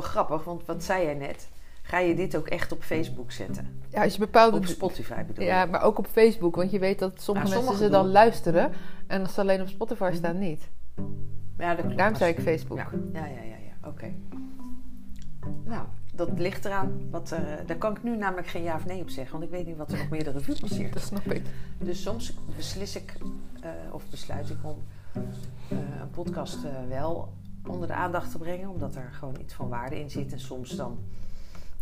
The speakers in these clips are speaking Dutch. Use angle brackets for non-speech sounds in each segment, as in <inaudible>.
wel grappig, want wat zei jij net? Ga je dit ook echt op Facebook zetten? Ja, als je bepaalde... Op Spotify bedoel Ja, je? maar ook op Facebook. Want je weet dat sommige Nou, mensen ze dan doen. luisteren. En als ze alleen op Spotify staan, niet. Ja, dat. Daarom zei ik Facebook. Ja, ja, ja, ja. ja. Oké. Nou, dat ligt eraan. Wat er, eh, daar kan ik nu namelijk geen ja of nee op zeggen, want ik weet niet wat er nog meer de revue <laughs> passeert. Dat snap ik. Dus soms beslis ik, eh, of besluit ik om eh, een podcast wel onder de aandacht te brengen, omdat er gewoon iets van waarde in zit. En soms dan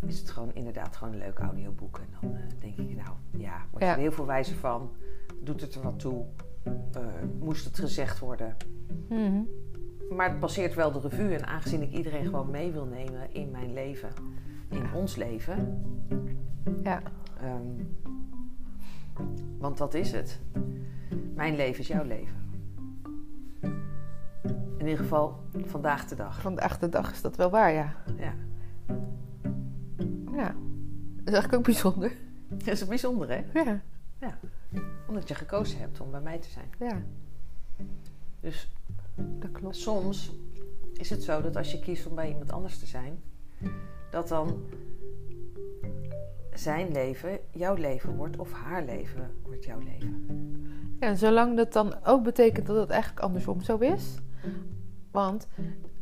is het gewoon inderdaad gewoon een leuk audioboek. En dan eh, denk ik, nou ja, word je Ja. er heel veel wijzer van. Doet het er wat toe? Eh, moest het gezegd worden? Mhm. Maar het passeert wel de revue. En aangezien ik iedereen gewoon mee wil nemen in mijn leven, in ons leven. Ja. ehm, want dat is het. Mijn leven is jouw leven. In ieder geval vandaag de dag. Vandaag de dag is dat wel waar, ja. Ja. Ja. Dat is eigenlijk ook bijzonder. Dat is bijzonder, hè? Ja. Omdat je gekozen hebt om bij mij te zijn. Ja, Dus dat klopt. soms is het zo dat als je kiest om bij iemand anders te zijn, dat dan zijn leven jouw leven wordt of haar leven wordt jouw leven. Ja, en zolang dat dan ook betekent dat het eigenlijk andersom zo is. Want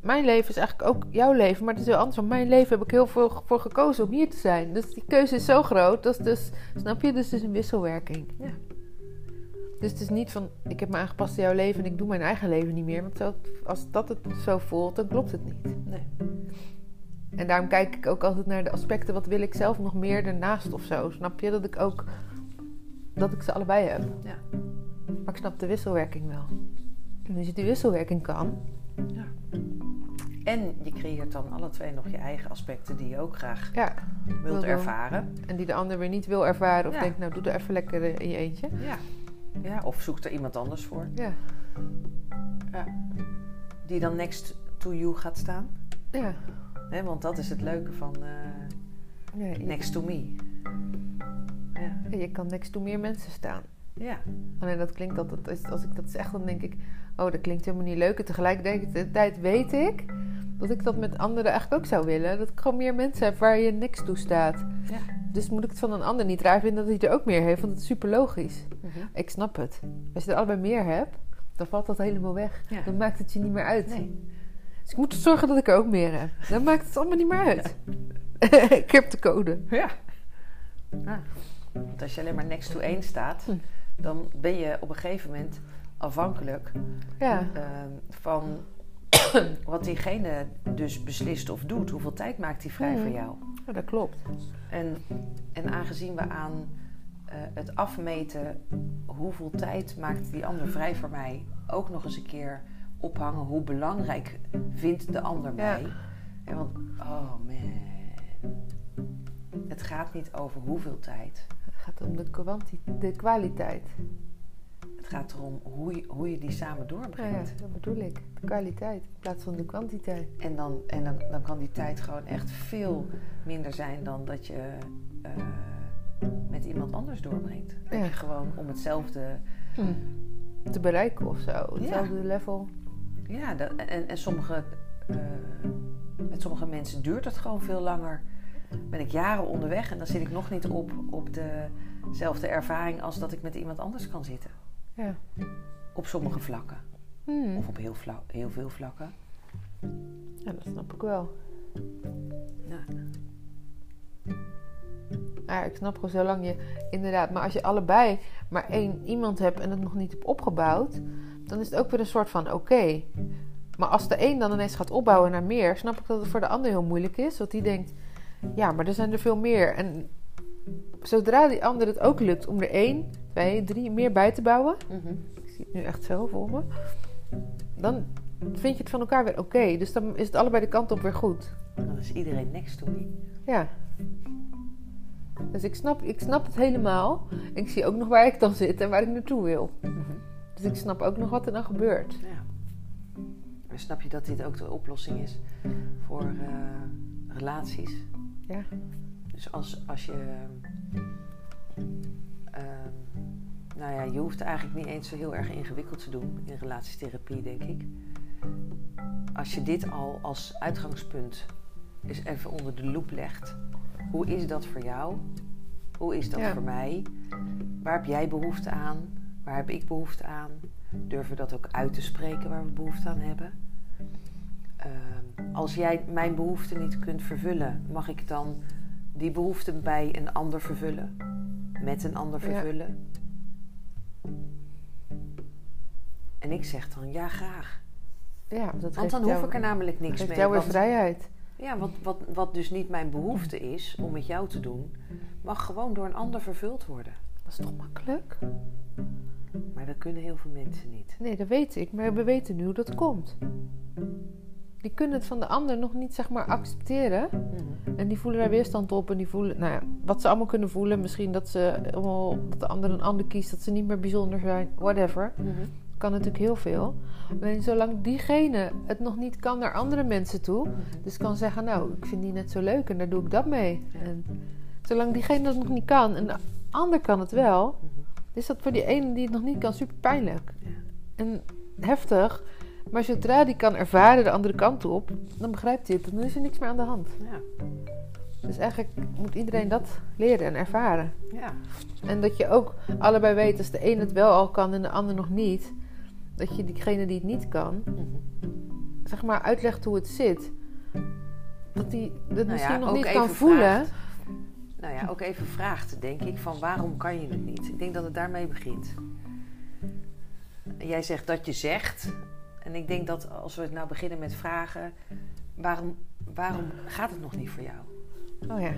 mijn leven is eigenlijk ook jouw leven, maar het is heel anders. Want mijn leven heb ik heel veel voor gekozen om hier te zijn. Dus die keuze is zo groot. Dat is dus, snap je? Dus het is een wisselwerking. Ja. Dus het is niet van, ik heb me aangepast aan jouw leven en ik doe mijn eigen leven niet meer. Want als dat het zo voelt, dan klopt het niet. Nee. En daarom kijk ik ook altijd naar de aspecten. Wat wil ik zelf nog meer ernaast of zo? Snap je? Dat ik ook, dat ik ze allebei heb. Ja. Maar ik snap de wisselwerking wel. En als je die wisselwerking kan, En je creëert dan alle twee nog je eigen aspecten die je ook graag ja. wilt Wil ervaren. En die de ander weer niet wil ervaren. Of Ja. denkt, nou doe er even lekker eh, in je eentje. Ja. ja. Of zoek er iemand anders voor. Ja. Ja. Die dan next to you gaat staan. Ja. Want dat is het leuke van eh, ja next to me. Ja. je kan next to meer mensen staan. ja. Alleen dat klinkt altijd, als ik dat zeg, dan denk ik, oh dat klinkt helemaal niet leuk. En tegelijkertijd weet ik dat ik dat met anderen eigenlijk ook zou willen. Dat ik gewoon meer mensen heb waar je next to staat. Ja. Dus moet ik het van een ander niet raar vinden dat hij er ook meer heeft, want het is super logisch. Mhm. Ik snap het. Als je er allebei meer hebt, dan valt dat helemaal weg. Ja. Dan maakt het je niet meer uit. Nee. Dus ik moet zorgen dat ik er ook meer heb. Dan maakt het allemaal niet meer uit. ik heb de code. Ja. Ah. Want als je alleen maar next to één staat, Hm. dan ben je op een gegeven moment afhankelijk Ja, ehm, van <coughs> wat diegene dus beslist of doet. Hoeveel tijd maakt hij vrij Mhm. voor jou? ja, dat klopt. En, en aangezien we aan eh, het afmeten hoeveel tijd maakt die ander vrij voor mij ook nog eens een keer ophangen hoe belangrijk vindt de ander Ja. mij. Want, oh man. Het gaat niet over hoeveel tijd. Het gaat om de, de kwaliteit. Het gaat erom hoe je, hoe je die samen Ja, ja, doorbrengt. dat bedoel ik. De kwaliteit in plaats van de kwantiteit. En, dan, en dan, dan kan die tijd gewoon echt veel minder zijn dan dat je eh, met iemand anders doorbrengt. Ja. gewoon om hetzelfde Te bereiken of zo. Hetzelfde level. Ja, dat, en, en sommige, eh, met sommige mensen duurt het gewoon veel langer. Ben ik jaren onderweg en dan zit ik nog niet op, op dezelfde ervaring als dat ik met iemand anders kan zitten. Ja. Op sommige vlakken. Hmm. Of op heel, heel veel vlakken. ja, dat snap ik wel. Ja. Maar ik snap gewoon zolang je inderdaad, maar als je allebei maar één iemand hebt en het nog niet hebt opgebouwd, dan is het ook weer een soort van oké. Maar als de een dan ineens gaat opbouwen naar meer, snap ik dat het voor de ander heel moeilijk is. Want die denkt, ja, maar er zijn er veel meer. En zodra die ander het ook lukt om er één, twee, drie meer bij te bouwen, Mhm. ik zie het nu echt zo voor me, dan vind je het van elkaar weer oké. Dus dan is het allebei de kant op weer goed. Dan is iedereen next to me. Ja. Dus ik snap, ik snap het helemaal. Ik zie ook nog waar ik dan zit en waar ik naartoe wil. Dus ik snap ook nog wat er dan gebeurt. Ja. Maar snap je dat dit ook de oplossing is voor eh, relaties? Ja. Dus als, als je. Ehm, nou ja, je hoeft eigenlijk niet eens zo heel erg ingewikkeld te doen in relatietherapie, denk ik. Als je dit al als uitgangspunt eens even onder de loep legt. Hoe is dat voor jou? Hoe is dat Ja. voor mij? Waar heb jij behoefte aan? Waar heb ik behoefte aan? Durven we dat ook uit te spreken waar we behoefte aan hebben? Ehm, als jij mijn behoefte niet kunt vervullen, mag ik dan die behoefte bij een ander vervullen? Met een ander Ja. vervullen? En ik zeg dan ja, graag. Ja, dat Want dan jou, hoef ik er namelijk niks geeft mee. jou weer want- vrijheid. ja, wat, wat, wat dus niet mijn behoefte is om met jou te doen, mag gewoon door een ander vervuld worden. Dat is toch makkelijk? Maar dat kunnen heel veel mensen niet. Nee, dat weet ik. Maar we weten nu hoe dat komt. Die kunnen het van de ander nog niet, zeg maar, accepteren. En die voelen daar weerstand op. En die voelen, nou ja, wat ze allemaal kunnen voelen. Misschien dat, ze, allemaal, dat de ander een ander kiest. Dat ze niet meer bijzonder zijn. Whatever. Kan natuurlijk heel veel. Alleen zolang diegene het nog niet kan naar andere mensen toe. Dus kan zeggen, nou, ik vind die net zo leuk en daar doe ik dat mee. En zolang diegene dat nog niet kan en de ander kan het wel. Is dat voor die ene die het nog niet kan super pijnlijk. Ja. En heftig. Maar zodra die kan ervaren de andere kant op, dan begrijpt hij het. Dan is er niks meer aan de hand. Ja. Dus eigenlijk moet iedereen dat leren en ervaren. Ja. En dat je ook allebei weet, als de een het wel al kan en de ander nog niet, dat je diegene die het niet kan, zeg maar uitlegt hoe het zit. Dat die het Nou ja, misschien nog ook niet kan voelen. vraagt. Nou ja, ook even vraagt, denk ik, van waarom kan je het niet? Ik denk dat het daarmee begint. Jij zegt dat je zegt. En ik denk dat als we nou beginnen met vragen, waarom, waarom gaat het nog niet voor jou? Oh ja.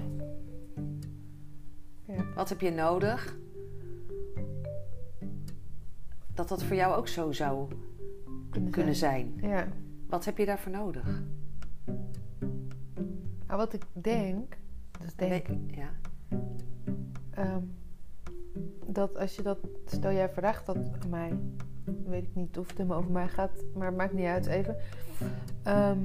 Wat heb je nodig? Dat dat voor jou ook zo zou Kunnen, kunnen zijn. zijn. Ja. Wat heb je daarvoor nodig? Maar wat ik denk, dus denk Nee, ja. ehm, dat als je dat, stel jij vraagt dat aan mij, weet ik niet of het helemaal over mij gaat, maar het maakt niet uit even. Ehm,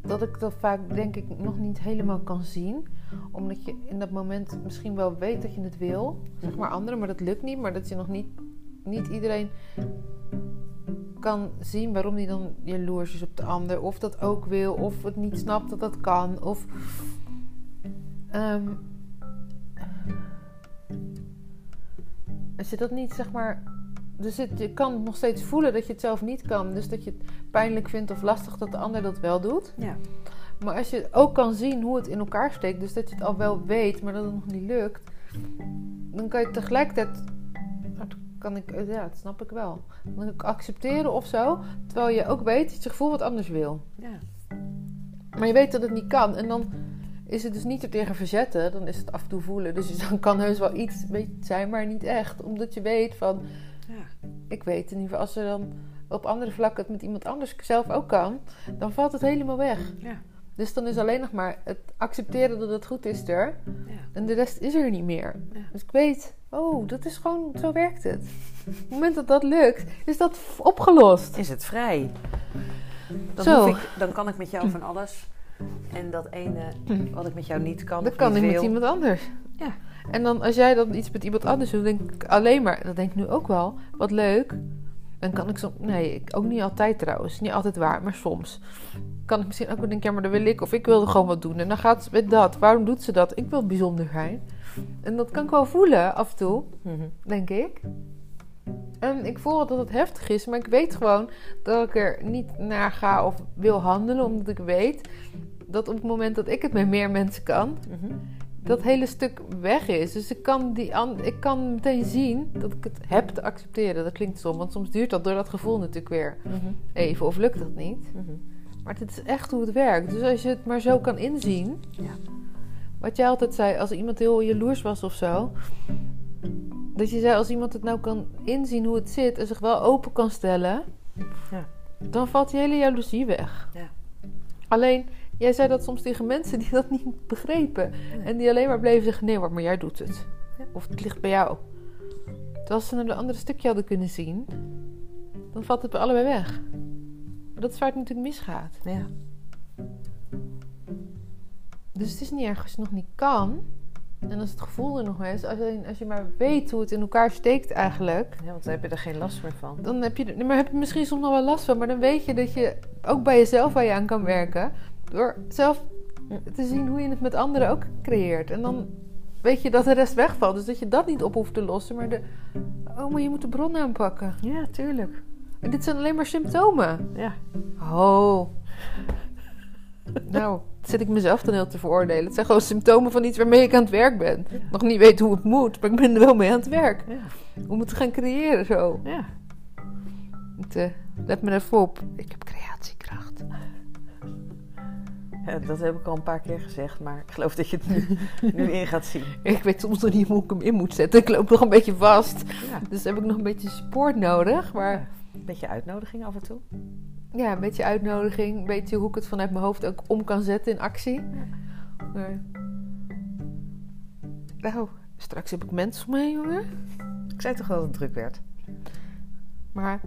dat ik dat vaak denk ik nog niet helemaal kan zien. Omdat je in dat moment misschien wel weet dat je het wil. Zeg maar anderen, maar dat lukt niet. Maar dat je nog niet, niet iedereen kan zien waarom die dan jaloers is op de ander. Of dat ook wil. Of het niet snapt dat dat kan. Of... ehm, als je dat niet, zeg maar... Dus het, je kan nog steeds voelen dat je het zelf niet kan. Dus dat je het pijnlijk vindt of lastig dat de ander dat wel doet. Ja. Maar als je ook kan zien hoe het in elkaar steekt, dus dat je het al wel weet, maar dat het nog niet lukt, dan kan je tegelijkertijd, dat kan ik, ja, dat snap ik wel, dan kan ik accepteren of zo, terwijl je ook weet dat je gevoel wat anders wil. ja. Maar je weet dat het niet kan en dan is het dus niet er tegen verzetten, dan is het af en toe voelen. Dus dan kan heus wel iets weet, zijn, maar niet echt, omdat je weet van, ja. ik weet in ieder geval, als er dan op andere vlakken het met iemand anders zelf ook kan, dan valt het helemaal weg. ja. Dus dan is alleen nog maar het accepteren dat het goed is er. ja. En de rest is er niet meer. Ja. Dus ik weet, oh, dat is gewoon, zo werkt het. Op het moment dat dat lukt, is dat opgelost. is het vrij. Dan, Zo. hoef ik, dan kan ik met jou van alles. En dat ene wat ik met jou niet kan Dat kan ik met iemand anders. Ja. En dan als jij dan iets met iemand anders doet, denk ik alleen maar, dat denk ik nu ook wel, wat leuk. Dan kan ik soms, nee, ik, ook niet altijd trouwens, niet altijd waar, maar soms. Kan ik misschien ook wel denken, ja, maar dat wil ik, of ik wilde gewoon wat doen. En dan gaat ze met dat, waarom doet ze dat? Ik wil bijzonder zijn. En dat kan ik wel voelen af en toe. Mhm. denk ik. En ik voel dat het heftig is, maar ik weet gewoon dat ik er niet naar ga of wil handelen, omdat ik weet dat op het moment dat ik het met meer mensen kan, Mhm. dat hele stuk weg is. Dus ik kan, die an- ik kan meteen zien dat ik het heb te accepteren. Dat klinkt stom, want soms duurt dat door dat gevoel natuurlijk weer Mhm. even, of lukt dat niet. Mhm. Maar het is echt hoe het werkt. Dus als je het maar zo kan inzien. Ja. Wat jij altijd zei, als iemand heel jaloers was of zo. Dat je zei, als iemand het nou kan inzien hoe het zit en zich wel open kan stellen. Ja. Dan valt die hele jaloezie weg. Ja. Alleen, jij zei dat soms tegen mensen die dat niet begrepen. Nee. En die alleen maar bleven zeggen, nee hoor, maar jij doet het. Ja. Of het ligt bij jou. Terwijl ze naar de andere stukje hadden kunnen zien. Dan valt het bij allebei weg. Maar dat is waar het natuurlijk misgaat. Ja. Dus het is niet erg als je het nog niet kan. En als het gevoel er nog is, als je, als je maar weet hoe het in elkaar steekt eigenlijk, Ja, want dan heb je er geen last meer van. dan heb je, er- maar heb je misschien soms nog wel last van. Maar dan weet je dat je ook bij jezelf waar je aan kan werken. Door zelf te zien hoe je het met anderen ook creëert. En dan weet je dat de rest wegvalt. Dus dat je dat niet op hoeft te lossen. Maar de, oh, maar je moet de bron aanpakken. Ja, tuurlijk. En dit zijn alleen maar symptomen. Ja. Oh. Nou, zit ik mezelf dan heel te veroordelen. Het zijn gewoon symptomen van iets waarmee ik aan het werk ben. Nog niet weet hoe het moet, maar ik ben er wel mee aan het werk. Ja. Om het te gaan creëren zo. Ja. Het, let me even op. Ik heb creatiekracht. Ja, dat heb ik al een paar keer gezegd, maar ik geloof dat je het nu, <laughs> nu in gaat zien. Ik weet soms nog niet hoe ik hem in moet zetten. Ik loop nog een beetje vast. Ja. Dus heb ik nog een beetje support nodig. Maar Een beetje uitnodiging af en toe. ja, een beetje uitnodiging. Een beetje hoe ik het vanuit mijn hoofd ook om kan zetten in actie. Maar... Nou, straks heb ik mensen om me heen, jongen. Ik zei toch wel dat het druk werd. Maar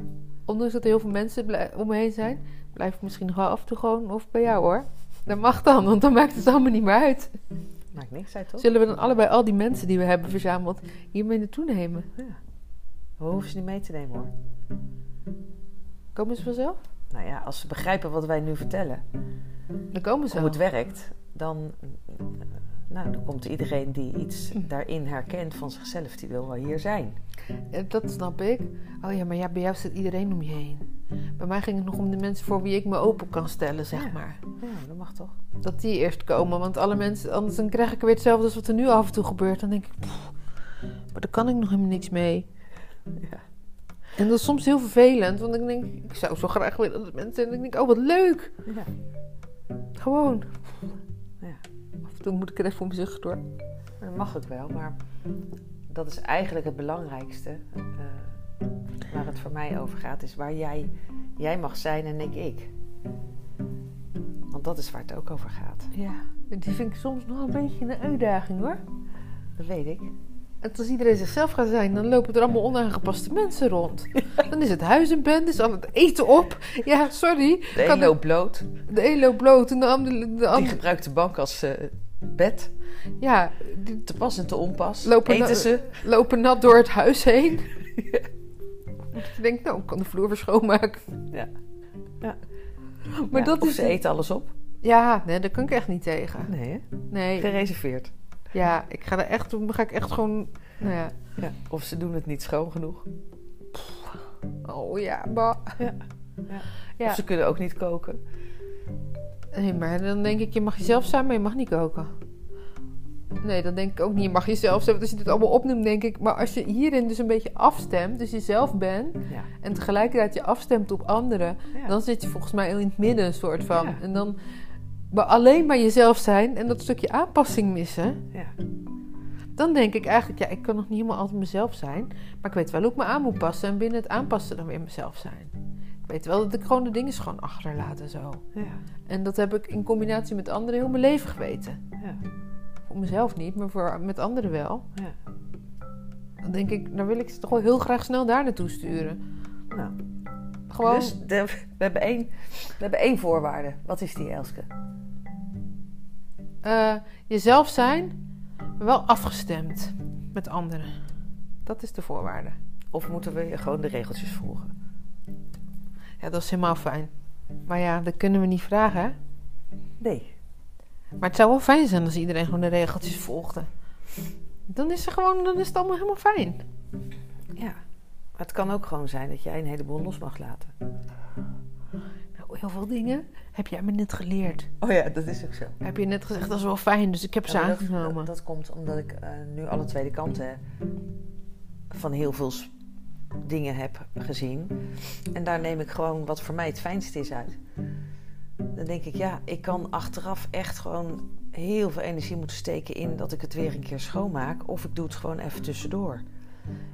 ondanks dat er heel veel mensen om me heen zijn, blijf ik misschien nog wel af en toe gewoon of bij jou hoor. Dat mag dan, want dan maakt het allemaal niet meer uit. Maakt niks, zei toch? Zullen we dan allebei al die mensen die we hebben verzameld hiermee naartoe nemen? Ja. We hoeven ze niet mee te nemen hoor. Komen ze vanzelf? Nou ja, als ze begrijpen wat wij nu vertellen, Dan komen ze hoe het werkt, dan, nou, dan komt iedereen die iets daarin herkent van zichzelf, die wil wel hier zijn. Dat snap ik. Oh ja, maar ja, bij jou zit iedereen om je heen. Bij mij ging het nog om de mensen voor wie ik me open kan stellen, zeg Ja. maar. Ja, dat mag toch? Dat die eerst komen, want alle mensen, anders dan krijg ik weer hetzelfde als wat er nu af en toe gebeurt. Dan denk ik, pff, maar daar kan ik nog helemaal niks mee. Ja. En dat is soms heel vervelend, want ik denk, ik zou zo graag willen dat mensen... En ik denk, oh wat leuk. Ja. Gewoon. Toe moet ik er even om mijn door. Dat mag ook wel, maar dat is eigenlijk het belangrijkste. eh, waar het voor mij over gaat, is waar jij, jij mag zijn en ik ik. Want dat is waar het ook over gaat. Ja, die vind ik soms nog een beetje een uitdaging hoor. Dat weet ik. En als iedereen zichzelf gaat zijn, dan lopen er allemaal onaangepaste mensen rond. <laughs> Dan is het huis in band, is al het eten op. Ja, sorry. De een loopt bloot. De een loopt bloot en de andere... De Die gebruikt de bank als eh, bed. ja, Te pas en te onpas. Lopen Eten ze. lopen nat door het huis heen. <laughs> Je denkt, nou, ik kan de vloer weer schoonmaken. Ja. Ja. Maar Ja, dat of is... ze eten alles op. Ja, nee, daar kan ik echt niet tegen. Nee, hè? Nee, Gereserveerd. ja, ik ga er echt... Dan ga ik echt gewoon... Nou ja. Ja. Of ze doen het niet schoon genoeg. Oh ja, bah. Ja. Ja. Ja. Of ze kunnen ook niet koken. Nee, maar dan denk ik, je mag jezelf zijn, maar je mag niet koken. Nee, dan denk ik ook niet, je mag jezelf zijn. Want als je dit allemaal opnoemt, denk ik... Maar als je hierin dus een beetje afstemt, dus jezelf bent... Ja. en tegelijkertijd je afstemt op anderen... Ja. dan zit je volgens mij in het midden een soort van. Ja. En dan maar alleen maar jezelf zijn en dat stukje aanpassing missen... ja. dan denk ik eigenlijk, ja, ik kan nog niet helemaal altijd mezelf zijn... maar ik weet wel hoe ik me aan moet passen... en binnen het aanpassen dan weer mezelf zijn. Weet wel dat ik gewoon de dingen gewoon achterlaat en zo. Ja. En dat heb ik in combinatie met anderen heel mijn leven geweten. Ja. Voor mezelf niet, maar voor, met anderen wel. Ja. Dan denk ik, dan wil ik ze toch wel heel graag snel daar naartoe sturen. Nou, Gewoon, dus de- we, hebben één, we hebben één voorwaarde. Wat is die, Elske? eh, jezelf zijn, maar wel afgestemd met anderen. Dat is de voorwaarde. Of moeten we gewoon de regeltjes volgen? Ja, dat is helemaal fijn. Maar ja, dat kunnen we niet vragen, hè? Nee. Maar het zou wel fijn zijn als iedereen gewoon de regeltjes volgde. Dan is, er gewoon, dan is het allemaal helemaal fijn. Ja. Maar het kan ook gewoon zijn dat jij een heleboel los mag laten. Nou, heel veel dingen heb jij me net geleerd. Oh ja, dat is ook zo. Heb je net gezegd, dat is wel fijn, dus ik heb ze Ja, aangenomen. dat, dat komt omdat ik eh, nu alle tweede kanten van heel veel dingen heb gezien. En daar neem ik gewoon wat voor mij het fijnste is uit. Dan denk ik, ja, ik kan achteraf echt gewoon heel veel energie moeten steken in dat ik het weer een keer schoonmaak. Of ik doe het gewoon even tussendoor.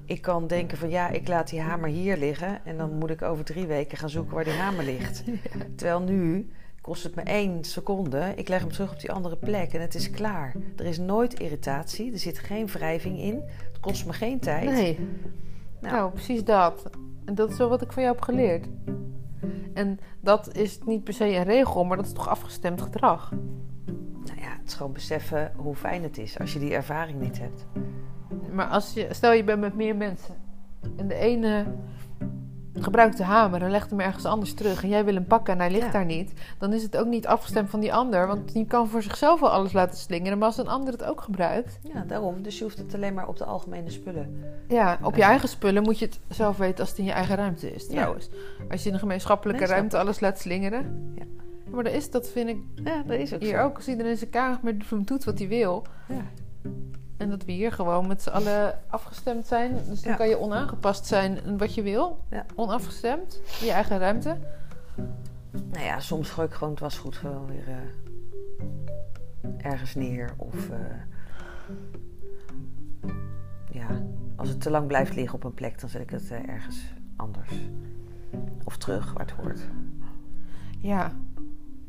Ik kan denken van ja, ik laat die hamer hier liggen en dan moet ik over drie weken gaan zoeken waar die hamer ligt. <laughs> Terwijl nu kost het me één seconde. Ik leg hem terug op die andere plek en het is klaar. Er is nooit irritatie, er zit geen wrijving in. Het kost me geen tijd. Nee. Nou. Nou, precies dat. En dat is wel wat ik van jou heb geleerd. En dat is niet per se een regel, maar dat is toch afgestemd gedrag. Nou ja, is gewoon beseffen hoe fijn het is als je die ervaring niet hebt. Maar als je, stel je bent met meer mensen. En de ene gebruikt de hamer en legt hem ergens anders terug. En jij wil hem pakken en hij ligt Ja. daar niet. Dan is het ook niet afgestemd van die ander. Want die kan voor zichzelf wel alles laten slingeren. Maar als een ander het ook gebruikt. Ja, daarom. Dus je hoeft het alleen maar op de algemene spullen. Ja, op je eigen spullen moet je het zelf weten als het in je eigen ruimte is trouwens. Als je in een gemeenschappelijke ruimte alles laat slingeren. Ja. Maar dat is, dat vind ik Ja, dat is ook hier zo. ook. Als iedereen zijn kamer doet wat hij wil. Ja. En dat we hier gewoon met z'n allen afgestemd zijn. Dus dan Ja. kan je onaangepast zijn in wat je wil. Ja. Onafgestemd. In je eigen ruimte. Nou ja, soms gooi ik gewoon het wasgoed gewoon weer eh, ergens neer. Of eh, ja, als het te lang blijft liggen op een plek, dan zet ik het eh, ergens anders. Of terug waar het hoort. Ja.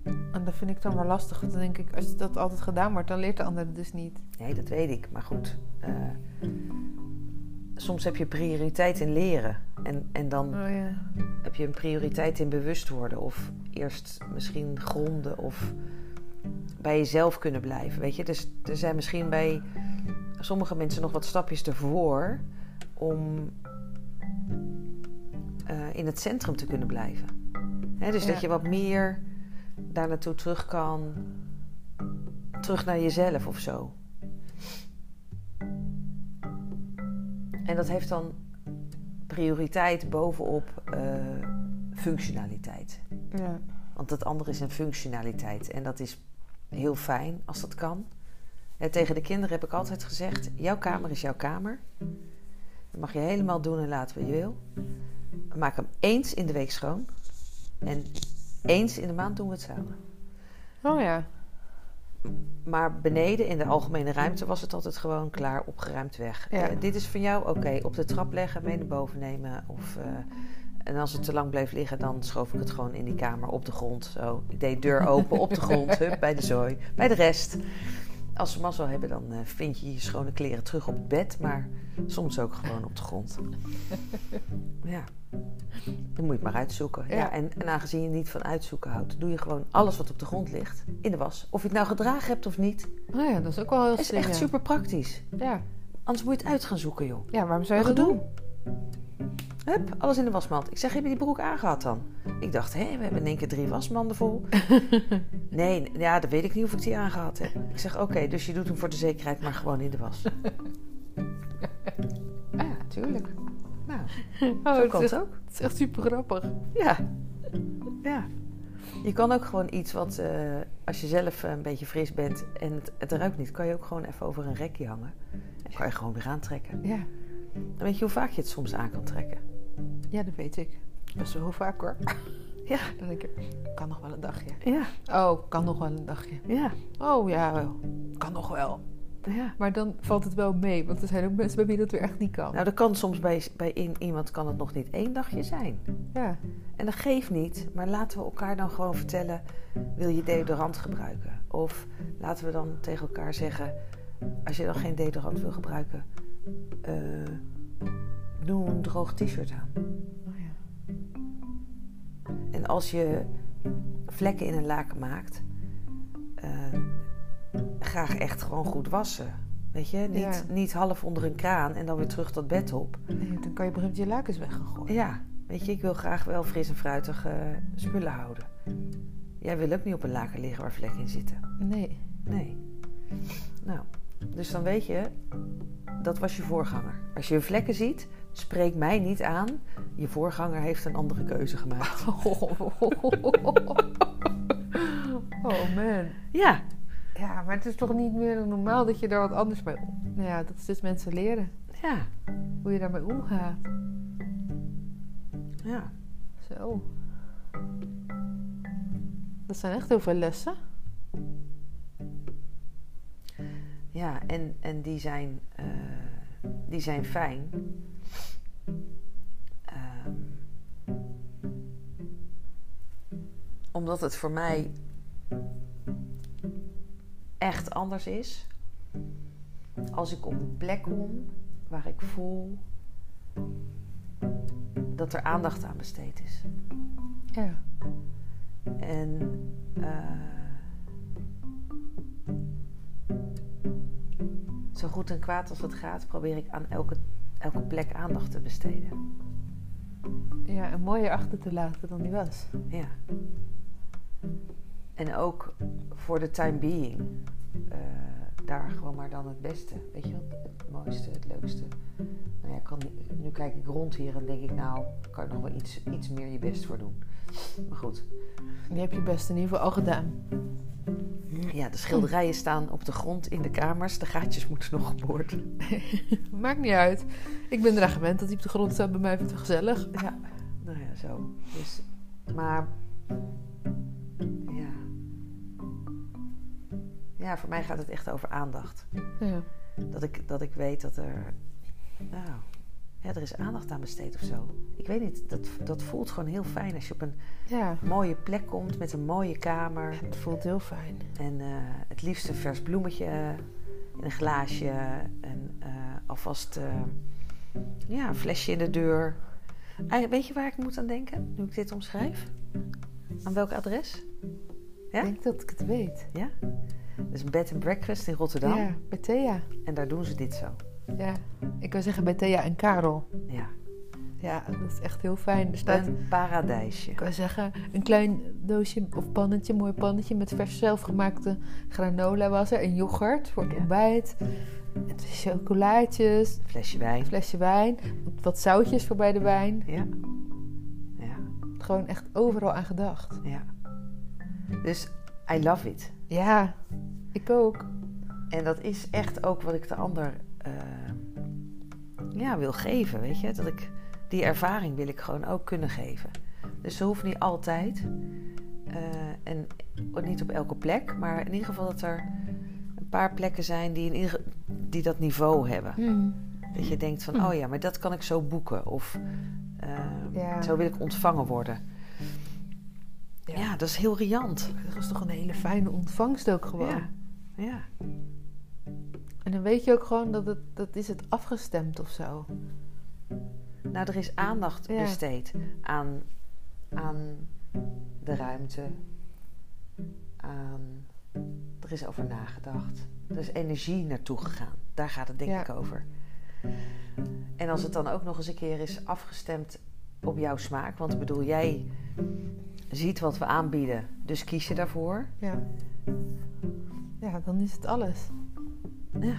En dat vind ik dan wel lastig. Want dan denk ik, als dat altijd gedaan wordt, dan leert de ander het dus niet. Nee, dat weet ik. Maar goed, eh, soms heb je prioriteit in leren. En, en dan Oh ja. heb je een prioriteit in bewust worden. Of eerst misschien gronden of bij jezelf kunnen blijven. Weet je, dus er zijn misschien bij sommige mensen nog wat stapjes ervoor om eh, in het centrum te kunnen blijven. Dus Ja. dat je wat meer daar naartoe terug kan, terug naar jezelf of zo. En dat heeft dan prioriteit bovenop eh, functionaliteit. Ja. Want het andere is een functionaliteit. En dat is heel fijn als dat kan. Hè, tegen de kinderen heb ik altijd gezegd: jouw kamer is jouw kamer. Dat mag je helemaal doen en laten wat je wil. Maak hem eens in de week schoon. En eens in de maand doen we het samen. Oh ja. Maar beneden in de algemene ruimte was het altijd gewoon klaar, opgeruimd weg. Ja. Eh, dit is van jou, oké, op de trap leggen, mee naar boven nemen. Of, eh, en als het te lang bleef liggen, dan schoof ik het gewoon in die kamer op de grond. Zo. Ik deed deur open op de grond, <laughs> hup, bij de zooi, bij de rest. Als ze mazzel hebben, dan eh, vind je je schone kleren terug op het bed. Maar soms ook gewoon op de grond. <laughs> Ja, dan moet je het maar uitzoeken. Ja. Ja. en, en aangezien je niet van uitzoeken houdt, doe je gewoon alles wat op de grond ligt in de was. Of je het nou gedragen hebt of niet, Oh ja, dat is ook wel heel is slim. echt ja. super praktisch. Ja. Anders moet je het uit gaan zoeken, joh. ja, waarom zou je dat doen? Hup, alles in de wasmand. Ik zeg, heb je die broek aangehad dan? Ik dacht, hé, we hebben in één keer drie wasmanden vol. <laughs> nee, ja, dan weet ik niet of ik die aangehad heb. Ik zeg, oké, dus je doet hem voor de zekerheid maar gewoon in de was. <laughs> Ja, tuurlijk. Nou, <laughs> Oh, zo het, kan is het echt, ook. het is echt super grappig. Ja. ja. Je kan ook gewoon iets wat, eh, als je zelf eh, een beetje fris bent en het, het ruikt niet, kan je ook gewoon even over een rekje hangen. En kan je gewoon weer aantrekken. Ja. Dan weet je hoe vaak je het soms aan kan trekken. ja, dat weet ik. Best wel heel vaak hoor. <laughs> Ja. Dan denk ik, kan nog wel een dagje. Ja, Oh, kan nog wel een dagje. ja, Oh ja. Kan nog wel. ja. Maar dan valt het wel mee, want er zijn ook mensen bij wie dat weer echt niet kan. Nou, dat kan soms bij, bij in- iemand kan het nog niet één dagje zijn. Ja. En dat geeft niet, maar laten we elkaar dan gewoon vertellen: wil je deodorant gebruiken? Of laten we dan tegen elkaar zeggen: als je dan geen deodorant wil gebruiken, eh, doe een droog t-shirt aan. Oh ja. En als je vlekken in een laken maakt, eh, graag echt gewoon goed wassen. Weet je, niet, Ja. niet half onder een kraan en dan weer terug dat bed op. Nee, dan kan je moment je lakens weg gaan gooien. Ja, weet je, ik wil graag wel fris en fruitig spullen houden. Jij wil ook niet op een laken liggen waar vlekken in zitten. Nee. Nee. Nou, dus dan weet je, dat was je voorganger. Als je vlekken ziet, spreek mij niet aan. Je voorganger heeft een andere keuze gemaakt. <laughs> Oh man. Ja, Ja, maar het is toch niet meer normaal dat je daar wat anders mee... Nou ja, dat is dus mensen leren. ja, Hoe je daarmee omgaat. ja. Zo. Dat zijn echt heel veel lessen. Ja, en, en die, zijn, eh, die zijn fijn. Ehm, omdat het voor mij echt anders is. Als ik op een plek kom waar ik voel dat er aandacht aan besteed is. Ja. En eh, zo goed en kwaad als het gaat, probeer ik aan elke, elke plek aandacht te besteden. Ja, en mooier achter te laten dan die was. Ja. En ook voor de time being. eh, daar gewoon maar dan het beste. Weet je wat? Het mooiste, het leukste. Nou ja, kan, nu kijk ik rond hier en denk ik, nou, kan je nog wel iets, iets meer je best voor doen. Maar goed. Die heb je best in ieder geval al gedaan. Ja, de schilderijen staan op de grond in de kamers. De gaatjes moeten nog geboord. <laughs> Maakt niet uit. Ik ben eraan gewend dat hij op de grond staat. Bij mij vind ik het gezellig. Ja, nou ja, zo. Dus, maar, ja. Ja, voor mij gaat het echt over aandacht. Ja. Dat ik, dat ik weet dat er, nou, ja, er is aandacht aan besteed of zo. Ik weet niet, dat, dat voelt gewoon heel fijn als je op een ja, mooie plek komt met een mooie kamer. het voelt heel fijn. En eh, het liefst een vers bloemetje in een glaasje. En eh, alvast eh, ja, een flesje in de deur. Weet je waar ik moet aan denken, nu ik dit omschrijf? Aan welk adres? Ja? Ik denk dat ik het weet. Ja? Dat is een bed and breakfast in Rotterdam. Ja, bij Thea. En daar doen ze dit zo. Ja, ik wil zeggen bij Thea en Karel. Ja. Ja, dat is echt heel fijn. Er staat, Een paradijsje. ik wil zeggen, een klein doosje of pannetje, mooi pannetje met vers zelfgemaakte granola was er. En yoghurt voor het Ja. ontbijt. En chocolaatjes, Flesje wijn. een flesje wijn, wat- zoutjes voor bij de wijn. Ja. Ja. Gewoon echt overal aan gedacht. Ja. Dus I love it. Ja, ik ook. En dat is echt ook wat ik de ander ja, wil geven, weet je. Dat ik, die ervaring wil ik gewoon ook kunnen geven. Dus ze hoeft niet altijd. eh, en niet op elke plek. Maar in ieder geval dat er een paar plekken zijn die, in ieder, die dat niveau hebben. Hmm. Dat je denkt van, Hm. oh ja, maar dat kan ik zo boeken. Of eh, Ja. zo wil ik ontvangen worden. Ja. Ja, dat is heel riant. Dat was toch een hele fijne ontvangst ook gewoon. Ja. Ja. En dan weet je ook gewoon dat het, dat is het afgestemd of zo. Nou, er is aandacht Ja. besteed aan, aan de ruimte. Aan, er is over nagedacht. Er is energie naartoe gegaan. Daar gaat het denk Ja. ik over. En als het dan ook nog eens een keer is afgestemd op jouw smaak. Want ik bedoel, jij ziet wat we aanbieden. Dus kies je daarvoor. Ja. Ja, dan is het alles. Ja.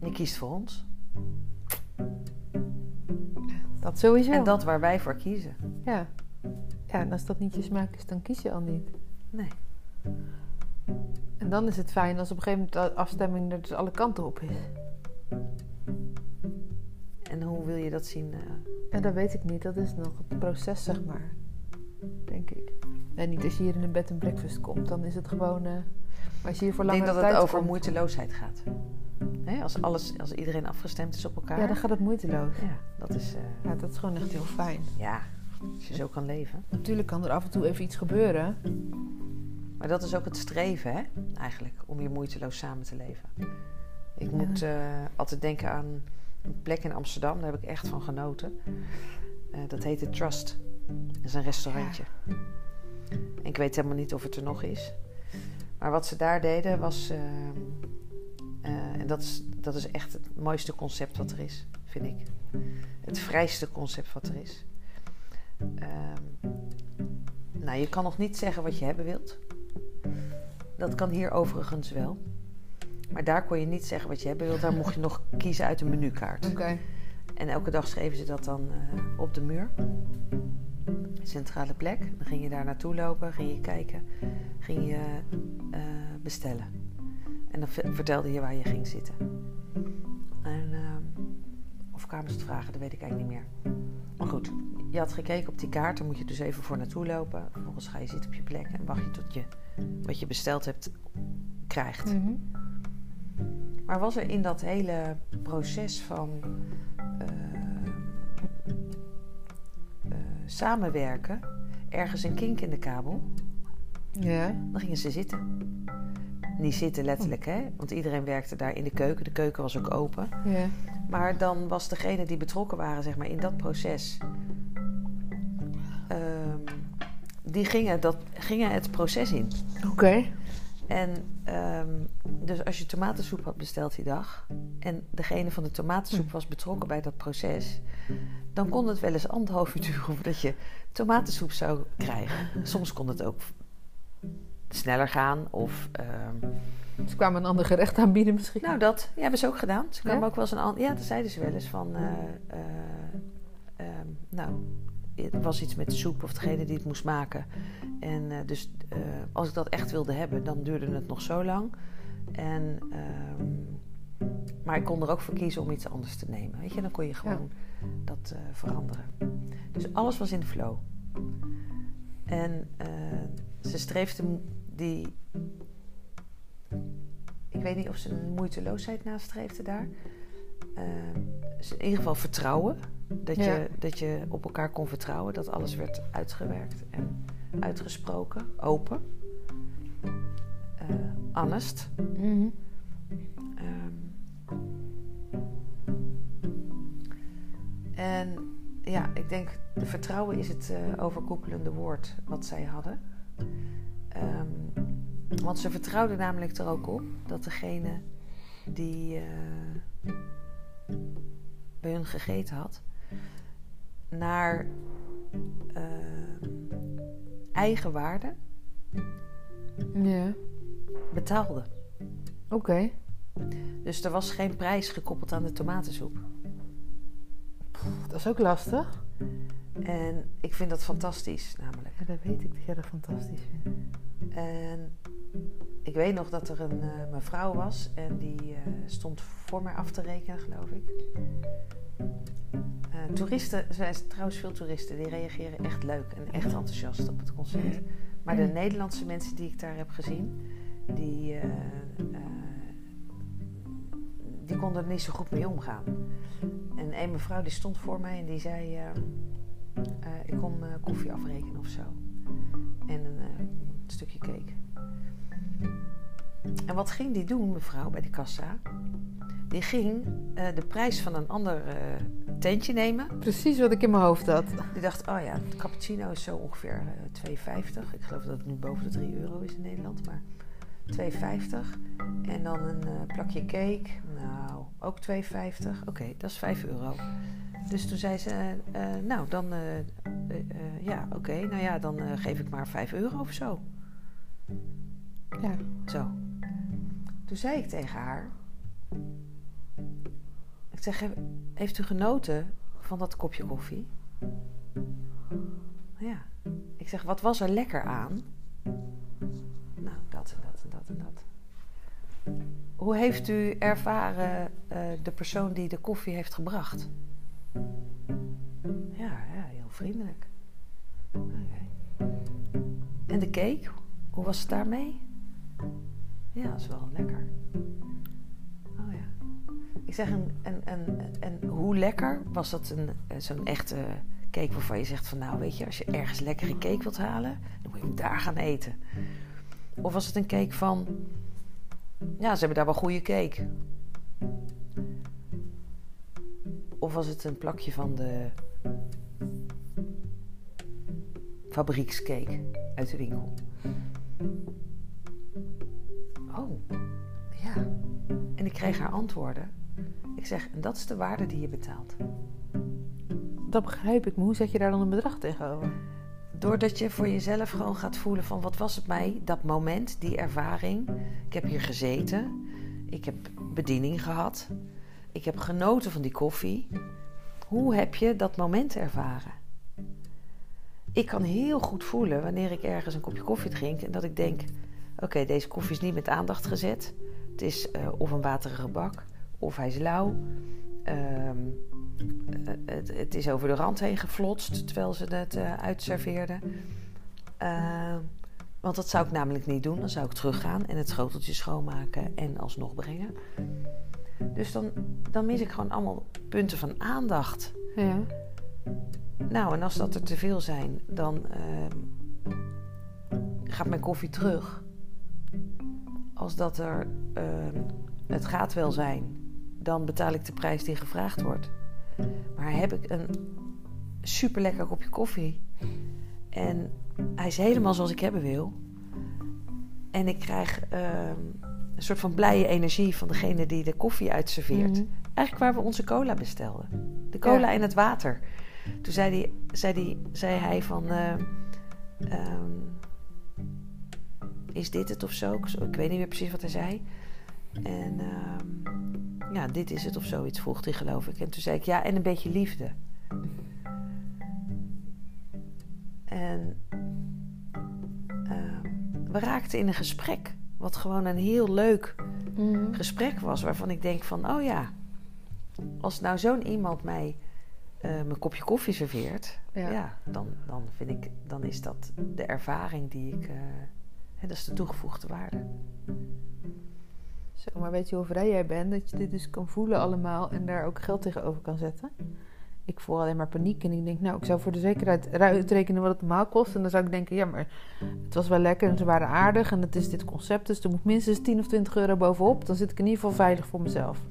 Je kiest voor ons. Dat sowieso. En dat waar wij voor kiezen. Ja. Ja, en als dat niet je smaak is, dan kies je al niet. Nee. En dan is het fijn als op een gegeven moment de afstemming er dus alle kanten op is. En hoe wil je dat zien? eh? En dat weet ik niet. Dat is nog het proces, zeg maar. Denk ik. En niet als je hier in een bed and breakfast komt. Dan is het gewoon... eh, als je hier voor Ik denk dat het over komt, moeiteloosheid gaat. Als, alles, als iedereen afgestemd is op elkaar. Ja, dan gaat het moeiteloos. Ja, dat is... eh, Ja, dat is gewoon echt heel fijn. ja, als je zo kan leven. Natuurlijk kan er af en toe even iets gebeuren. Maar dat is ook het streven, hè? Eigenlijk, om je moeiteloos samen te leven. Ik Ja. moet eh, altijd denken aan een plek in Amsterdam. Daar heb ik echt van genoten. Eh, dat heet The Trust. Dat is een restaurantje. En ik weet helemaal niet of het er nog is. Maar wat ze daar deden was... eh, eh, en dat is, dat is echt het mooiste concept wat er is, vind ik. Het vrijste concept wat er is. Ehm, nou, je kan nog niet zeggen wat je hebben wilt. Dat kan hier overigens wel. Maar daar kon je niet zeggen wat je hebben wilt. Daar mocht je nog <laughs> kiezen uit een menukaart. Oké. En elke dag schreven ze dat dan eh, op de muur. Centrale plek. Dan ging je daar naartoe lopen, ging je kijken, ging je eh, bestellen. En dan ve- vertelde je waar je ging zitten. En, ehm, of kwamen ze het vragen, dat weet ik eigenlijk niet meer. Maar goed, je had gekeken op die kaart, daar moet je dus even voor naartoe lopen. Vervolgens ga je zitten op je plek en wacht je tot je wat je besteld hebt krijgt. Mhm. Maar was er in dat hele proces van eh, samenwerken ergens een kink in de kabel? Ja. Dan gingen ze zitten. Niet zitten letterlijk, hè? Want iedereen werkte daar in de keuken. De keuken was ook open. Ja. Maar dan was degene die betrokken waren, zeg maar, in dat proces. ehm, die gingen, dat, gingen het proces in. Oké. En ehm, dus als je tomatensoep had besteld die dag en degene van de tomatensoep was betrokken bij dat proces, dan kon het wel eens anderhalf uur duren voordat je tomatensoep zou krijgen. Soms kon het ook sneller gaan of. ehm, Ze kwamen een ander gerecht aanbieden misschien. nou, dat ja, hebben ze ook gedaan. Ze kwamen Ja? ook wel eens een ander. Ja, dat zeiden ze wel eens van. eh, eh, ehm, nou, er was iets met de soep of degene die het moest maken. En eh, dus eh, als ik dat echt wilde hebben, dan duurde het nog zo lang. En, ehm, maar ik kon er ook voor kiezen om iets anders te nemen. Weet je, dan kon je gewoon dat eh, veranderen. Dus alles was in de flow. En ze streefde die ik weet niet of ze een moeiteloosheid nastreefde daar. Ehm, ze- in ieder geval vertrouwen. Dat, Ja. je, dat je op elkaar kon vertrouwen. Dat alles werd uitgewerkt en uitgesproken. Open. Eh, honest. Mhm. Ehm, en ja, ik denk, de vertrouwen is het eh, overkoepelende woord wat zij hadden. Ehm, want ze vertrouwden namelijk er ook op dat degene die eh, bij hun gegeten had, naar ehm, eigen waarde Ja, betaalde. oké. Dus er was geen prijs gekoppeld aan de tomatensoep. Dat is ook lastig. En ik vind dat fantastisch, namelijk. Ja, dat weet ik dat jij dat fantastisch vindt. En ik weet nog dat er een eh, mevrouw was en die eh, stond voor mij af te rekenen, geloof ik. Eh, toeristen, er zijn trouwens veel toeristen, die reageren echt leuk en echt enthousiast op het concert. Maar de Nederlandse mensen die ik daar heb gezien, die, die konden er niet zo goed mee omgaan. En een mevrouw die stond voor mij en die zei, ik eh, koffie afrekenen of zo. En een stukje cake. En wat ging die doen, mevrouw, bij de kassa? Die ging eh, de prijs van een ander eh, tentje nemen. Precies wat ik in mijn hoofd had. Die dacht, oh ja, de cappuccino is zo ongeveer eh 2,50. Ik geloof dat het nu boven de 3 euro is in Nederland, maar 2,50. En dan een plakje cake, nou, ook 2,50. Oké, dat is 5 euro. Dus toen zei ze, nou, dan, ja, oké, nou ja, dan geef ik maar 5 euro of zo. Ja. Zo. Toen zei ik tegen haar: Ik zeg, "He- heeft u genoten van dat kopje koffie? Ja. Ik zeg, wat was er lekker aan? Nou, dat en dat en dat en dat. Hoe heeft u ervaren eh, de persoon die de koffie heeft gebracht? Ja, ja heel vriendelijk. Oké. En de cake, hoe was het daarmee? Ja, dat is wel lekker. Oh ja. Ik zeg, en, en, en, en hoe lekker was dat een, eh, zo'n echte cake waarvan je zegt van... nou, weet je, als je ergens lekkere cake wilt halen... dan moet je hem daar gaan eten. Of was het een cake van... ja, ze hebben daar wel goede cake. Of was het een plakje van de fabriekscake uit de winkel? Oh, ja. En ik kreeg haar antwoorden. Ik zeg, en dat is de waarde die je betaalt. Dat begrijp ik, maar hoe zet je daar dan een bedrag tegenover? Doordat je voor jezelf gewoon gaat voelen van wat was het mij, dat moment, die ervaring. Ik heb hier gezeten. Ik heb bediening gehad. Ik heb genoten van die koffie. Hoe heb je dat moment ervaren? Ik kan heel goed voelen wanneer ik ergens een kopje koffie drink en dat ik denk: oké, deze koffie is niet met aandacht gezet. Het is eh, of een waterige bak, of hij is lauw. Ehm, eh, het, het is over de rand heen geflotst terwijl ze het eh, uitserveerden. Ehm, want dat zou ik namelijk niet doen. Dan zou ik teruggaan en het schoteltje schoonmaken en alsnog brengen. Dus dan, dan mis ik gewoon allemaal punten van aandacht. Ja. Nou, en als dat er te veel zijn, dan ehm, gaat mijn koffie terug. Als dat er, ehm, het gaat wel zijn, dan betaal ik de prijs die gevraagd wordt. Maar heb ik een super lekker kopje koffie en hij is helemaal zoals ik hebben wil, En ik krijg ehm, een soort van blije energie van degene die de koffie uitserveert. Mhm. Eigenlijk waar we onze cola bestelden. De cola Ja. en het water. Toen zei, die, zei, die, zei hij van... eh, ehm, is dit het of zo? Ik, weet niet meer precies wat hij zei. En ehm, ja, dit is het of zoiets, vroeg hij geloof ik. En toen zei ik, ja, en een beetje liefde. En ehm, we raakten in een gesprek. Wat gewoon een heel leuk Mhm. gesprek was. Waarvan ik denk van, oh ja, als nou zo'n iemand mij eh, mijn kopje koffie serveert. Ja. Ja, dan, dan vind ik, dan is dat de ervaring die ik, eh, hè, dat is de toegevoegde waarde. Zo, maar weet je hoe vrij jij bent? Dat je dit dus kan voelen allemaal en daar ook geld tegenover kan zetten. Ik voel alleen maar paniek en ik denk, nou, ik zou voor de zekerheid uitrekenen wat het normaal kost. En dan zou ik denken, ja, maar het was wel lekker en ze waren aardig en het is dit concept. Dus er moet minstens 10 of 20 euro bovenop. Dan zit ik in ieder geval veilig voor mezelf.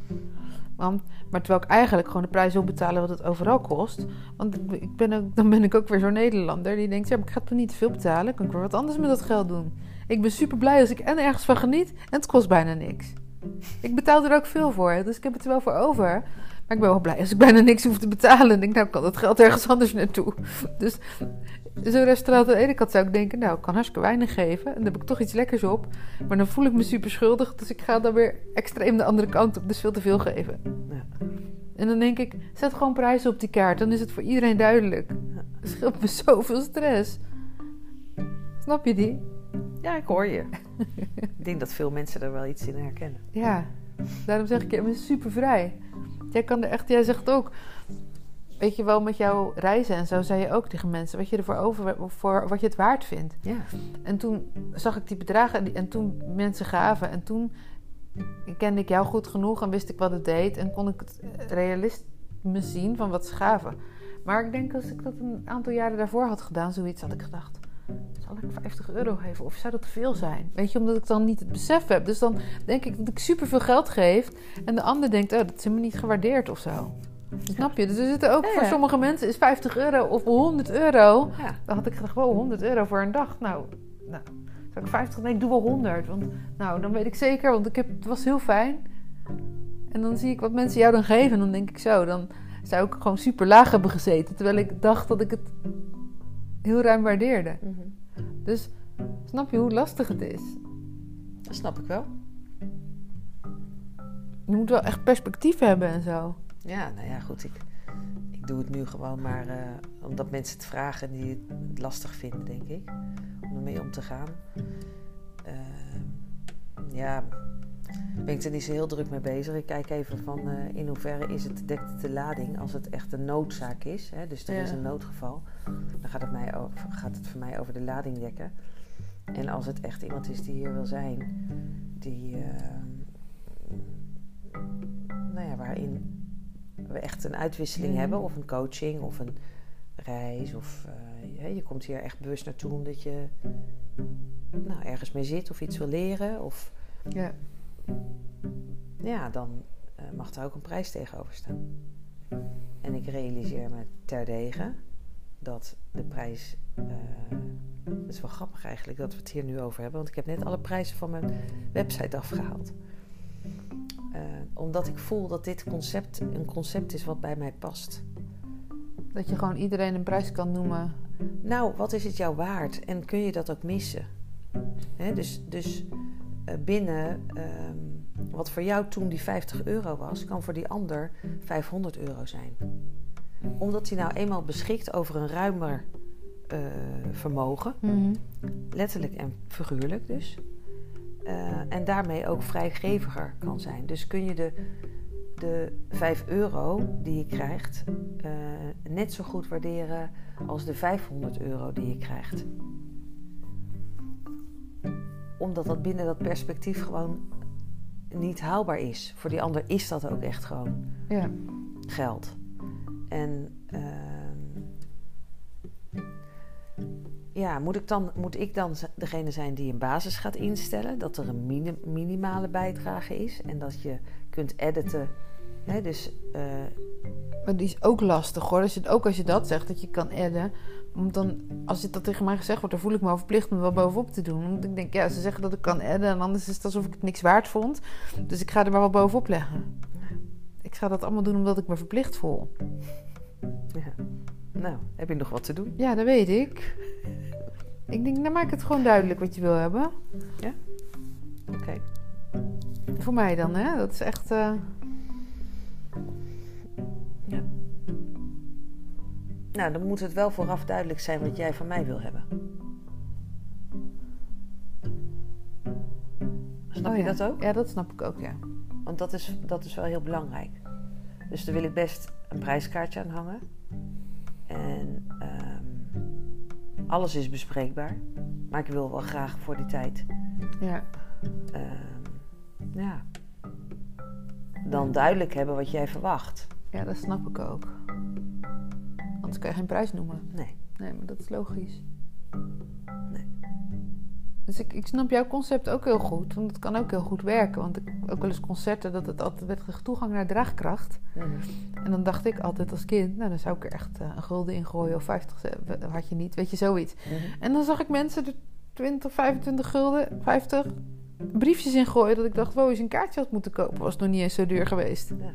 Want, maar terwijl ik eigenlijk gewoon de prijs wil betalen wat het overal kost. Want ik ben ook, <laughs> dan ben ik ook weer zo'n Nederlander die denkt, ja, maar ik ga toch niet te veel betalen. Kan ik weer wat anders met dat geld doen. Ik ben super blij als ik en ergens van geniet en het kost bijna niks. Ik betaal er ook veel voor, dus ik heb het er wel voor over. Maar ik ben wel blij als ik bijna niks hoef te betalen. En denk, nou kan dat geld ergens anders naartoe. Dus zo'n restaurant aan de ene kant zou ik denken, nou ik kan hartstikke weinig geven. En dan heb ik toch iets lekkers op. Maar dan voel ik me super schuldig, dus ik ga dan weer extreem de andere kant op. Dus veel te veel geven. Ja. En dan denk ik, zet gewoon prijzen op die kaart. Dan is het voor iedereen duidelijk. Het scheelt me <laughs> zoveel stress. Snap je die? Ja, ik hoor je. ik denk dat veel mensen er wel iets in herkennen. Ja, daarom zeg ik, je bent super vrij. Jij kan er echt, jij zegt ook, weet je wel, met jouw reizen en zo zei je ook tegen mensen wat je ervoor over, voor wat je het waard vindt. Ja. En toen zag ik die bedragen en, die- en toen mensen gaven en toen kende ik jou goed genoeg en wist ik wat het deed en kon ik het realisme zien van wat ze gaven. Maar ik denk als ik dat een aantal jaren daarvoor had gedaan, zoiets had ik gedacht. Zal ik 50 euro geven of zou dat te veel zijn? Weet je, omdat ik dan niet het besef heb. Dus dan denk ik dat ik superveel geld geef. En de ander denkt, oh, dat is me niet gewaardeerd of zo. Snap je? Dus er zitten ook Ja, voor sommige mensen is 50 euro of 100 euro. ja. Dan had ik gedacht, wow, 100 euro voor een dag. Nou, nou zou ik 50? Nee, ik doe wel 100. Want nou, dan weet ik zeker, want ik heb, het was heel fijn. En dan zie ik wat mensen jou dan geven. En dan denk ik zo, dan zou ik gewoon super laag hebben gezeten. Terwijl ik dacht dat ik het heel ruim waardeerde. Mhm. Dus snap je hoe lastig het is? Dat snap ik wel. Je moet wel echt perspectief hebben en zo. Ja, nou ja, goed. Ik, ik doe het nu gewoon maar eh, omdat mensen het vragen die het lastig vinden, denk ik. Om ermee om te gaan. Eh, ja, ben ik er niet zo heel druk mee bezig. Ik kijk even van eh, in hoeverre is het, dekt de lading als het echt een noodzaak is. Hè? Dus er Ja. is een noodgeval. Dan gaat het, mij over, gaat het voor mij over de lading dekken. En als het echt iemand is die hier wil zijn, die, eh, nou ja, waarin we echt een uitwisseling hebben, of een coaching, of een reis, of eh, je, je komt hier echt bewust naartoe omdat je nou, ergens mee zit of iets wil leren, of Ja. Ja, dan eh, mag er ook een prijs tegenover staan. En ik realiseer me terdege dat de prijs. eh, het is wel grappig eigenlijk dat we het hier nu over hebben, want ik heb net alle prijzen van mijn website afgehaald. Eh, omdat ik voel dat dit concept een concept is wat bij mij past. Dat je gewoon iedereen een prijs kan noemen. Nou, wat is het jou waard en kun je dat ook missen? Hè, dus dus binnen ehm, wat voor jou toen die 50 euro was, kan voor die ander 500 euro zijn. Omdat hij nou eenmaal beschikt over een ruimer eh, vermogen, letterlijk en figuurlijk dus. Eh, en daarmee ook vrijgeviger kan zijn. Dus kun je de, de 5 euro die je krijgt eh, net zo goed waarderen als de 500 euro die je krijgt. Omdat dat binnen dat perspectief gewoon niet haalbaar is. Voor die ander is dat ook echt gewoon Ja. geld. En ehm, ja, moet ik, dan, moet ik dan degene zijn die een basis gaat instellen? Dat er een mini- minimale bijdrage is en dat je kunt editen Hè, dus eh, Maar die is ook lastig hoor. Je, ook als je dat zegt, dat je kan adden. Dan, als het dat tegen mij gezegd wordt, dan voel ik me verplicht om wel bovenop te doen. Want ik denk, ja, ze zeggen dat ik kan adden. En anders is het alsof ik het niks waard vond. Dus ik ga er maar wel bovenop leggen. Ik ga dat allemaal doen omdat ik me verplicht voel. ja. nou, heb je nog wat te doen? Ja, dat weet ik. Ik denk, dan maak het gewoon duidelijk wat je wil hebben. Oké. Voor mij dan, hè? Dat is echt. eh, Nou, dan moet het wel vooraf duidelijk zijn wat jij van mij wil hebben. Snap oh je ja. dat ook? Ja, dat snap ik ook, ja. Want dat is, dat is wel heel belangrijk. Dus daar wil ik best een prijskaartje aan hangen. En ehm, alles is bespreekbaar. Maar ik wil wel graag voor die tijd. Ja, ehm, ja. Dan duidelijk hebben wat jij verwacht. ja dat snap ik ook. Anders kan je geen prijs noemen. Nee. Nee, maar dat is logisch. Nee. Dus ik, ik snap jouw concept ook heel goed. Want het kan ook heel goed werken. Want ik ook wel eens concerten dat het altijd werd toegang naar draagkracht. Mhm. En dan dacht ik altijd als kind, nou dan zou ik er echt eh, een gulden in gooien of 50 cent, had je niet, weet je, zoiets. Mhm. En dan zag ik mensen er 20, 25 gulden, 50 briefjes in gooien. Dat ik dacht, wow, je een kaartje had moeten kopen, was nog niet eens zo duur geweest. Ja.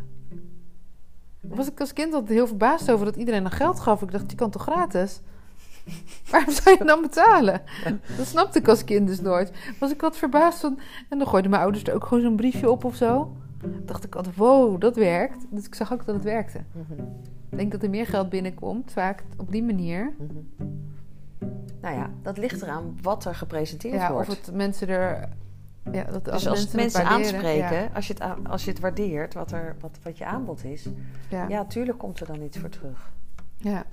Was ik als kind altijd heel verbaasd over dat iedereen dan geld gaf. Ik dacht, je kan toch gratis? Waarom zou je dan betalen? Dat snapte ik als kind dus nooit. Was ik wat verbaasd van... En dan gooiden mijn ouders er ook gewoon zo'n briefje op of zo. Dacht ik altijd, wow, dat werkt. Dus ik zag ook dat het werkte. Ik denk dat er meer geld binnenkomt, vaak op die manier. Nou ja, dat ligt eraan wat er gepresenteerd Ja, wordt. of het mensen er... Ja, dat dus als mensen, waarderen, aanspreken, Ja, als, je het, als je het waardeert, wat, er, wat, wat je aanbod is, ja, ja, tuurlijk komt er dan iets voor terug. ja.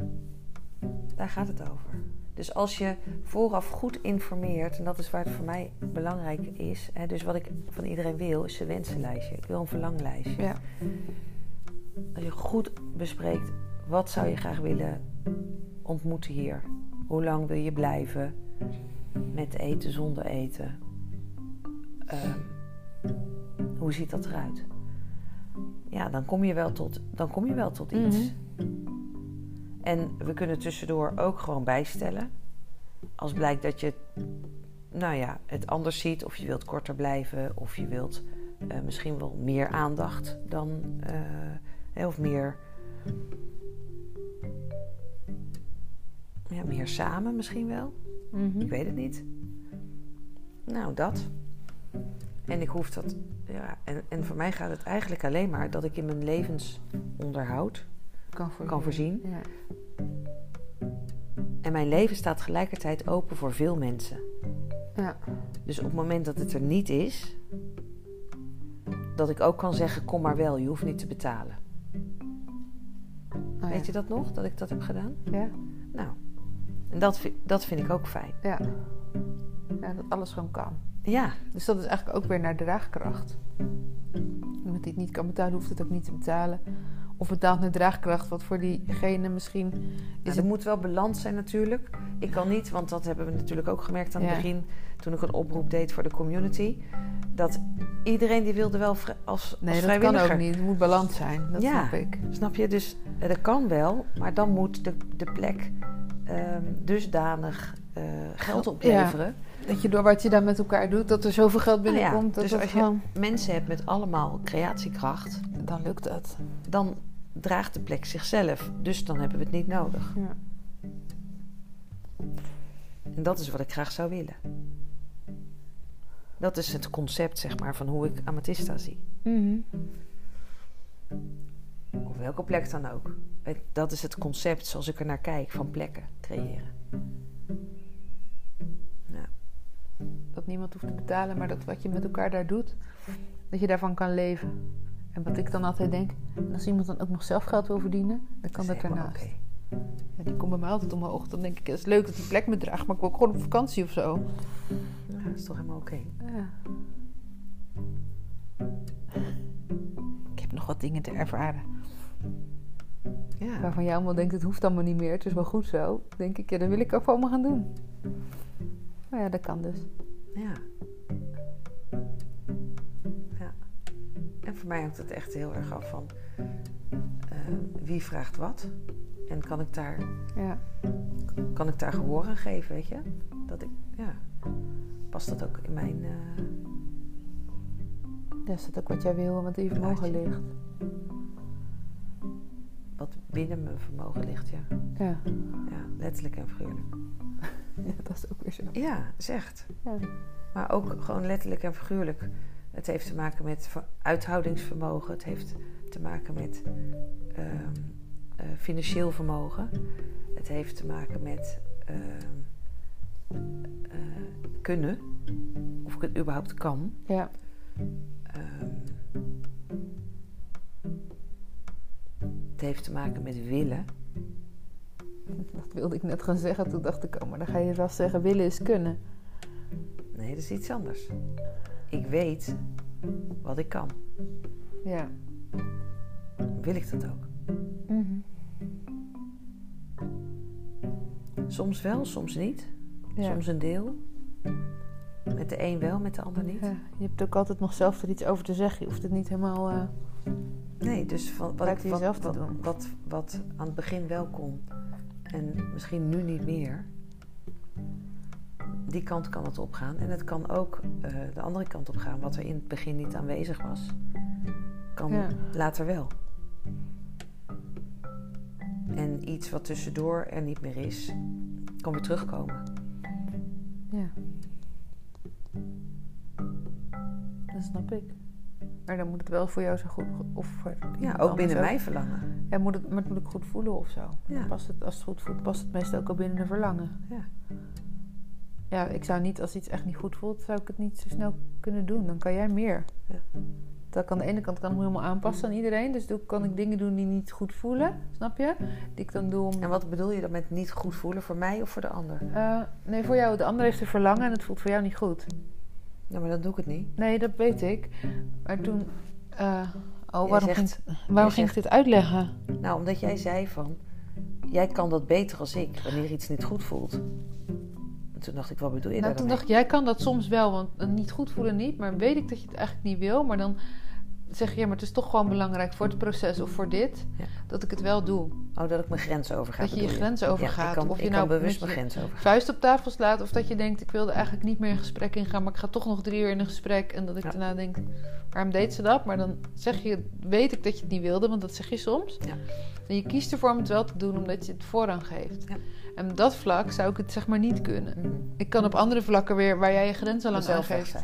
Daar gaat het over. Dus als je vooraf goed informeert, en dat is waar het voor mij belangrijk is, hè, dus wat ik van iedereen wil, is een wensenlijstje. Ik wil een verlanglijstje. ja. Als je goed bespreekt, wat zou je graag willen ontmoeten hier? Hoe lang wil je blijven? Met eten, zonder eten? Ehm, hoe ziet dat eruit? Ja, dan kom je wel tot, dan kom je wel tot iets. En we kunnen tussendoor ook gewoon bijstellen. Als blijkt dat je nou ja, het anders ziet, of je wilt korter blijven, of je wilt eh, misschien wel meer aandacht dan, eh, of meer, ja, meer samen misschien wel. Mhm. Ik weet het niet. Nou, dat. En ik hoef dat, ja, en, en voor mij gaat het eigenlijk alleen maar dat ik in mijn levensonderhoud Kan, voor kan voorzien. Ja. En mijn leven staat tegelijkertijd open voor veel mensen. Ja. Dus op het moment dat het er niet is, dat ik ook kan zeggen: kom maar wel, je hoeft niet te betalen. Oh, Weet je dat nog, dat ik dat heb gedaan? Ja. Nou, en dat, dat vind ik ook fijn. Ja. ja, dat alles gewoon kan. Ja, Dus dat is eigenlijk ook weer naar draagkracht. Iemand die het niet kan betalen, hoeft het ook niet te betalen. Of betaalt naar draagkracht, wat voor diegene misschien is nou, het er moet wel balans zijn natuurlijk. Ik kan niet, want dat hebben we natuurlijk ook gemerkt aan het Ja. begin, toen ik een oproep deed voor de community, dat iedereen die wilde wel als, Nee, als dat kan ook niet. Het moet balans zijn. Dat Ja. snap ik. Snap je? Dus eh, dat kan wel, maar dan moet de, de plek ehm, dusdanig eh, geld opleveren. Dat je door wat je daar met elkaar doet, dat er zoveel geld Nou ja, binnenkomt. dat dus als je- gewoon... Mensen hebt met allemaal creatiekracht, Dan lukt dat. dan draagt de plek zichzelf. Dus dan hebben we het niet nodig. Ja. En dat is wat ik graag zou willen. Dat is het concept, zeg maar, van hoe ik Amatista zie. Mhm. Op welke plek dan ook. Het- Dat is het concept zoals ik er naar kijk, van plekken creëren. Dat niemand hoeft te betalen, maar dat wat je met elkaar daar doet, dat je daarvan kan leven. En wat ik dan altijd denk, en als iemand dan ook nog zelf geld wil verdienen, dan kan dat daarnaast. Ja, die komt bij mij altijd omhoog. Dan denk ik, het is leuk dat die plek me draagt, maar ik wil ook gewoon op vakantie of zo. Ja, dat is toch helemaal oké. Ja. Ik heb nog wat dingen te ervaren. Ja. Waarvan jij allemaal denkt, het hoeft allemaal niet meer. Het is wel goed zo. denk ik, ja, dat wil ik ook allemaal gaan doen. Maar ja, dat kan dus. Ja. Ja. En voor mij hangt het echt heel erg af van eh, wie vraagt wat. En kan ik daar, Ja. kan ik daar gehoor aan geven, weet je? Dat ik, ja, past dat ook in mijn, Ja, is dat ook wat jij wil en wat in je vermogen ligt? wat binnen mijn vermogen ligt, ja. Ja. Ja, letterlijk en figuurlijk. <laughs> ja, dat is ook weer zo. Ja, echt. Ja. Maar ook gewoon letterlijk en figuurlijk. Het heeft te maken met ver- uithoudingsvermogen. Het heeft te maken met ehm, eh, financieel vermogen. Het heeft te maken met ehm, eh, kunnen. Of ik het überhaupt kan. Ja. Ehm, het heeft te maken met willen. <laughs> Dat wilde ik net gaan zeggen. Toen dacht ik, oh, maar dan ga je vast zeggen, willen is kunnen. Nee, dat is iets anders. Ik weet wat ik kan. Ja. Wil ik dat ook? Mhm. Soms wel, soms niet. ja. Soms een deel. Met de een wel, met de ander niet. Ja, je hebt ook altijd nog zelf er iets over te zeggen. Je hoeft het niet helemaal... eh, Nee, dus van, wat, wat. Wat, wat aan het begin wel kon en misschien nu niet meer, die kant kan het opgaan. En het kan ook eh, de andere kant op gaan, wat er in het begin niet aanwezig was, kan Ja. later wel. En iets wat tussendoor er niet meer is, kan weer terugkomen. ja. Dat snap ik. Maar dan moet het wel voor jou zo goed... Of voor Ja, ook binnen mijn verlangen. Ja, moet het, maar het moet ook goed voelen of zo. Ja. Past het, als het goed voelt, past het meestal ook al binnen een verlangen. Ja. Ja, ik zou niet, als iets echt niet goed voelt, zou ik het niet zo snel kunnen doen. Dan kan jij meer. Ja. Dat kan aan de ene kant kan ik me helemaal aanpassen aan iedereen. Dus dan kan ik dingen doen die niet goed voelen, snap je? Die ik dan doe om... En wat bedoel je dan met niet goed voelen voor mij of voor de ander? Eh, nee, voor jou. De ander heeft een verlangen en het voelt voor jou niet goed. Ja, maar dan doe ik het niet. Nee, dat weet ik. Maar toen... eh, oh, waarom, zegt- ging, waarom ging ik dit uitleggen? Nou, omdat jij zei van, jij kan dat beter als ik, wanneer iets niet goed voelt. En toen dacht ik, wat bedoel je Nou, toen dacht ik, jij kan dat soms wel, want eh, niet goed voelen niet. Maar weet ik dat je het eigenlijk niet wil. Maar dan zeg je, ja, maar het is toch gewoon belangrijk voor het proces of voor dit. Ja. Dat ik het wel doe. Oh, dat ik mijn grens overga. Dat je je grens overgaat. kan, of je nou bewust mijn grens overgaan. vuist op tafel slaat. Of dat je denkt, ik wilde eigenlijk niet meer een gesprek ingaan. Maar ik ga toch nog drie uur in een gesprek. En dat ik Ja. daarna denk, waarom deed ze dat? Maar dan zeg je, weet ik dat je het niet wilde. Want dat zeg je soms. Ja. En je kiest ervoor om het wel te doen, omdat je het voorrang geeft. Ja. En op dat vlak zou ik het zeg maar niet kunnen. Ik kan op andere vlakken weer, waar jij je grenzen lang aangeeft.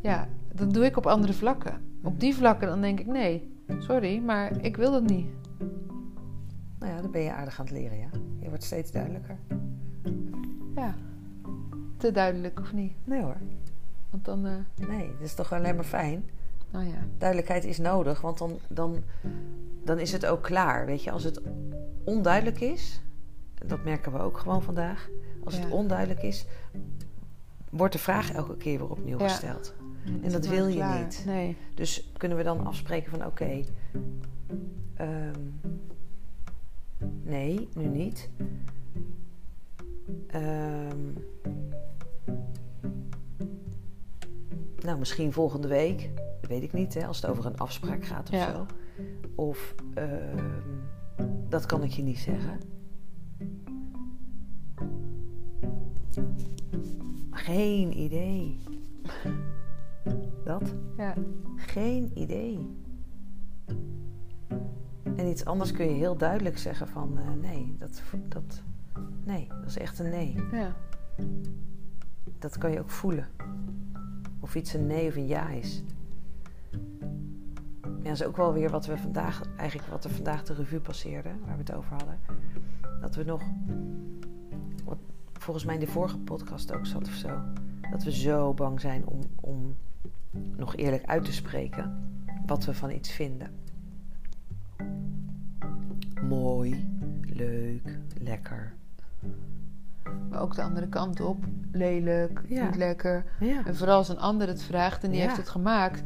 Ja, dat doe ik op andere vlakken. Op die vlakken dan denk ik, nee, sorry, maar ik wil dat niet. Nou ja, dan ben je aardig aan het leren, ja. Je wordt steeds duidelijker. Ja, te duidelijk of niet? Nee hoor. Want dan, eh, Nee, dat is toch alleen maar fijn. nou ja. Duidelijkheid is nodig, want dan, dan, dan is het ook klaar. Weet je, als het onduidelijk is, dat merken we ook gewoon vandaag. Als het onduidelijk is, wordt de vraag elke keer weer opnieuw Ja. gesteld. Dan En dat wil je klaar. niet. Nee. Dus kunnen we dan afspreken van oké, ehm, nee, nu niet. Ehm, nou, misschien volgende week. Weet ik niet, hè, als het over een afspraak gaat of Ja. zo. Of ehm, dat kan ik je niet zeggen. Geen idee. <laughs> Dat? Ja. Geen idee. En iets anders kun je heel duidelijk zeggen van eh, nee, dat, dat, nee, dat is echt een nee. Ja. Dat kan je ook voelen. Of iets een nee of een ja is. Ja, dat is ook wel weer wat we vandaag, eigenlijk wat er vandaag de revue passeerde, waar we het over hadden. Dat we nog, wat volgens mij in de vorige podcast ook zat of zo, dat we zo bang zijn om, om nog eerlijk uit te spreken wat we van iets vinden. Mooi, leuk, lekker. Maar ook de andere kant op. Lelijk, Ja. niet lekker. Ja, En vooral als een ander het vraagt en die Ja. heeft het gemaakt.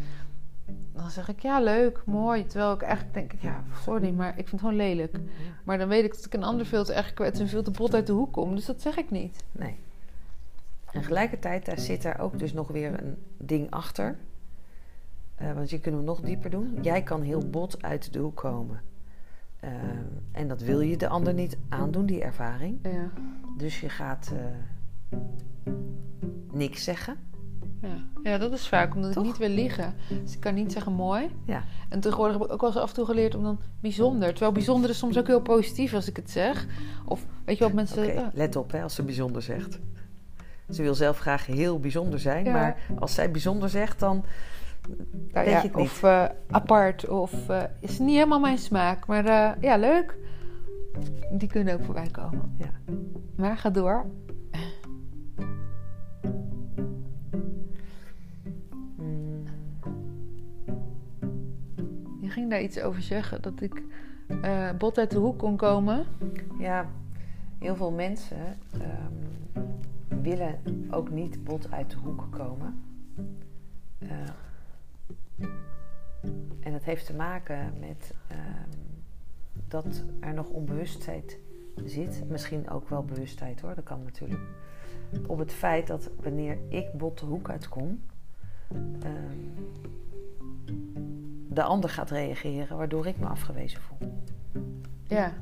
Dan zeg ik, ja, leuk, mooi. Terwijl ik eigenlijk denk, ja, sorry, maar ik vind het gewoon lelijk. Maar dan weet ik dat ik een ander veel te erg kwets en veel te bot uit de hoek kom. Dus dat zeg ik niet. nee. En tegelijkertijd daar zit daar ook dus nog weer een ding achter. Eh, want je kunnen we nog dieper doen. Jij kan heel bot uit de hoek komen. Eh, en dat wil je de ander niet aandoen, die ervaring. Ja. Dus je gaat eh, niks zeggen. Ja. ja, dat is vaak omdat Toch? ik niet wil liegen. Dus ik kan niet zeggen mooi. Ja. En tegenwoordig heb ik ook wel eens af en toe geleerd om dan bijzonder. Terwijl bijzonder is soms ook heel positief als ik het zeg. Of weet je wat mensen... Oké, ah, let op hè, als ze bijzonder zegt. Ze wil zelf graag heel bijzonder zijn, Ja. maar als zij bijzonder zegt, dan nou weet ja, je het niet. of eh, apart. Of eh, is niet helemaal mijn smaak. Maar eh, ja, leuk. Die kunnen ook voorbij komen. Ja. Maar ga door. Mm, Je ging daar iets over zeggen. Dat ik bot uit de hoek kon komen. ja, heel veel mensen ehm, willen ook niet bot uit de hoek komen. Eh, en dat heeft te maken met ehm, dat er nog onbewustheid zit. Misschien ook wel bewustheid hoor, dat kan natuurlijk. Op het feit dat wanneer ik bot de hoek uitkom, ehm, de ander gaat reageren waardoor ik me afgewezen voel. Ja.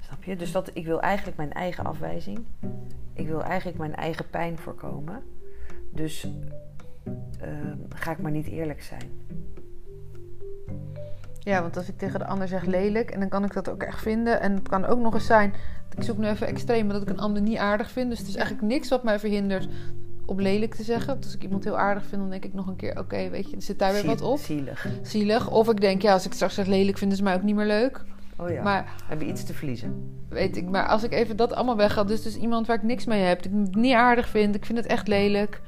Snap je? Dus dat, ik wil eigenlijk mijn eigen afwijzing. Ik wil eigenlijk mijn eigen pijn voorkomen. Dus ehm, ga ik maar niet eerlijk zijn. Ja, want als ik tegen de ander zeg lelijk, en dan kan ik dat ook echt vinden. En het kan ook nog eens zijn, ik zoek nu even extreem, maar dat ik een ander niet aardig vind. Dus het is eigenlijk niks wat mij verhindert om lelijk te zeggen. Want als ik iemand heel aardig vind, dan denk ik nog een keer, oké, weet je, zit daar weer wat op. Zielig. Zielig. Of ik denk, ja, als ik straks zeg lelijk, vinden ze mij ook niet meer leuk. Oh ja. Maar Heb je iets te verliezen? weet ik, maar als ik even dat allemaal wegga, dus dus iemand waar ik niks mee heb, die ik niet aardig vind, ik vind het echt lelijk.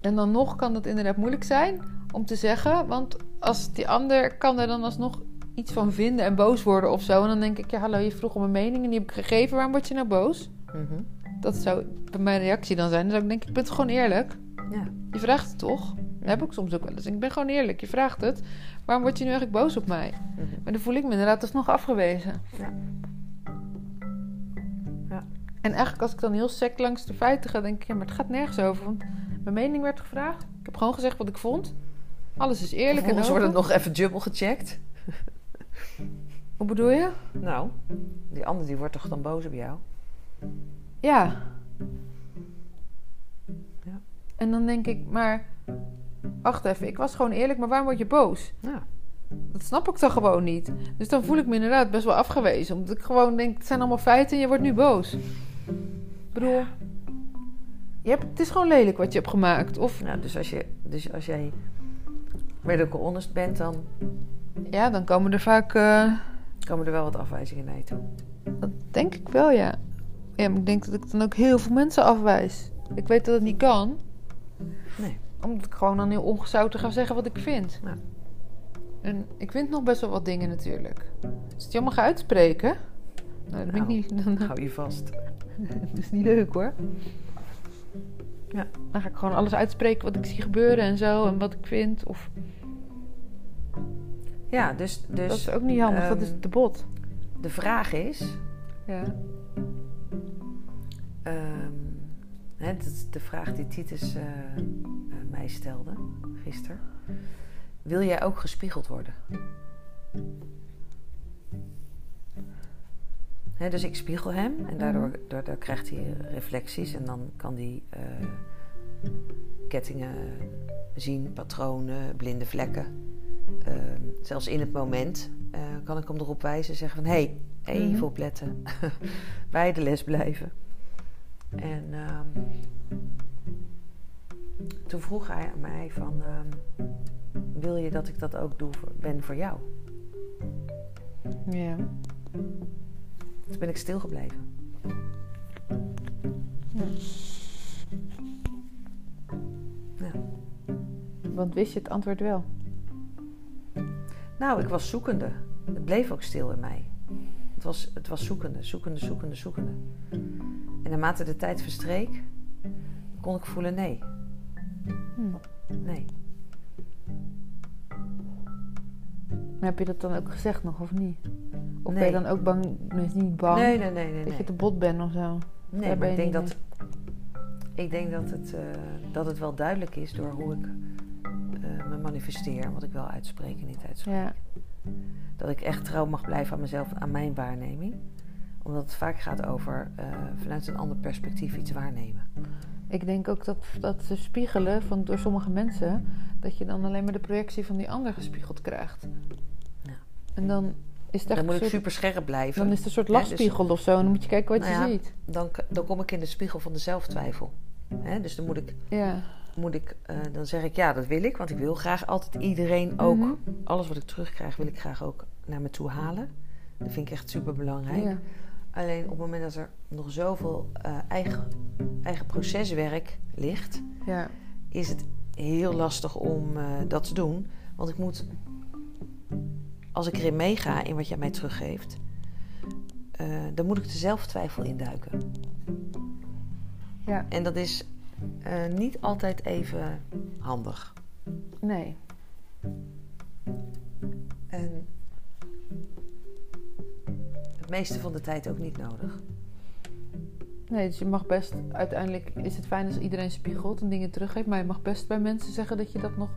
En dan nog kan dat inderdaad moeilijk zijn om te zeggen, want als die ander kan er dan alsnog iets van vinden en boos worden of zo. En dan denk ik, ja hallo, je vroeg om een mening en die heb ik gegeven, waarom word je nou boos? Mhm. Dat zou bij mijn reactie dan zijn. Dan zou ik ik ben toch gewoon eerlijk? Ja. Je vraagt het toch? Dat heb ik soms ook wel eens. Ik ben gewoon eerlijk, je vraagt het. Waarom word je nu eigenlijk boos op mij? Mhm. Maar dan voel ik me inderdaad alsnog afgewezen. Ja. Ja. En eigenlijk als ik dan heel sec langs de feiten ga, denk ik, ja, maar het gaat nergens over. Want mijn mening werd gevraagd. Ik heb gewoon gezegd wat ik vond. Alles is eerlijk en open. wordt het nog even dubbel gecheckt. Hoe bedoel je? Nou, die ander die wordt toch dan boos op jou? Ja. En dan denk ik, maar wacht even, ik was gewoon eerlijk, maar waarom word je boos? Ja. Dat snap ik dan gewoon niet. Dus dan voel ik me inderdaad best wel afgewezen. Omdat ik gewoon denk, het zijn allemaal feiten en je wordt nu boos. Ik bedoel, je hebt, het is gewoon lelijk wat je hebt gemaakt. Of Nou, dus als, je, dus als jij honest bent, dan ja, dan komen er vaak, eh, komen er wel wat afwijzingen naar je toe. dat denk ik wel, ja. Ja, maar ik denk dat ik dan ook heel veel mensen afwijs. Ik weet dat het niet kan. Nee. Omdat ik gewoon dan heel ongezouten ga zeggen wat ik vind. Ja. En ik vind nog best wel wat dingen natuurlijk. Als je allemaal ga uitspreken... Nou, dat ben ik niet... <laughs> Dan, Hou je vast. <laughs> dat is niet leuk hoor. Ja. Dan ga ik gewoon alles uitspreken wat ik zie gebeuren en zo. En wat ik vind. Of, Ja, dus, dus dat is ook niet handig. dat ehm, is te bot. de vraag is... Ja. ehm, hè, dat is de vraag die Titus eh, eh, mij stelde gisteren. Wil jij ook gespiegeld worden? Dus ik spiegel hem en daardoor, daardoor krijgt hij reflecties en dan kan hij eh, kettingen zien, patronen, blinde vlekken. Ehm, zelfs in het moment kan ik hem erop wijzen en zeggen van... hé, hey, even Mhm. opletten. <laughs> Bij de les blijven. En ehm, toen vroeg hij aan mij van... ehm, wil je dat ik dat ook doe voor, ben voor jou? Ja. Toen ben ik stilgebleven. Ja. Want wist je het antwoord wel? Nou, ik was zoekende. Het bleef ook stil in mij. Het was, het was zoekende, zoekende, zoekende, zoekende. En naarmate de tijd verstreek, kon ik voelen nee. Hm. Nee. Maar heb je dat dan ook gezegd nog of niet? Of ben je dan ook bang, nee, niet bang, Nee, nee, nee, nee. dat je te bot bent of zo? nee daar maar ik denk, dat, ik denk dat, het, eh, dat het wel duidelijk is door hoe ik eh, me manifesteer en wat ik wel uitspreek en niet uitspreek. Ja. Dat ik echt trouw mag blijven aan mezelf, aan mijn waarneming. Omdat het vaak gaat over eh, vanuit een ander perspectief iets waarnemen. Ik denk ook dat, dat ze spiegelen van, door sommige mensen, dat je dan alleen maar de projectie van die ander gespiegeld krijgt. Ja. En dan is echt Dan moet een ik soort, super scherp blijven. dan is het een soort dus- lachspiegel of zo. En dan moet je kijken wat Nou je ja. ziet. dan, dan kom ik in de spiegel van de zelftwijfel. Hè, dus dan moet ik, Ja. moet ik eh, dan zeg ik ja, dat wil ik. Want ik wil graag altijd iedereen ook, Mhm. alles wat ik terugkrijg, wil ik graag ook naar me toe halen. Dat vind ik echt super belangrijk. Ja. Alleen op het moment dat er nog zoveel eh, eigen, eigen proceswerk ligt, ja. is het heel lastig om eh, dat te doen. Want ik moet, als ik erin meega in wat jij mij teruggeeft, eh, dan moet ik de zelftwijfel induiken. Ja. En dat is niet altijd even handig. Nee. En het meeste van de tijd ook niet nodig. Nee, dus je mag best, uiteindelijk is het fijn als iedereen spiegelt en dingen teruggeeft. Maar je mag best bij mensen zeggen dat je dat nog,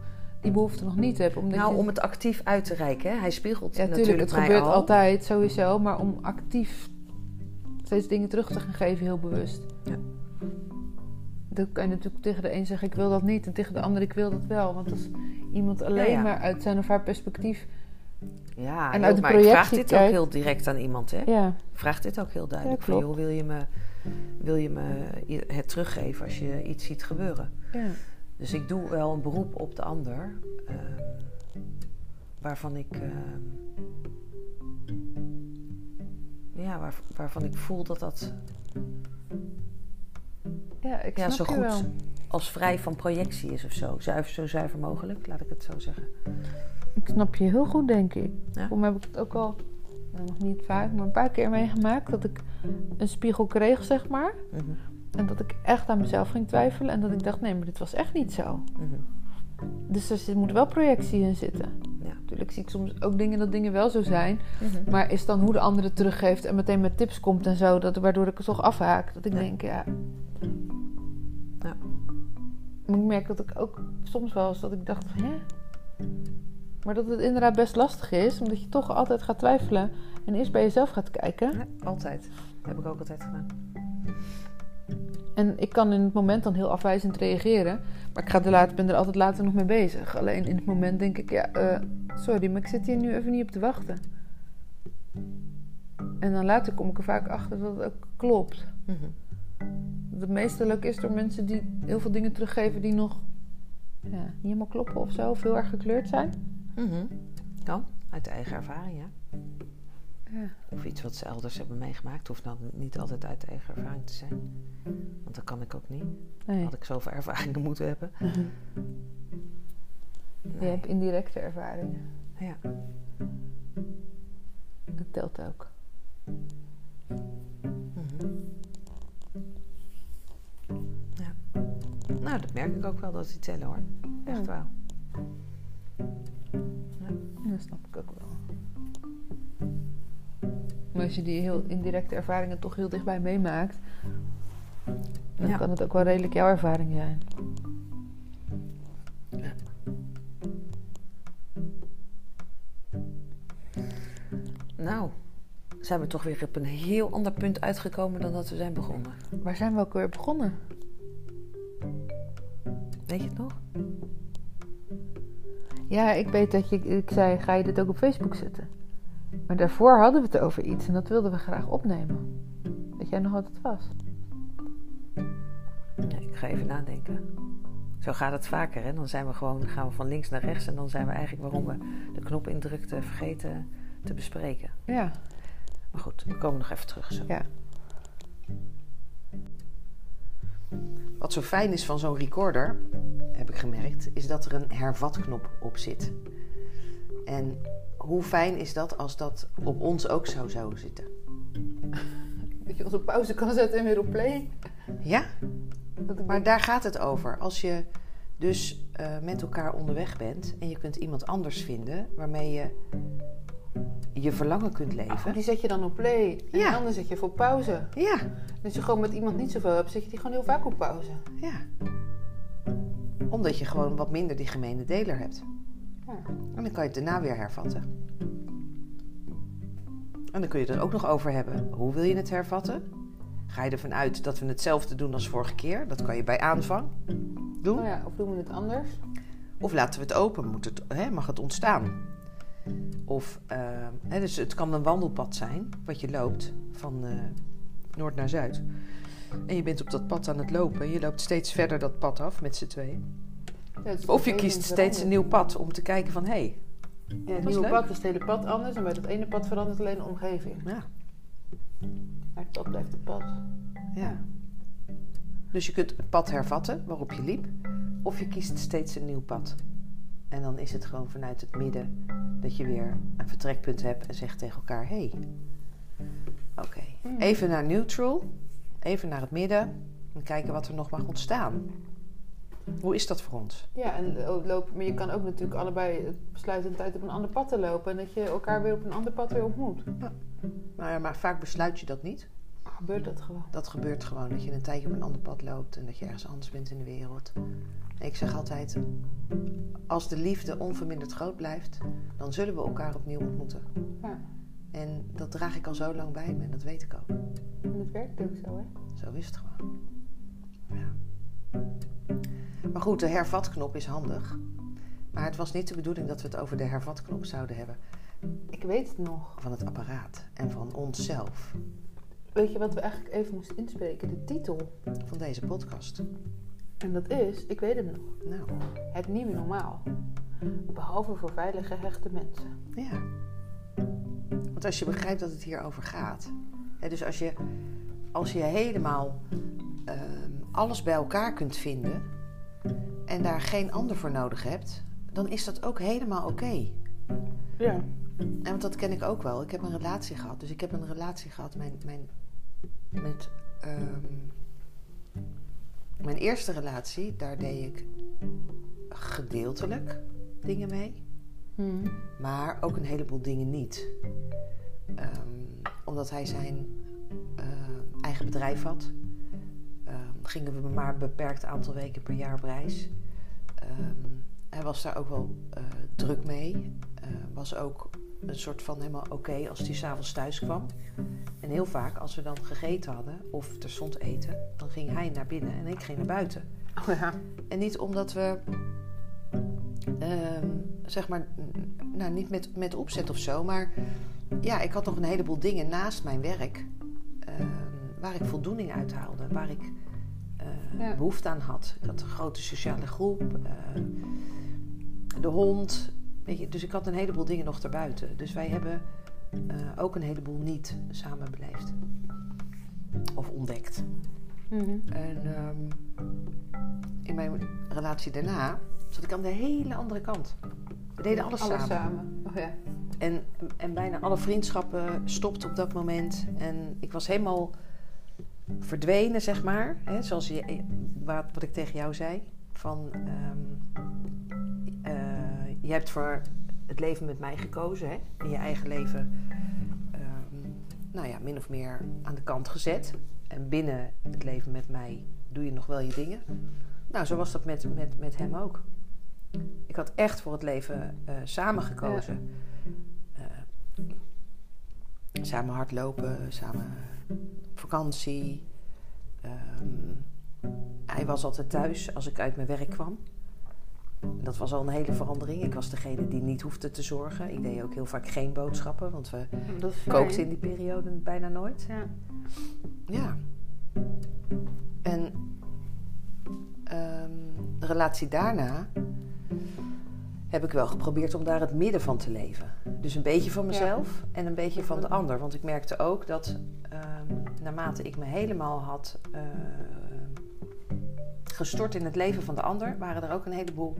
die behoefte nog niet hebt. Omdat nou, je, om het actief uit te reiken. Hè? Hij spiegelt ja, natuurlijk tuurlijk, het mij gebeurt al. altijd sowieso. Maar om actief steeds dingen terug te gaan geven, heel bewust. Ja. Dan kan je natuurlijk tegen de een zeggen, ik wil dat niet. En tegen de ander, ik wil dat wel. Want als iemand alleen ja. maar uit zijn of haar perspectief... Ja, En joh, uit de maar ik vraag dit ook heel direct aan iemand. Hè? Ja, Ik vraag dit ook heel duidelijk. Ja, van, joh, wil je, me, wil je me het teruggeven als je iets ziet gebeuren? ja. Dus ik doe wel een beroep op de ander. ehm, waarvan ik... ehm, ja, waar, waarvan ik voel dat dat ja ik ja, snap zo goed wel. als vrij van projectie is of zo. Zuiver, zo zuiver mogelijk, laat ik het zo zeggen. Ik snap je heel goed, denk ik. Ja? Voor mij heb ik het ook al, nou, nog niet vaak, maar een paar keer meegemaakt. Dat ik een spiegel kreeg, zeg maar. Mhm, En dat ik echt aan mezelf ging twijfelen. En dat ik dacht, nee, maar dit was echt niet zo. mhm. Dus er zit- moet wel projectie in zitten. Ja. Natuurlijk zie ik soms ook dingen dat dingen wel zo zijn. Mhm. Maar is dan hoe de andere het teruggeeft en meteen met tips komt en zo. Dat, waardoor ik het toch afhaak. Dat ik Ja. denk, ja... Ja. Maar ik merk dat ik ook soms wel eens dat ik dacht, hè? Maar dat het inderdaad best lastig is. Omdat je toch altijd gaat twijfelen. En eerst bij jezelf gaat kijken. Ja, altijd. Dat heb ik ook altijd gedaan. En ik kan in het moment dan heel afwijzend reageren. Maar ik ga er later, ben er altijd later nog mee bezig. Alleen in het moment denk ik, ja, eh, sorry, maar ik zit hier nu even niet op te wachten. En dan later kom ik er vaak achter dat het ook klopt. Mhm. Dat het is door mensen die heel veel dingen teruggeven die nog ja, niet helemaal kloppen of zo. Of heel erg gekleurd zijn. Mhm. Kan, uit de eigen ervaring, ja. Ja. Of iets wat ze elders hebben meegemaakt. Hoeft dan niet altijd uit de eigen ervaring te zijn. Want dat kan ik ook niet. Nee. Had ik zoveel ervaringen <laughs> moeten hebben. Je hebt indirecte ervaringen. Ja. Dat telt ook. Mhm. ja. Nou, dat merk ik ook wel dat die tellen hoor. Echt Ja. wel. Dat snap ik ook wel. Maar als je die heel indirecte ervaringen toch heel dichtbij meemaakt, dan Ja. kan het ook wel redelijk jouw ervaring zijn. Nou, zijn we toch weer op een heel ander punt uitgekomen dan dat we zijn begonnen. Waar zijn we ook weer begonnen? Weet je het nog? Ja, ik weet dat je, ik zei, ga je dit ook op Facebook zetten? Maar daarvoor hadden we het over iets en dat wilden we graag opnemen. Weet jij nog wat het was? Ja, ik ga even nadenken. Zo gaat het vaker, hè? Dan zijn we gewoon, gaan we van links naar rechts en dan zijn we eigenlijk waarom we de knop indrukten vergeten te bespreken. Ja. Maar goed, we komen nog even terug zo. Ja. Wat zo fijn is van zo'n recorder, heb ik gemerkt, is dat er een hervatknop op zit. En hoe fijn is dat als dat op ons ook zo zou zitten? <laughs> Dat je ons op pauze kan zetten en weer op play. Ja, maar daar gaat het over. Als je dus eh, met elkaar onderweg bent en je kunt iemand anders vinden waarmee je je verlangen kunt leven. Oh, die zet je dan op play. En Ja. de andere zet je voor pauze. Ja, Als je gewoon met iemand niet zoveel hebt, zet je die gewoon heel vaak op pauze. ja. Omdat je gewoon wat minder die gemene deler hebt. Ja. En dan kan je het daarna weer hervatten. En dan kun je het er ook nog over hebben. Hoe wil je het hervatten? Ga je ervan uit dat we hetzelfde doen als vorige keer? Dat kan je bij aanvang doen. Oh ja, of doen we het anders? Of laten we het open? Moet het, hè, mag het ontstaan? Of, eh, hè, dus het kan een wandelpad zijn wat je loopt van eh, noord naar zuid. En je bent op dat pad aan het lopen. Je loopt steeds verder dat pad af met z'n. Ja, is Of je kiest steeds een nieuw pad om te kijken van hé, hey, Ja, het Dat is nieuwe leuk. pad is het hele pad anders. En bij dat ene pad verandert alleen de omgeving. ja, Maar het pad blijft het pad. ja. Dus je kunt het pad hervatten waarop je liep. Of je kiest steeds een nieuw pad. En dan is het gewoon vanuit het midden dat je weer een vertrekpunt hebt en zegt tegen elkaar: hé, hey, oké, Mhm. even naar neutral, even naar het midden en kijken wat er nog mag ontstaan. Hoe is dat voor ons? Ja, en ook lopen, maar je kan ook natuurlijk allebei besluiten tijd op een ander pad te lopen. En dat je elkaar weer op een ander pad weer ontmoet. Ja, maar vaak besluit je dat niet. Gebeurt dat gewoon? Dat gebeurt gewoon, dat je een tijdje op een ander pad loopt en dat je ergens anders bent in de wereld. Ik zeg altijd, als de liefde onverminderd groot blijft, dan zullen we elkaar opnieuw ontmoeten. Ja. En dat draag ik al zo lang bij me en dat weet ik ook. En het werkt ook zo, hè? Zo is het gewoon. Ja. Maar goed, de hervatknop is handig. Maar het was niet de bedoeling dat we het over de hervatknop zouden hebben. Ik weet het nog. Van het apparaat en van onszelf. Weet je wat we eigenlijk even moesten inspreken? De titel. Van deze podcast. En dat is, ik weet het nog, Nou, het nieuwe normaal. Behalve voor veilig gehechte mensen. ja. Want als je begrijpt dat het hier over gaat. Hè, dus als je, als je helemaal ehm, alles bij elkaar kunt vinden. En daar geen ander voor nodig hebt. Dan is dat ook helemaal oké. Ja. En want dat ken ik ook wel. Ik heb een relatie gehad. Dus ik heb een relatie gehad mijn, mijn, met. ehm, mijn eerste relatie, daar deed ik gedeeltelijk dingen mee. Mhm. Maar ook een heleboel dingen niet. Ehm, omdat hij zijn eh, eigen bedrijf had, ehm, gingen we maar een beperkt aantal weken per jaar op reis. Ehm, hij was daar ook wel eh, druk mee. Eh, was ook een soort van helemaal oké als hij s'avonds thuis kwam. En heel vaak, als we dan gegeten hadden of er stond eten, dan ging hij naar binnen en ik ging naar buiten. Oh ja. En niet omdat we, ehm, zeg maar, nou niet met, met opzet of zo, maar ja, ik had nog een heleboel dingen naast mijn werk ehm, waar ik voldoening uit haalde, waar ik eh, Ja. behoefte aan had. Ik had een grote sociale groep, eh, de hond, weet je, dus ik had een heleboel dingen nog erbuiten. Dus wij hebben eh, ook een heleboel niet samen beleefd of ontdekt. Mhm. En ehm, in mijn relatie daarna zat ik aan de hele andere kant. We deden alles, Alles samen. samen. Oh ja. En, en bijna alle vriendschappen stopten op dat moment. En ik was helemaal verdwenen, zeg maar. Hè, zoals je, wat, wat ik tegen jou zei. Van, ehm, eh, je hebt voor het leven met mij gekozen. Hè? En je eigen leven, ehm, nou ja, min of meer aan de kant gezet. En binnen het leven met mij doe je nog wel je dingen. Nou, zo was dat met, met, met hem ook. Ik had echt voor het leven eh, samen gekozen. Eh, samen hardlopen, samen op vakantie. Ehm, hij was altijd thuis als ik uit mijn werk kwam. Dat was al een hele verandering. Ik was degene die niet hoefde te zorgen. Ik deed ook heel vaak geen boodschappen, want we fijn. kookten in die periode bijna nooit. Ja. Ja. En ehm, de relatie daarna heb ik wel geprobeerd om daar het midden van te leven. Dus een beetje van mezelf en een beetje van de ander. Want ik merkte ook dat ehm, naarmate ik me helemaal had eh, gestort in het leven van de ander, waren er ook een heleboel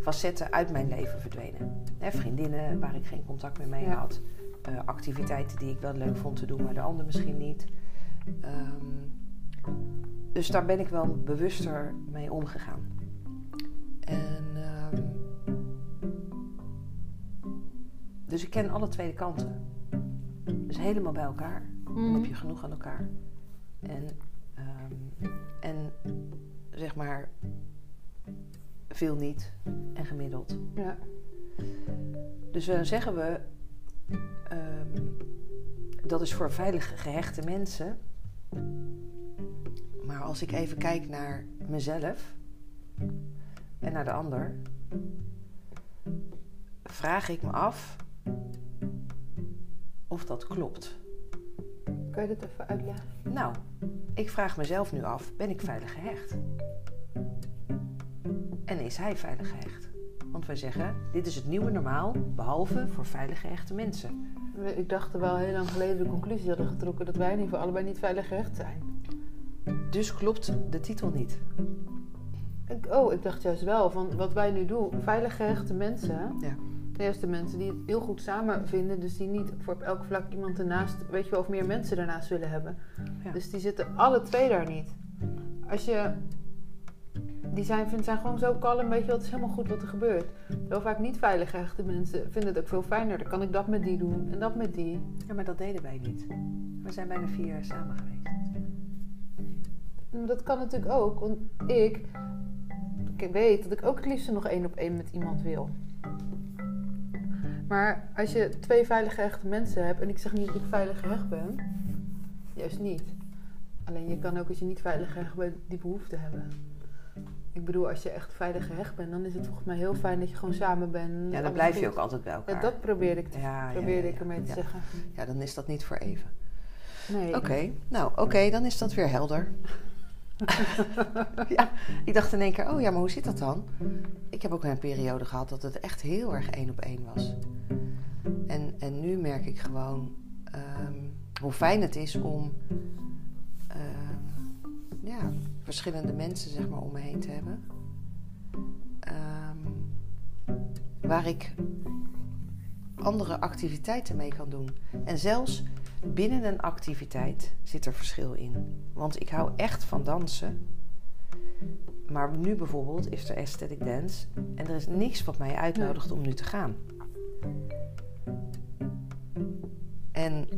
facetten uit mijn leven verdwenen. Hè, vriendinnen waar ik geen contact meer mee Ja. had. eh, activiteiten die ik wel leuk vond te doen, maar de ander misschien niet. Ehm, dus daar ben ik wel bewuster mee omgegaan. En, dus ik ken alle twee de kanten. Dus helemaal bij elkaar. Dan Mhm. heb je genoeg aan elkaar. En, ehm, en zeg maar veel niet en gemiddeld. Ja. Dus dan zeggen we, ehm, dat is voor veilig gehechte mensen. Maar als ik even kijk naar mezelf en naar de ander, vraag ik me af of dat klopt. Kan je dit even uitleggen? Nou, ik vraag mezelf nu af: ben ik veilig gehecht? En is hij veilig gehecht? Want wij zeggen: dit is het nieuwe normaal, behalve voor veilig gehechte mensen. Ik dacht er wel heel lang geleden de conclusie hadden getrokken dat wij in ieder geval allebei niet veilig gehecht zijn. Dus klopt de titel niet. Ik, oh, ik dacht juist wel van wat wij nu doen. Veilig gehechte mensen. Ja. De eerste mensen die het heel goed samen vinden. Dus die niet voor op elk vlak iemand ernaast, weet je wel, of meer mensen ernaast willen hebben. Ja. Dus die zitten alle twee daar niet. Als je. Die zijn, vindt, zijn gewoon zo kalm, weet je wel, het is helemaal goed wat er gebeurt. Heel vaak niet veilig gehechte mensen vinden het ook veel fijner. Dan kan ik dat met die doen en dat met die. Ja, maar dat deden wij niet. We zijn bijna vier jaar samen geweest. Maar Dat kan natuurlijk ook, want ik, ik weet dat ik ook het liefst nog één op één met iemand wil. Maar als je twee veilig gehechte mensen hebt, en ik zeg niet dat ik veilig gehecht ben, juist niet. Alleen je kan ook als je niet veilig gehecht bent, die behoefte hebben. Ik bedoel, als je echt veilig gehecht bent, dan is het volgens mij heel fijn dat je gewoon samen bent. Ja, dan blijf je ook altijd bij elkaar. Ja, dat probeer ik, te, Ja, ja, ik ermee te zeggen. Ja, dan is dat niet voor even. Nee. Oké, nou oké, dan is dat weer helder. <laughs> ja, ik dacht in één keer, oh ja, maar hoe zit dat dan? Ik heb ook een periode gehad dat het echt heel erg één op één was. En, en nu merk ik gewoon ehm, hoe fijn het is om ehm, ja, verschillende mensen zeg maar, om me heen te hebben. Ehm, waar ik andere activiteiten mee kan doen. En zelfs binnen een activiteit zit er verschil in. Want ik hou echt van dansen. Maar nu bijvoorbeeld is er aesthetic dance. En er is niks wat mij uitnodigt om nu te gaan. En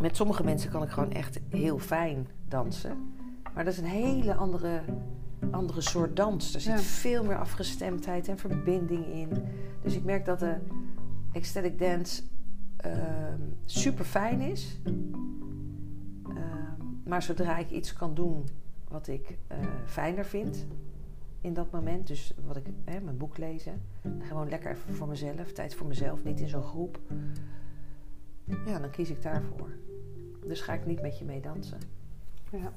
met sommige mensen kan ik gewoon echt heel fijn dansen. Maar dat is een hele andere, andere soort dans. Er zit Ja. veel meer afgestemdheid en verbinding in. Dus ik merk dat de ecstatic dance super fijn is. Ehm, maar zodra ik iets kan doen wat ik eh, fijner vind in dat moment, dus wat ik, hè, mijn boek lezen, gewoon lekker even voor mezelf, tijd voor mezelf, niet in zo'n groep, ja, dan kies ik daarvoor. Dus ga ik niet met je mee dansen. Ja. Ja.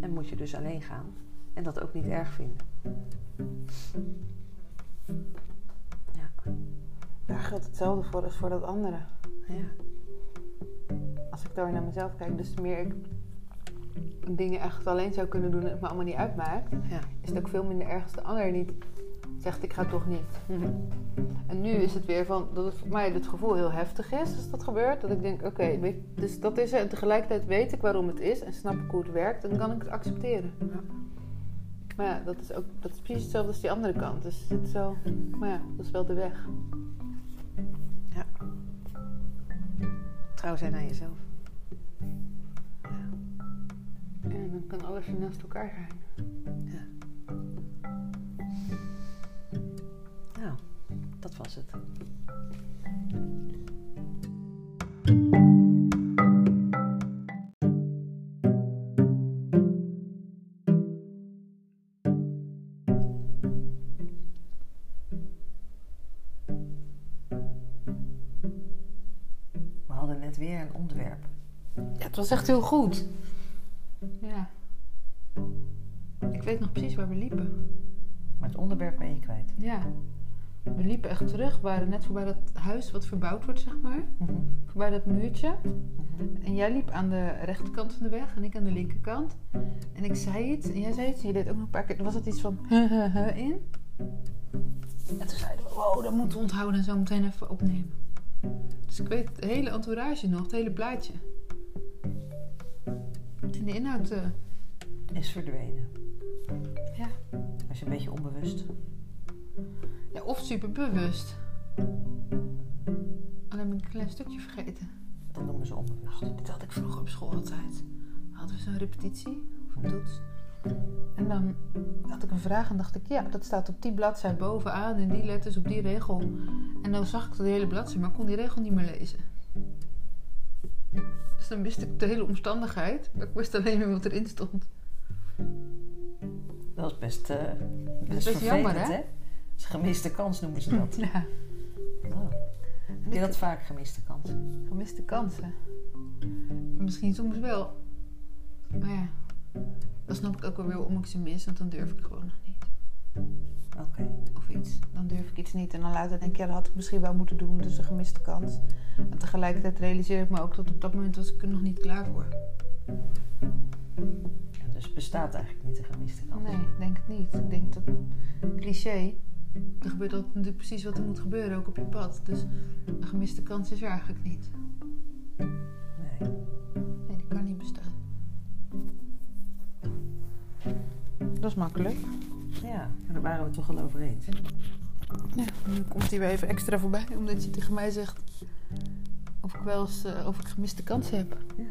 En moet je dus alleen gaan en dat ook niet erg vinden. Ja. Daar geldt hetzelfde voor als voor dat andere. Ja. Als ik daar naar mezelf kijk, dus meer ik dingen echt alleen zou kunnen doen en het me allemaal niet uitmaakt, Ja. is het ook veel minder erg als de ander niet zegt ik ga toch niet. En nu is het weer van dat het voor mij het gevoel heel heftig is als dat gebeurt. Dat ik denk, oké, dus dat is er. En tegelijkertijd weet ik waarom het is en snap ik hoe het werkt. En dan kan ik het accepteren. Ja. Maar ja, dat is ook dat is precies hetzelfde als die andere kant. Dus het is zo, maar ja, dat is wel de weg. ja. Trouw zijn aan jezelf. Ja. En dan kan alles er naast elkaar zijn. Ja. Nou, dat was het. Was echt heel goed. Ja. Ik weet nog precies waar we liepen. Maar het onderwerp ben je kwijt. Ja. We liepen echt terug. We waren net voorbij dat huis wat verbouwd wordt, zeg maar. Voorbij dat muurtje. En jij liep aan de rechterkant van de weg en ik aan de linkerkant. En ik zei iets en jij zei iets en je deed ook nog een paar keer. Er was het iets van in. En toen zeiden we, wow, dat moeten we onthouden en zo meteen even opnemen. Dus ik weet het hele entourage nog, het hele plaatje. En de inhoud, eh, Is verdwenen. ja. Was je een beetje onbewust? ja, of super bewust. Alleen ben ik een klein stukje vergeten. Dat noemen ze onbewust. Oh, dit had ik vroeger op school altijd. Hadden we zo'n repetitie of een toets. En dan had ik een vraag en dacht ik, ja, dat staat op die bladzij bovenaan in die letters op die regel. En dan zag ik de hele bladzij, maar kon die regel niet meer lezen. Dus dan wist ik de hele omstandigheid, maar ik wist alleen meer wat erin stond. Dat is best, eh best, jammer, hè? hè? Dat is een gemiste kans noemen ze dat. <laughs> Ja, Oh. Heb je dat vaak, gemiste kans? gemiste kansen. Misschien soms wel. Maar ja, dan snap ik ook wel weer waarom ik ze mis, want dan durf ik gewoon nog niet. Oké. Of iets. Dan durf ik iets niet en dan later denk ik, ja, dat had ik misschien wel moeten doen, dus een gemiste kans. En tegelijkertijd realiseer ik me ook dat op dat moment was ik er nog niet klaar voor. En dus bestaat eigenlijk niet de gemiste kans. Nee, ik denk het niet. Ik denk dat cliché. Er gebeurt altijd natuurlijk precies wat er moet gebeuren, ook op je pad. Dus een gemiste kans is er eigenlijk niet. Nee. Nee, die kan niet bestaan. Dat is makkelijk. Ja, maar daar waren we het toch al over eens. Ja, nu komt hij weer even extra voorbij, omdat je tegen mij zegt of ik wel eens eh, of ik gemiste kans heb. Ja.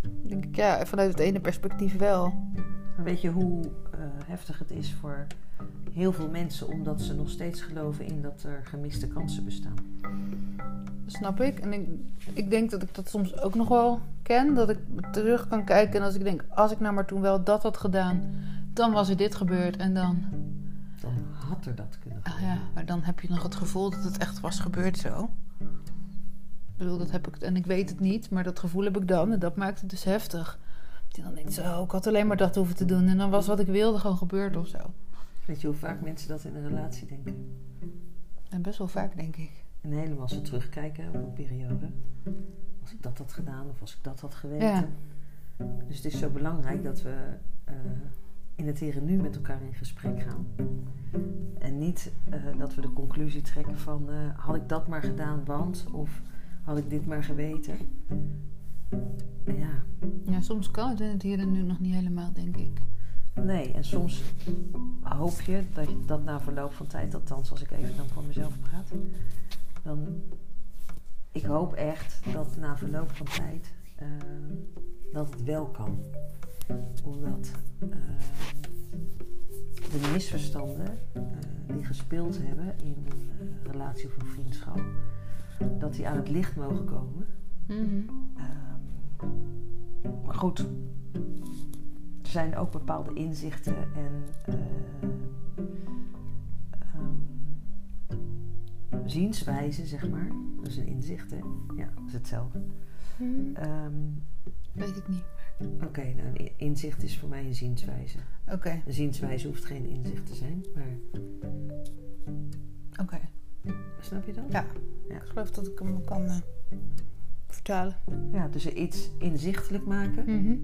Dan denk ik, ja, vanuit het ene perspectief wel. Maar weet je hoe eh, heftig het is voor heel veel mensen omdat ze nog steeds geloven in dat er gemiste kansen bestaan? Dat snap ik. En ik, ik denk dat ik dat soms ook nog wel ken. Dat ik terug kan kijken en als ik denk, als ik nou maar toen wel dat had gedaan, dan was er dit gebeurd. En dan, Dan had er dat kunnen ah gebeuren. ja, maar dan heb je nog het gevoel dat het echt was gebeurd zo. Ik bedoel, dat heb ik, en ik weet het niet, maar dat gevoel heb ik dan. En dat maakt het dus heftig. Dat je dan denkt, zo, ik had alleen maar dat hoeven te doen. En dan was wat ik wilde gewoon gebeurd of zo. Weet je hoe vaak mensen dat in een relatie denken? En best wel vaak, denk ik. En helemaal als ze terugkijken op een periode. Als ik dat had gedaan of als ik dat had geweten. Ja. Dus het is zo belangrijk dat we eh, in het hier en nu met elkaar in gesprek gaan. En niet eh, dat we de conclusie trekken van eh, had ik dat maar gedaan, want of had ik dit maar geweten. Ja, Ja, soms kan het in het hier en nu nog niet helemaal, denk ik. nee. En soms hoop je dat, je- dat na verloop van tijd, althans als ik even dan voor mezelf praat, dan ik hoop echt dat na verloop van tijd eh, dat het wel kan. Omdat eh, de misverstanden eh, die gespeeld hebben in een eh, relatie of een vriendschap, dat die aan het licht mogen komen. Mhm. Ehm, maar goed, er zijn ook bepaalde inzichten en eh, ehm, zienswijzen, zeg maar. Dat is een inzicht, hè? Ja, dat is hetzelfde. Ehm, Weet ik niet. Oké, nou, een inzicht is voor mij een zienswijze. Oké, Een zienswijze hoeft geen inzicht te zijn, maar oké. snap je dat? Ja. Ja. Ik geloof dat ik hem kan eh, vertalen. Ja, dus iets inzichtelijk maken. Mhm.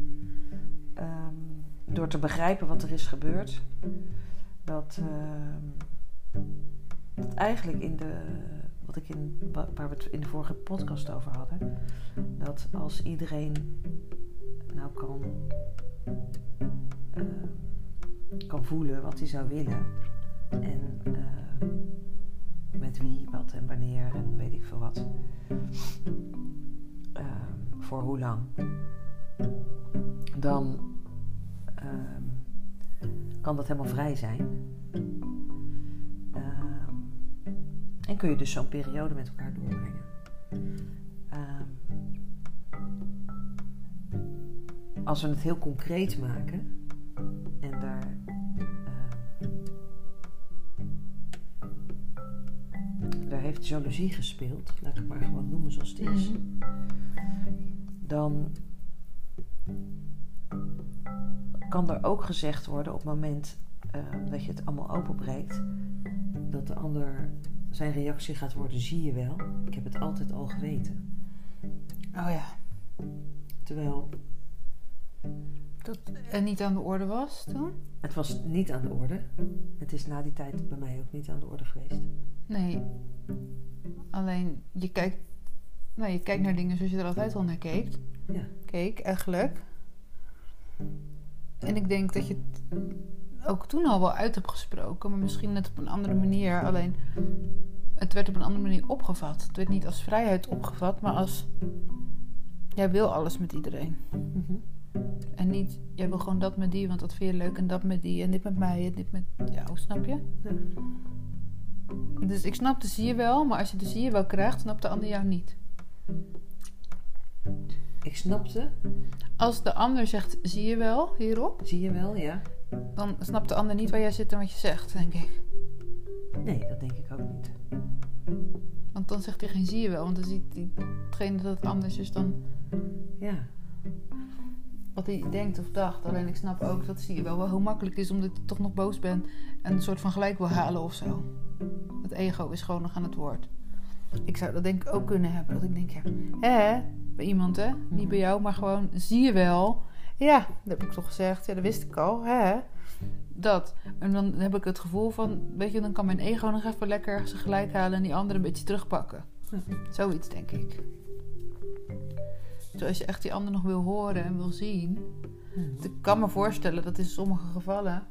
Ehm, door te begrijpen wat er is gebeurd. Dat, ehm, dat eigenlijk in de. Wat ik in, wa- waar we het in de vorige podcast over hadden. Dat als iedereen nou kan. ehm, kan voelen wat hij zou willen. En ehm, met wie, wat en wanneer en weet ik veel wat. Ehm, voor hoe lang. Dan ehm, kan dat helemaal vrij zijn. Ehm, en kun je dus zo'n periode met elkaar doorbrengen. Als we het heel concreet maken en daar ehm, daar heeft jaloezie gespeeld, laat ik het maar gewoon noemen zoals het is, Mhm. dan kan er ook gezegd worden op het moment eh, dat je het allemaal openbreekt, dat de ander zijn reactie gaat worden: zie je wel, ik heb het altijd al geweten. Oh ja. Terwijl Dat er niet aan de orde was toen? het was niet aan de orde. Het is na die tijd bij mij ook niet aan de orde geweest. Nee. Alleen, je kijkt, nou, je kijkt naar dingen zoals je er altijd al naar keek. Ja. Keek, eigenlijk. En ik denk dat je het ook toen al wel uit hebt gesproken, maar misschien net op een andere manier. Alleen, het werd op een andere manier opgevat. Het werd niet als vrijheid opgevat, maar als... Jij wil alles met iedereen. Mhm. En niet, jij wil gewoon dat met die, want dat vind je leuk. En dat met die, en dit met mij, en dit met jou, snap je? Ja. Dus ik snap de zie je wel, maar als je de zie je wel krijgt, snapt de ander jou niet. Ik snapte, Als de ander zegt zie je wel hierop, zie je wel, ja. dan snapt de ander niet waar jij zit en wat je zegt, denk ik. Nee, dat denk ik ook niet. Want dan zegt hij geen zie je wel, want dan ziet diegene dat het anders is dan Ja, wat hij denkt of dacht. Alleen ik snap ook dat zie je wel wel heel makkelijk is omdat je toch nog boos bent en een soort van gelijk wil halen of zo. Het ego is gewoon nog aan het woord. Ik zou dat denk ik ook kunnen hebben. Dat ik denk, ja, hè, bij iemand hè, niet bij jou, maar gewoon zie je wel. Ja, dat heb ik toch gezegd. Ja, dat wist ik al, hè. Dat. En dan heb ik het gevoel van, weet je, dan kan mijn ego nog even lekker zijn gelijk halen en die andere een beetje terugpakken. <laughs> Zoiets denk ik. Zoals je echt die ander nog wil horen en wil zien. Hm. Ik kan me voorstellen dat in sommige gevallen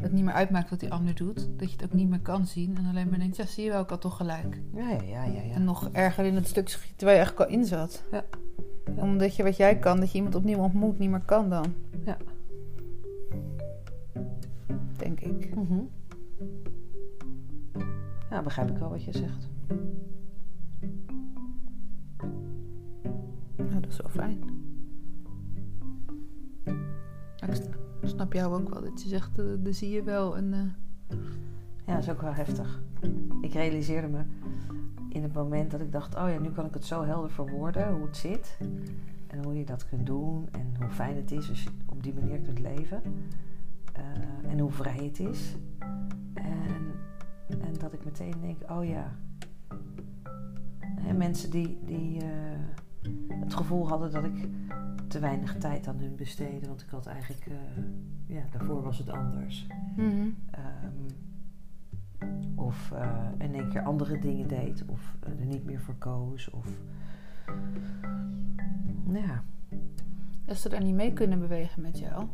het niet meer uitmaakt wat die ander doet. Dat je het ook niet meer kan zien en alleen maar denkt, ja zie je wel, ik had toch gelijk. ja, ja, ja, ja. ja. En nog erger in het stuk schieten waar je eigenlijk al in zat. Ja. Ja. Omdat je wat jij kan, dat je iemand opnieuw ontmoet, niet meer kan dan. Ja. Denk ik. Mhm. Ja, begrijp ik wel wat je zegt. Is wel fijn. Ik sn- snap jou ook wel dat je zegt, eh, dat zie je wel. En, eh, Ja, dat is ook wel heftig. Ik realiseerde me in het moment dat ik dacht: oh ja, nu kan ik het zo helder verwoorden hoe het zit. En hoe je dat kunt doen. En hoe fijn het is als je op die manier kunt leven. Eh, en hoe vrij het is. En, en dat ik meteen denk: oh ja. Hè, mensen die, die het gevoel hadden dat ik te weinig tijd aan hun besteedde. Want ik had eigenlijk, eh, ja, daarvoor was het anders. mhm. Ehm, of eh, in één keer andere dingen deed. Of eh, er niet meer voor koos. Of... Ja, Dat ze daar niet mee kunnen bewegen met jou.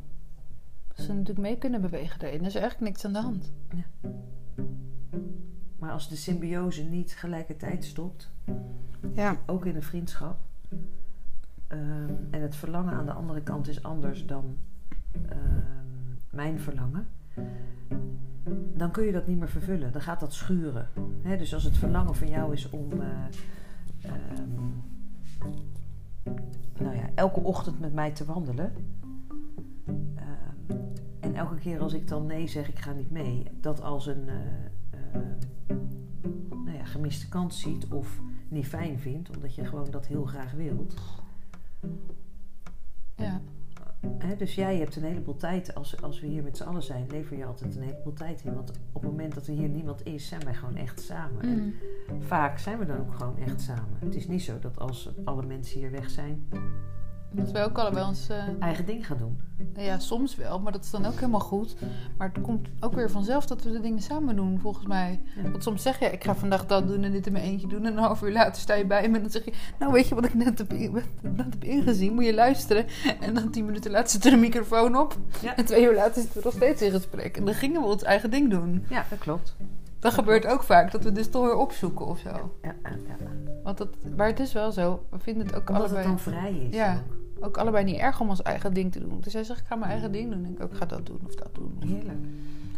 Dat ze natuurlijk mee kunnen bewegen daarin. Er is eigenlijk niks aan de hand. maar als de symbiose niet gelijkertijd stopt, Ja. ook in een vriendschap, ehm, en het verlangen aan de andere kant is anders dan ehm, mijn verlangen, dan kun je dat niet meer vervullen. Dan gaat dat schuren. Dus als het verlangen van jou is om eh, ehm, nou ja, elke ochtend met mij te wandelen. en elke keer als ik dan nee zeg, ik ga niet mee, dat als een eh, eh, nou ja, gemiste kans ziet of niet fijn vindt, omdat je gewoon dat heel graag wilt. Ja. Hè, dus jij hebt een heleboel tijd, als, als we hier met z'n allen zijn, lever je altijd een heleboel tijd in. Want op het moment dat er hier niemand is, zijn wij gewoon echt samen. En Mm. vaak zijn we dan ook gewoon echt samen. Het is niet zo dat als alle mensen hier weg zijn, Dat we ook allebei ons... eh, eigen ding gaan doen. ja, soms wel, maar dat is dan ook helemaal goed. Maar het komt ook weer vanzelf dat we de dingen samen doen, volgens mij. Ja. Want soms zeg je, ik ga vandaag dat doen en dit in mijn eentje doen. En een half uur later sta je bij me en dan zeg je... Nou, weet je wat ik net heb, net heb ingezien? Moet je luisteren. En dan tien minuten later zit er een microfoon op. Ja. En twee uur later zitten we nog steeds in gesprek. En dan gingen we ons eigen ding doen. Ja, dat klopt. Dat gebeurt ook vaak, dat we dus toch weer opzoeken of zo. Ja, ja, ja. Want dat, maar het is wel zo, we vinden het ook Omdat allebei... het dan vrij is. Ja. ook. Ook allebei niet erg om ons eigen ding te doen. Dus hij zegt, ik ga mijn eigen ding doen. En ik ook, ik ga dat doen of dat doen. Heerlijk.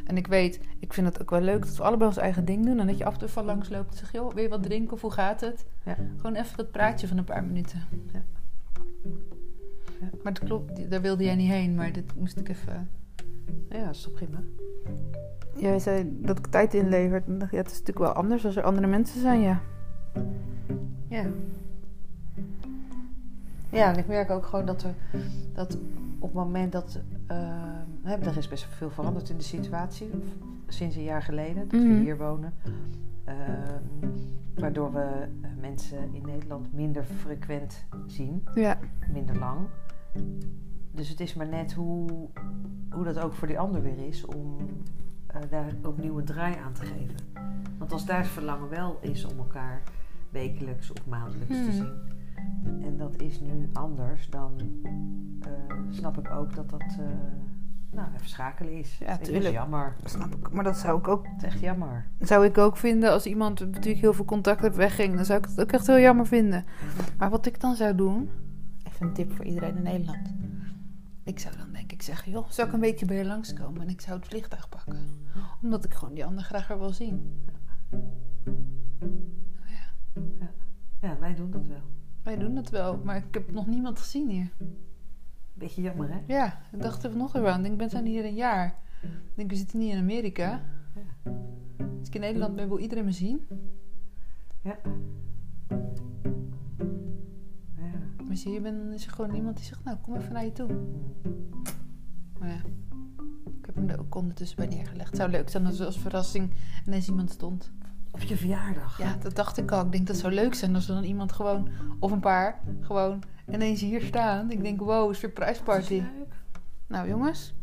En ik weet, ik vind het ook wel leuk dat we allebei ons eigen ding doen. En dat je af en toe van langs loopt en zegt, joh, wil je wat drinken of hoe gaat het? Ja. Gewoon even dat praatje van een paar minuten. Ja. Ja. Maar het klopt, daar wilde jij niet heen. Maar dit moest ik even... Ja, dat is toch prima. Jij zei dat ik tijd inlevert. En dacht, ja, het is natuurlijk wel anders als er andere mensen zijn, ja. Ja. Ja, en ik merk ook gewoon dat er dat op het moment dat uh, hè, er is best veel veranderd in de situatie sinds een jaar geleden dat Mhm. we hier wonen, uh, waardoor we uh, mensen in Nederland minder frequent zien, Ja. minder lang. Dus het is maar net hoe, hoe dat ook voor die ander weer is om uh, daar opnieuw een draai aan te geven. Want als daar het verlangen wel is om elkaar wekelijks of maandelijks te zien. En dat is nu anders, dan uh, snap ik ook dat dat uh, nou, even schakelen is. Ja, dat tuurlijk. is jammer. Dat snap ik. Maar dat zou ik ook, Het is echt jammer. zou ik ook vinden als iemand natuurlijk heel veel contact heeft wegging. Dan zou ik het ook echt heel jammer vinden. Maar wat ik dan zou doen, even een tip voor iedereen in Nederland. Ik zou dan denk ik zeggen, joh, zou ik een weekje bij je langskomen en ik zou het vliegtuig pakken. Omdat ik gewoon die ander graag er wil zien. Ja, wij doen dat wel. Wij doen dat wel, maar ik heb nog niemand gezien hier. Beetje jammer, hè? Ja, ik dacht er vanochtend aan. Ik denk, ik ben zijn hier een jaar. Ik denk, we zitten niet in Amerika. Als ik in Nederland ben, wil iedereen me zien. Ja. Ja. Maar als je hier bent, dan is er gewoon iemand die zegt, nou, kom even naar je toe. Maar ja, ik heb hem er ook ondertussen bij neergelegd. Het zou leuk zijn als er als verrassing ineens iemand stond. Op je verjaardag. Ja, dat dacht ik al. Ik denk, dat zou leuk zijn als er dan iemand gewoon, of een paar, gewoon ineens hier staan. Ik denk, wow, surprise Dat party. is leuk. Nou jongens,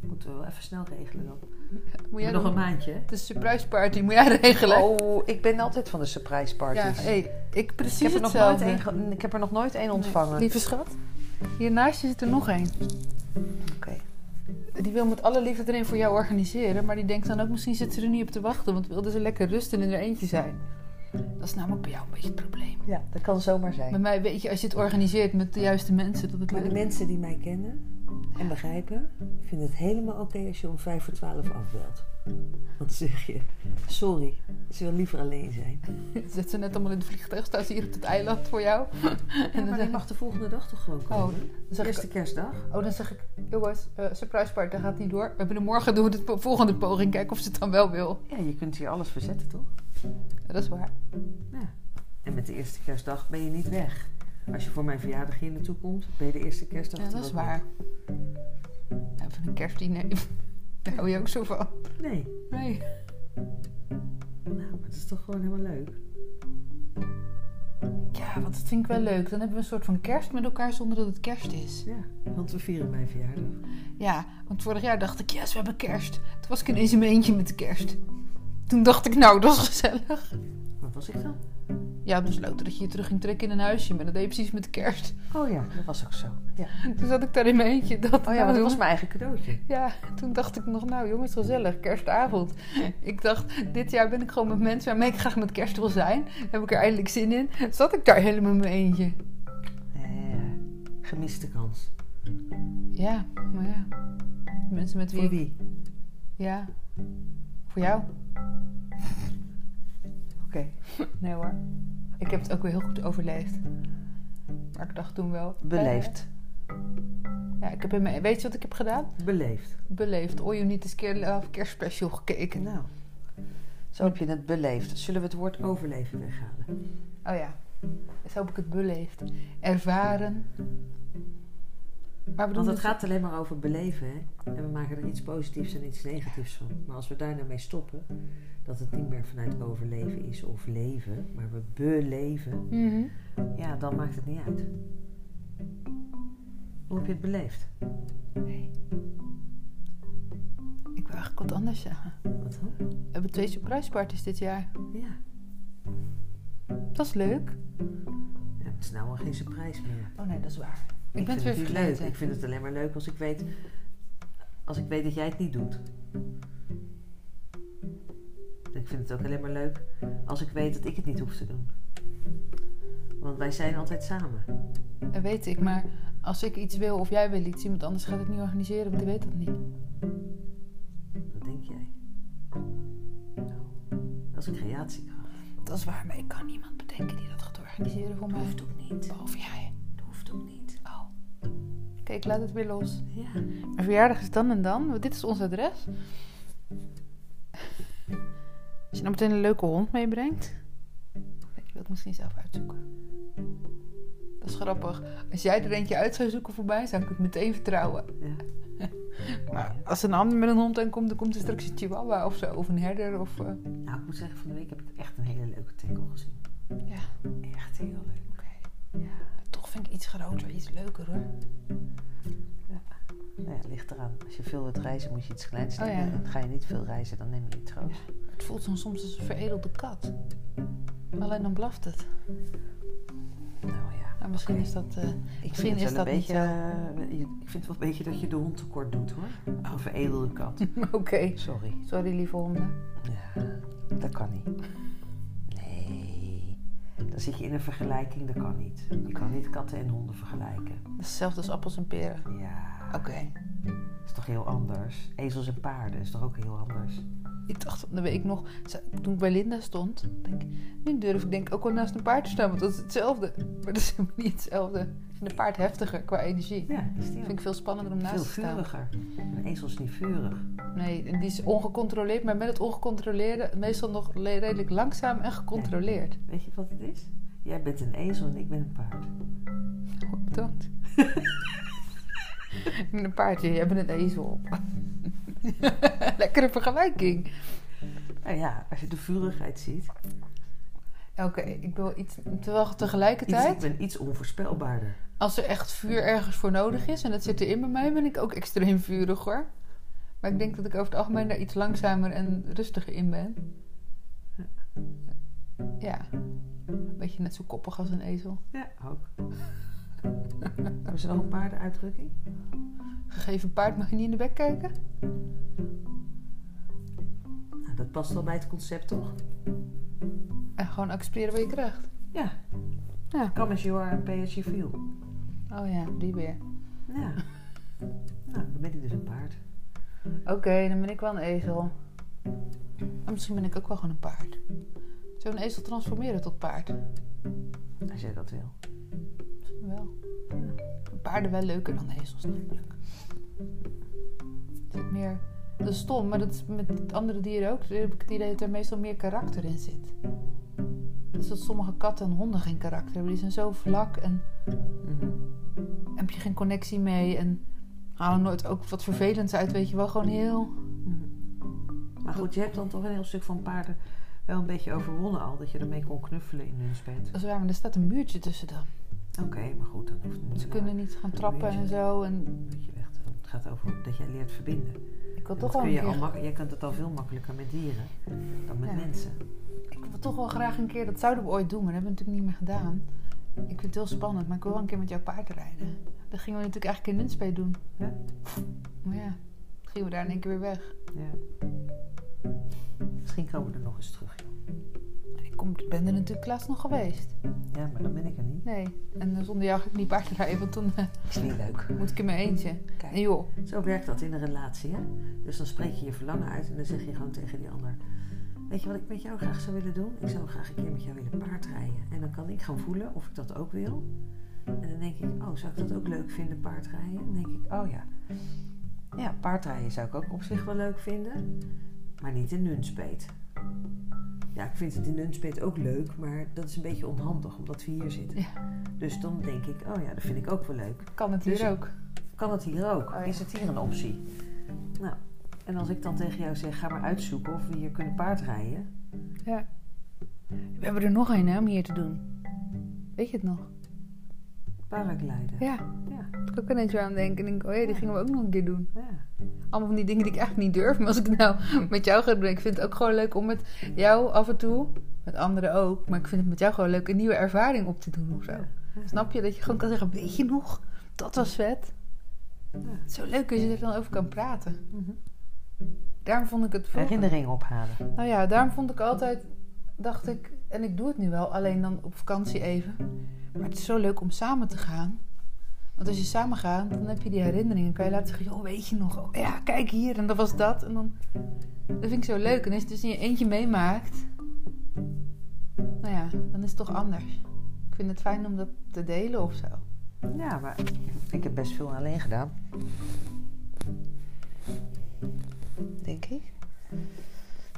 Moeten we wel even snel regelen dan. <laughs> moet jij Nog doen? een maandje, hè? Het is een surprise party, moet jij regelen. Oh, ik ben altijd van de surprise ja, parties. hey, ik ik, precies heb er nog nooit ge- ik heb er nog nooit één ontvangen. Lieve schat, hiernaast zit er nog één. Oké. Die wil met alle liefde erin voor jou organiseren, maar die denkt dan ook misschien zit ze er niet op te wachten, want wilde ze lekker rusten en in er eentje zijn. Dat is namelijk bij jou een beetje het probleem. Ja, dat kan zomaar zijn. Bij mij weet je, als je het organiseert met de juiste mensen, dat het Maar de leuk mensen die mij kennen en begrijpen, vinden het helemaal oké als je om vijf voor twaalf afbelt. Dan zeg je, sorry, ze wil liever alleen zijn. <laughs> Zet ze net allemaal in het vliegtuig, staat ze hier op het eiland voor jou. Ja, <laughs> en maar dan zeg, mag de volgende dag toch gewoon komen? Oh, dan zeg Eerste ik, kerstdag. oh, dan zeg ik, jongens, eh, surprise party, gaat niet door. We hebben morgen doen we de volgende poging, kijken of ze het dan wel wil. Ja, je kunt hier alles verzetten, toch? Ja, dat is waar. Ja. En met de eerste kerstdag ben je niet weg. Als je voor mijn verjaardag hier naartoe komt, ben je de eerste kerstdag Ja, dat is waar. Van een kerstdiner, <laughs> daar hou je ook zo van. Nee. Nee. Nou, maar het is toch gewoon helemaal leuk. Ja, want dat vind ik wel leuk. Dan hebben we een soort van kerst met elkaar zonder dat het kerst is. Ja, want we vieren mijn verjaardag. Ja, want vorig jaar dacht ik, yes, we hebben kerst. Toen was ik ineens in mijn eentje met de kerst. Toen dacht ik, nou, dat is gezellig. Wat was ik dan? Ja, besloten dat je je terug ging trekken in een huisje. Maar dat deed je precies met de kerst. Oh ja, dat was ook zo. Ja. Toen zat ik daar in mijn eentje. Dat, Oh ja, nou, dat was mijn eigen cadeautje. Ja, toen dacht ik nog, nou jongens, gezellig, kerstavond. Ik dacht, dit jaar ben ik gewoon met mensen waarmee ik graag met kerst wil zijn. Heb ik er eindelijk zin in. Zat ik daar helemaal in mijn eentje. Eh, gemiste kans. Ja, maar ja. Mensen met wie Voor ik- wie? Ja. Voor jou? Oké. Nee hoor. Ik heb het ook weer heel goed overleefd. Maar ik dacht toen wel... Beleefd. eh, ja, ik heb in mijn, weet je wat ik heb gedaan? Beleefd. Beleefd. All You Need Is Care Love kerstspecial gekeken. Nou, zo heb je het beleefd. Zullen we het woord overleven weghalen? Oh ja. Zo heb ik het beleefd. Ervaren. Maar we doen Want het dus- gaat alleen maar over beleven, hè? En we maken er iets positiefs en iets negatiefs van. Maar als we daar nou mee stoppen, dat het niet meer vanuit overleven is of leven, maar we beleven, Mhm. ja, dan maakt het niet uit. Hoe heb je het beleefd? Nee. Ik wil eigenlijk wat anders zeggen. Wat dan? We hebben twee surprise parties dit jaar. Ja. Dat is leuk. ja, het is nou al geen surprise meer. Oh nee, dat is waar. Ik, Ik ben het vind weer het leuk. Ik vind het alleen maar leuk als ik weet, als ik weet dat jij het niet doet. Ik vind het ook alleen maar leuk als ik weet dat ik het niet hoef te doen. Want wij zijn altijd samen. Dat weet ik, maar als ik iets wil of jij wil iets, iemand anders gaat het niet organiseren, want die weet dat niet. Wat denk jij? Dat is een creatiekracht. Dat is waar, maar ik kan niemand bedenken die dat gaat organiseren voor mij. Hoeft ook niet. Behalve jij. Dat hoeft ook niet. Oh. Oké, ik laat het weer los. Ja. Mijn verjaardag is dan en dan. Dit is ons adres. Als je nou meteen een leuke hond meebrengt. Je wilt het misschien zelf uitzoeken. Dat is grappig. Als jij er eentje uit zou zoeken voor mij, zou ik het meteen vertrouwen. ja. <laughs> Maar als een ander met een hond aankomt, dan komt er straks een chihuahua of zo. Of een herder. Of, eh, Nou, ik moet zeggen, van de week heb ik echt een hele leuke tackle gezien. ja, Echt heel leuk. Ja, toch vind ik iets groter, iets leuker hoor. Nou ja, ligt eraan. Als je veel wilt reizen, moet je iets kleins Oh, ja. nemen. En ga je niet veel reizen, dan neem je iets groots. Het voelt dan soms als een veredelde kat. Alleen dan blaft het. Nou ja. Nou, misschien is dat... eh, Ik Misschien vind, is het wel dat een beetje, eh, je- ik vind het wel een beetje dat je de hond tekort doet hoor. Een veredelde kat. <laughs> Oké. Sorry. Sorry, lieve honden. Ja, dat kan niet. Nee. Dan zit je in een vergelijking, dat kan niet. Je kan niet katten en honden vergelijken. Hetzelfde als appels en peren. Ja, Oké. Is toch heel anders. Ezels en paarden is toch ook heel anders. Ik dacht, dan weet ik nog, toen ik bij Linda stond, denk nu durf ik denk ik ook wel naast een paard te staan, want dat is hetzelfde. Maar dat is helemaal niet hetzelfde. Ik vind een paard heftiger qua energie. Ja, die vind ik veel spannender om naast Veel te staan. vuriger. Een ezel is niet vurig. Nee, en die is ongecontroleerd, maar met het ongecontroleerde meestal nog redelijk langzaam en gecontroleerd. Weet je wat het is? Jij bent een ezel en ik ben een paard. Oh, bedankt. <laughs> ben <laughs> een paardje, jij bent een ezel. <laughs> Lekkere vergelijking. Nou ja, als je de vurigheid ziet. Oké, ik wil iets, terwijl Iets, tegelijkertijd... ik ben iets onvoorspelbaarder. Als er echt vuur ergens voor nodig is, en dat zit erin bij mij, ben ik ook extreem vurig hoor. Maar ik denk dat ik over het algemeen daar iets langzamer en rustiger in ben. Ja, een beetje net zo koppig als een ezel. Ja, ook. <laughs> Hebben ze nog een paardenuitdrukking? Gegeven paard mag je niet in de bek kijken. Nou, dat past wel bij het concept, toch? En gewoon accepteren wat je krijgt. Ja. Ja. Come as you are and pay as you feel. Oh ja, die weer. Ja. <laughs> Nou, dan ben ik dus een paard. Oké, dan ben ik wel een ezel. Maar misschien ben ik ook wel gewoon een paard. Zou een ezel transformeren tot paard? Als jij dat wil. Wel. Paarden wel leuker dan ezels namelijk. Is meer... Dat is stom, maar dat is met andere dieren ook. Dan heb ik het idee dat er meestal meer karakter in zit. Dus dat sommige katten en honden geen karakter hebben. Die zijn zo vlak en Mhm. heb je geen connectie mee. En halen nooit ook wat vervelends uit, weet je wel. Gewoon heel... Mhm. Maar goed, je hebt dan toch een heel stuk van paarden wel een beetje overwonnen al. Dat je ermee kon knuffelen in hun speet. Dat is waar, maar er staat een muurtje tussen dan. Oké, maar goed, dan hoeft het niet. Ze kunnen niet gaan trappen en zo. En Een beetje weg te doen. Het gaat over dat jij leert verbinden. ik wil toch dat wel kun je keer... jij kunt het al veel makkelijker met dieren dan met Ja. mensen. Ik wil toch wel graag een keer... Dat zouden we ooit doen, maar dat hebben we natuurlijk niet meer gedaan. Ik vind het heel spannend, maar ik wil wel een keer met jouw paard rijden. Dat gingen we natuurlijk eigenlijk in Nunspeet doen. Ja. Maar ja, dan gingen we daar in één keer weer weg. Ja. Misschien komen we er nog eens terug. joh. Ik ben er natuurlijk laatst nog geweest. Ja, maar dan ben ik er niet. Nee, en zonder jou ga ik niet paard rijden, want dan eh, Is niet leuk. moet ik in mijn eentje. Kijk. En joh, Zo werkt dat in een relatie, hè? Dus dan spreek je je verlangen uit en dan zeg je gewoon tegen die ander... Weet je wat ik met jou graag zou willen doen? Ik zou graag een keer met jou willen paardrijden. En dan kan ik gaan voelen of ik dat ook wil. En dan denk ik, oh, zou ik dat ook leuk vinden, paardrijden? Dan denk ik, oh ja. Ja, paardrijden zou ik ook op zich wel leuk vinden. Maar niet in Nunspeet. Ja, ik vind het in Nunspeet ook leuk, maar dat is een beetje onhandig omdat we hier zitten. Ja. Dus dan denk ik, oh ja, dat vind ik ook wel leuk. kan het Dus- hier ook. Kan het hier ook? Oh ja. Is het hier een optie? Nou, en als ik dan tegen jou zeg, ga maar uitzoeken of we hier kunnen paardrijden. Ja. We hebben er nog een hè, om hier te doen. Weet je het nog? Paragliden. Ja, Ja, ik ook ineens weer aan denken. En denk, oh ja, die gingen we ook nog een keer doen. ja. Allemaal van die dingen die ik eigenlijk niet durf. Maar als ik het nou met jou ga doen, ik vind het ook gewoon leuk om met jou af en toe, met anderen ook, maar ik vind het met jou gewoon leuk een nieuwe ervaring op te doen of zo. Ja. Snap je? Dat je gewoon kan zeggen, weet je nog? Dat was vet. Zo leuk als je er dan over kan praten. Mhm. Daarom vond ik het vroeger... Herinneringen ophalen. Nou ja, daarom vond ik altijd, dacht ik, en ik doe het nu wel, alleen dan op vakantie even. Maar het is zo leuk om samen te gaan. Want als je samen gaat, dan heb je die herinneringen. kan je laten zeggen, joh, weet je nog? Oh, ja, kijk hier, en dat was dat. En dan, dat vind ik zo leuk. En als je dus in je eentje meemaakt, nou ja, dan is het toch anders. Ik vind het fijn om dat te delen of zo. Ja, maar ik heb best veel alleen gedaan. Denk ik.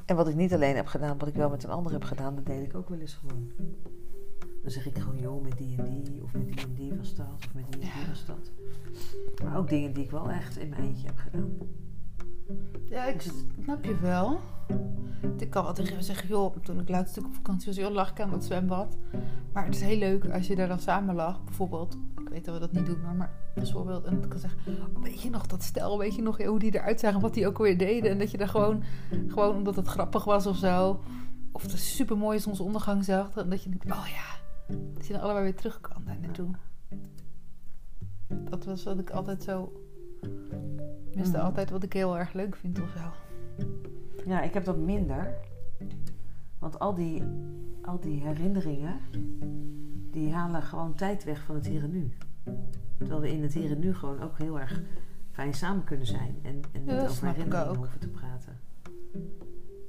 En wat ik niet alleen heb gedaan, wat ik wel met een ander heb gedaan, dat deed ik ook wel eens gewoon. Dan zeg ik gewoon, joh, met die en die, of met die en die was dat, of met die en die was dat. Maar ook dingen die ik wel echt in mijn eentje heb gedaan. Ja, ik snap je wel. Ik kan wel tegen zeggen, joh, toen ik laatst op vakantie was, joh, lag ik aan dat zwembad. Maar het is heel leuk als je daar dan samen lag, bijvoorbeeld. Ik weet dat we dat niet doen, maar, bijvoorbeeld. En ik kan zeggen, oh, weet je nog dat stel, weet je nog hoe die eruit zagen, wat die ook alweer deden. En dat je daar gewoon, gewoon omdat het grappig was of zo. Of het super mooie zonsondergang zag. En dat je denkt, oh ja, dat je dan allebei weer terug kan daar naartoe. Dat was wat ik altijd zo... Tenminste, Mhm. altijd wat ik heel erg leuk vind of zo. Ja, ik heb dat minder. Want al die al die herinneringen, die halen gewoon tijd weg van het hier en nu. Terwijl we in het hier en nu gewoon ook heel erg fijn samen kunnen zijn. En, en niet Ja, over herinneringen ook. hoeven te praten.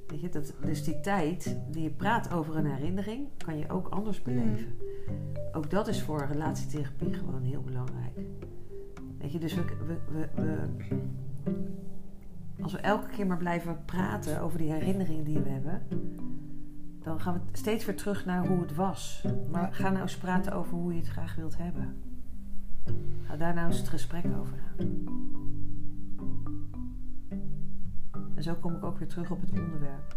Weet je, dat, dus die tijd die je praat over een herinnering, kan je ook anders beleven. Ook dat is voor relatietherapie gewoon heel belangrijk. Weet je, dus we, we, we, we- als we elke keer maar blijven praten over die herinneringen die we hebben, dan gaan we steeds weer terug naar hoe het was. Maar ga nou eens praten over hoe je het graag wilt hebben. Ga daar nou eens het gesprek over aan. En zo kom ik ook weer terug op het onderwerp.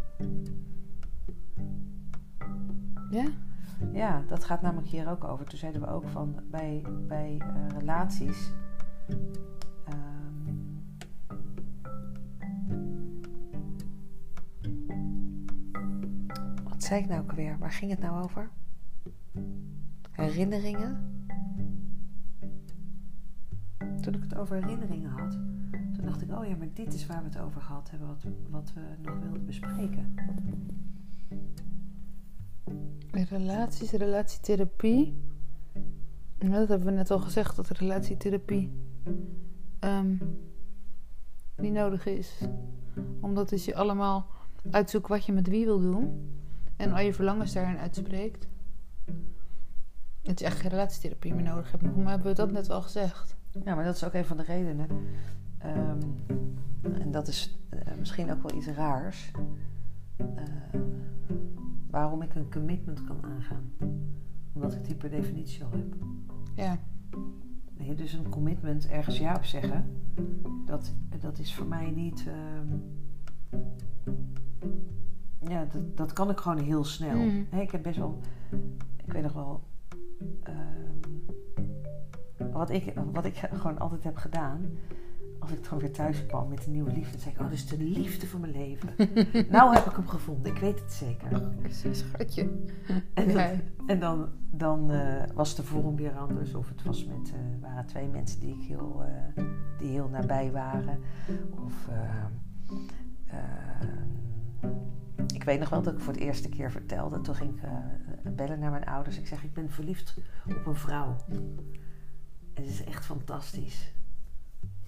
Ja? Ja, dat gaat namelijk hier ook over. Toen zeiden we ook van bij, bij eh, relaties. Ehm, wat zei ik nou alweer? Waar ging het nou over? Herinneringen? Toen ik het over herinneringen had, toen dacht ik, oh ja, maar dit is waar we het over gehad hebben, wat, wat we nog wilden bespreken. Relaties, relatietherapie. Dat hebben we net al gezegd, dat relatietherapie ehm, niet nodig is. Omdat als je allemaal uitzoekt wat je met wie wil doen en al je verlangens daarin uitspreekt, dat je echt geen relatietherapie meer nodig hebt. Maar hebben we dat net al gezegd. Ja, maar dat is ook een van de redenen. Ehm, en dat is eh, misschien ook wel iets raars. eh, waarom ik een commitment kan aangaan. Omdat ik die per definitie al heb. Ja, Dus een commitment ergens ja op zeggen, dat, dat is voor mij niet. ehm, ja, dat, dat kan ik gewoon heel snel. Mm. Hè, ik heb best wel. Ik weet nog wel. ehm, wat, ik, wat ik gewoon altijd heb gedaan. Als ik dan weer thuis kwam met een nieuwe liefde, dan zei ik: Oh, dit is de liefde van mijn leven. <laughs> nou heb ik hem gevonden, ik weet het zeker. schatje. En dan, Ja. en dan, dan eh, was de vorm weer anders. Of het was met, eh, waren twee mensen die, ik heel, eh, die heel nabij waren. Of ik weet nog wel dat ik voor het eerste keer vertelde. Toen ging ik bellen naar mijn ouders. Ik zeg, ik ben verliefd op een vrouw. En het is echt fantastisch.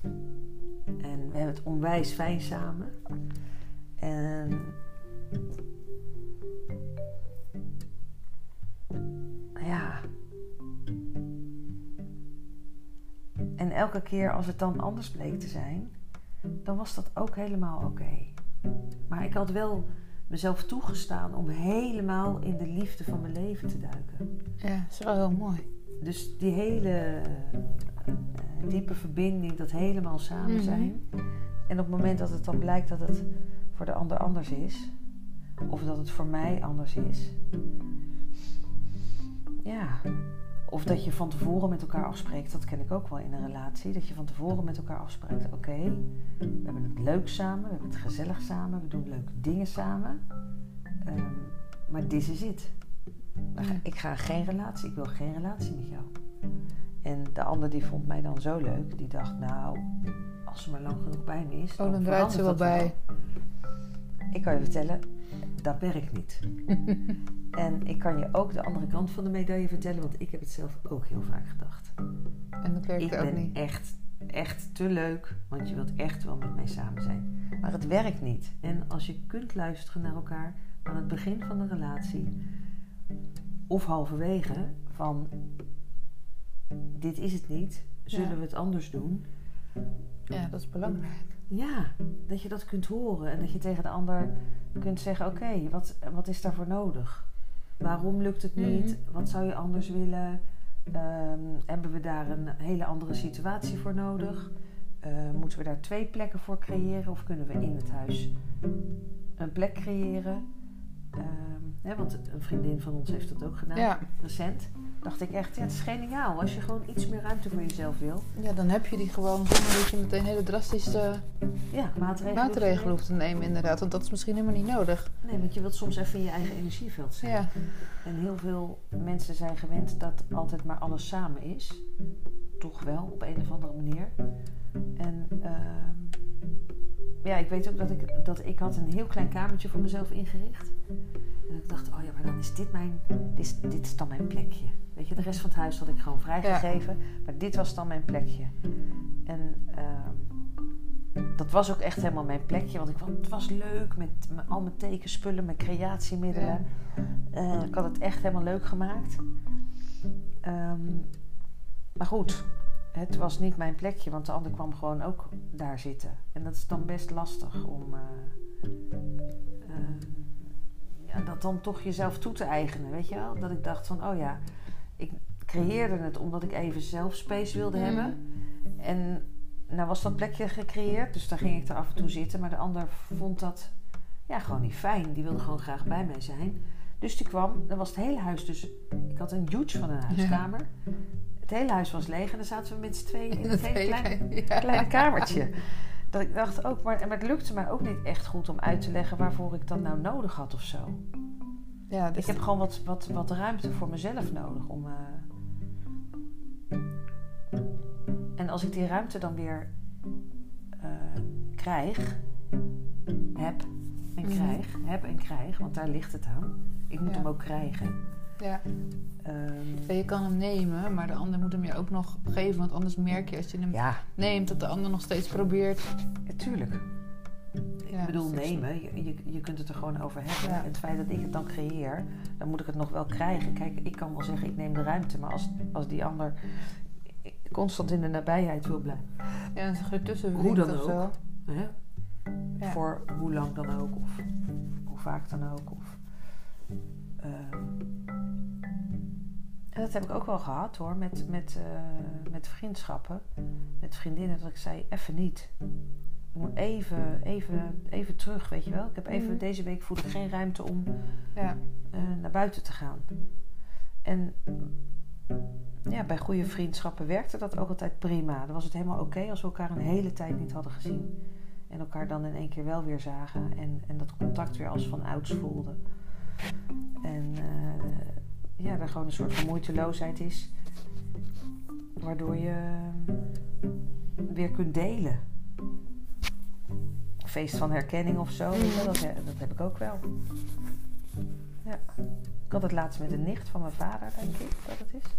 En we hebben het onwijs fijn samen. En ja. En elke keer als het dan anders bleek te zijn, dan was dat ook helemaal oké. Maar ik had wel mezelf toegestaan om helemaal in de liefde van mijn leven te duiken. Ja, dat is wel heel mooi. Dus die hele diepe verbinding, dat helemaal samen Mhm. zijn. En op het moment dat het dan blijkt dat het voor de ander anders is, of dat het voor mij anders is, ja. Of dat je van tevoren met elkaar afspreekt, dat ken ik ook wel in een relatie. Dat je van tevoren met elkaar afspreekt: oké, we hebben het leuk samen, we hebben het gezellig samen, we doen leuke dingen samen. Ehm, maar dit is het. Ik ga geen relatie, ik wil geen relatie met jou. En de ander die vond mij dan zo leuk, die dacht: nou, als ze maar lang genoeg bij me is. Oh, dan draait ze wel bij. Ik kan je vertellen, dat werkt niet. <laughs> en ik kan je ook de andere kant van de medaille vertellen, want ik heb het zelf ook heel vaak gedacht. En dat werkt Ik ook ben niet. echt, echt te leuk, want je wilt echt wel met mij samen zijn. Maar het werkt niet. En als je kunt luisteren naar elkaar aan het begin van de relatie, of halverwege, van dit is het niet, zullen Ja. we het anders doen? Ja, dat is belangrijk. Ja, dat je dat kunt horen en dat je tegen de ander kunt zeggen: Oké, wat, wat is daarvoor nodig? Waarom lukt het niet? Wat zou je anders willen? Ehm, hebben we daar een hele andere situatie voor nodig? Eh, moeten we daar twee plekken voor creëren of kunnen we in het huis een plek creëren? Ehm, hè, want een vriendin van ons heeft dat ook gedaan, Ja. recent. Dacht ik echt, ja, het is geniaal. Als je gewoon iets meer ruimte voor jezelf wil. Ja, dan heb je die gewoon zonder dat je meteen hele drastische Ja, maatregelen. maatregelen hoeft te nemen, inderdaad. Want dat is misschien helemaal niet nodig. Nee, want je wilt soms even in je eigen energieveld zijn. Ja, En heel veel mensen zijn gewend dat altijd maar alles samen is. Toch wel, op een of andere manier. En ehm, ja, ik weet ook dat ik, dat ik had een heel klein kamertje voor mezelf ingericht. En ik dacht, oh ja, maar dan is dit mijn, dit is, dit is dan mijn plekje. Weet je, de rest van het huis had ik gewoon vrijgegeven, maar dit was dan mijn plekje. En ehm, dat was ook echt helemaal mijn plekje, want ik vond het was leuk met al mijn tekenspullen, mijn creatiemiddelen. Eh, ik had het echt helemaal leuk gemaakt. Ehm, maar goed, het was niet mijn plekje, want de ander kwam gewoon ook daar zitten. En dat is dan best lastig om eh, eh, ja, dat dan toch jezelf toe te eigenen, weet je wel? Dat ik dacht van, oh ja, ik creëerde het omdat ik even zelf space wilde Mhm. hebben. En nou was dat plekje gecreëerd, dus daar ging ik er af en toe zitten. Maar de ander vond dat ja, gewoon niet fijn. Die wilde gewoon graag bij mij zijn. Dus die kwam, dan was het hele huis dus... Ik had een huge van een huiskamer. Hele huis was leeg en dan zaten we met z'n tweeën in het hele kleine, Ja. kleine kamertje. Dat ik dacht ook, maar, maar het lukte mij ook niet echt goed om uit te leggen waarvoor ik dat nou nodig had of zo. Ja, dus Ik heb gewoon wat, wat, wat ruimte voor mezelf nodig om. eh, En als ik die ruimte dan weer eh, krijg, heb en Mhm. krijg, heb en krijg, want daar ligt het aan. Ik moet Ja. hem ook krijgen. Ja. Ehm, Ja, je kan hem nemen, maar de ander moet hem je ook nog geven. Want anders merk je als je hem ja, neemt dat de ander nog steeds probeert. Ja, ik bedoel, dus ik snap- nemen, je, je, je kunt het er gewoon over hebben. Ja. Het feit dat ik het dan creëer, dan moet ik het nog wel krijgen. Kijk, ik kan wel zeggen, ik neem de ruimte. Maar als, als die ander constant in de nabijheid wil blijven, Ja, en zich ertussen Hoe dan ook. hè? Ja. voor hoe lang dan ook, of hoe vaak dan ook. Of, en dat heb ik ook wel gehad hoor, met, met, eh, met vriendschappen, met vriendinnen, dat ik zei: even niet. Ik moet even, even, even terug, weet je wel. Ik heb even, Mhm. deze week voel ik geen ruimte om Ja. eh, naar buiten te gaan. En ja, bij goede vriendschappen werkte dat ook altijd prima. Dan was het helemaal oké als we elkaar een hele tijd niet hadden gezien. En elkaar dan in één keer wel weer zagen. En, en dat contact weer als van ouds voelden. En eh, ja, er gewoon een soort van moeiteloosheid is. Waardoor je weer kunt delen. Feest van herkenning of zo. Dat, dat heb ik ook wel. Ja. Ik had het laatst met een nicht van mijn vader, denk ik dat het is.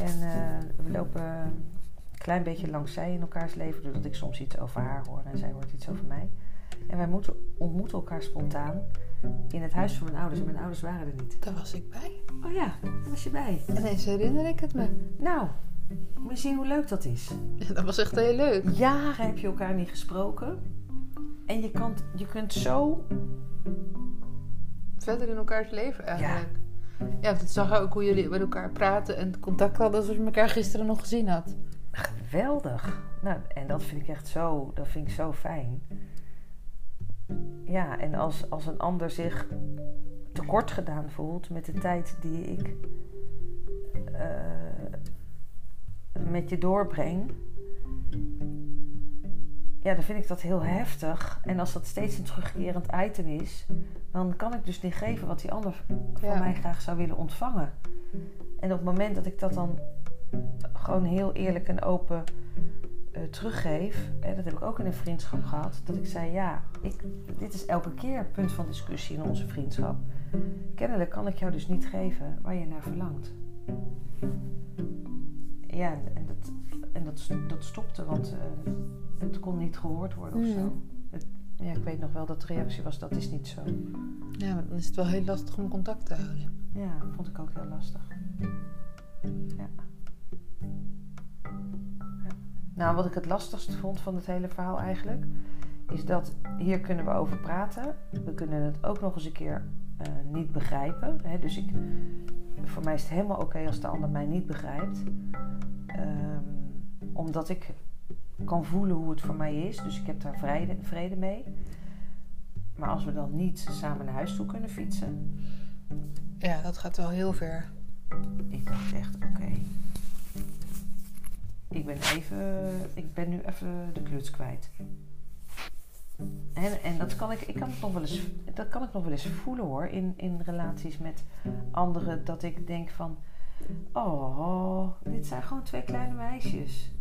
En eh, we lopen een klein beetje langs zij in elkaars leven, doordat ik soms iets over haar hoor en zij hoort iets over mij. En wij moeten, ontmoeten elkaar spontaan in het huis van mijn ouders. En mijn ouders waren er niet. Daar was ik bij. Oh ja, daar was je bij. Ineens herinner ik het me. Nou, moet je zien hoe leuk dat is. Ja, dat was echt heel leuk. Jaren heb je elkaar niet gesproken. En je, kan, je kunt zo Verder in elkaars leven eigenlijk. Ja, het zag ook hoe jullie met elkaar praten en contact hadden alsof je elkaar gisteren nog gezien had. Geweldig. Nou, en dat vind ik echt zo, dat vind ik zo fijn. Ja, en als, als een ander zich tekort gedaan voelt met de tijd die ik eh, met je doorbreng, ja, dan vind ik dat heel heftig. En als dat steeds een terugkerend item is, dan kan ik dus niet geven wat die ander van Ja. mij graag zou willen ontvangen. En op het moment dat ik dat dan gewoon heel eerlijk en open eh, teruggeef, dat heb ik ook in een vriendschap gehad, dat ik zei: Ja, ik, dit is elke keer een punt van discussie in onze vriendschap. Kennelijk kan ik jou dus niet geven waar je naar verlangt. Ja, en dat, en dat, dat stopte, want eh, het kon niet gehoord worden of zo. Het- ja, ik weet nog wel dat de reactie was: dat is niet zo. Ja, maar dan is het wel heel lastig om contact te houden. Ja, vond ik ook heel lastig. Ja. Nou, wat ik het lastigste vond van het hele verhaal eigenlijk, is dat hier kunnen we over praten. We kunnen het ook nog eens een keer eh, niet begrijpen. Hè? Dus ik, voor mij is het helemaal oké als de ander mij niet begrijpt. Ehm, omdat ik kan voelen hoe het voor mij is. Dus ik heb daar vrede, vrede mee. Maar als we dan niet samen naar huis toe kunnen fietsen, Ja, dat gaat wel heel ver. ik dacht echt, oké. Ik ben even, ik ben nu even de kluts kwijt. En, en dat kan ik, ik kan het nog wel eens, dat kan ik nog wel eens voelen hoor, in, in relaties met anderen. Dat ik denk van, oh, dit zijn gewoon twee kleine meisjes.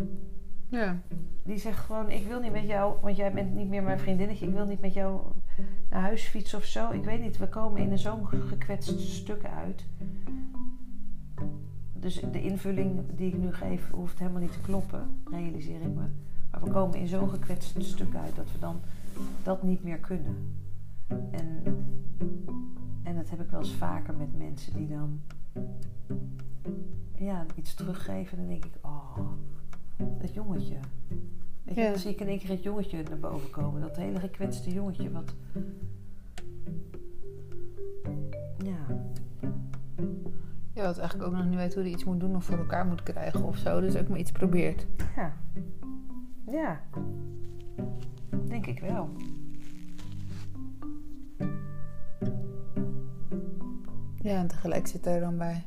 Ja. Die zegt gewoon, ik wil niet met jou, want jij bent niet meer mijn vriendinnetje. Ik wil niet met jou naar huis fietsen of zo. Ik weet niet, we komen in een zo'n gekwetst stuk uit. Dus de invulling die ik nu geef hoeft helemaal niet te kloppen, realiseer ik me. Maar we komen in zo'n gekwetst stuk uit dat we dan dat niet meer kunnen. En, en dat heb ik wel eens vaker met mensen die dan ja, iets teruggeven. En dan denk ik, oh, dat jongetje. Weet je, Ja. dan zie ik in één keer het jongetje naar boven komen. Dat hele gekwetste jongetje wat... Ja, Ja, wat eigenlijk ook nog niet weet hoe hij iets moet doen of voor elkaar moet krijgen of zo. Dus ook maar iets probeert. ja. Ja. Denk ik wel. Ja, en tegelijk zit er dan bij.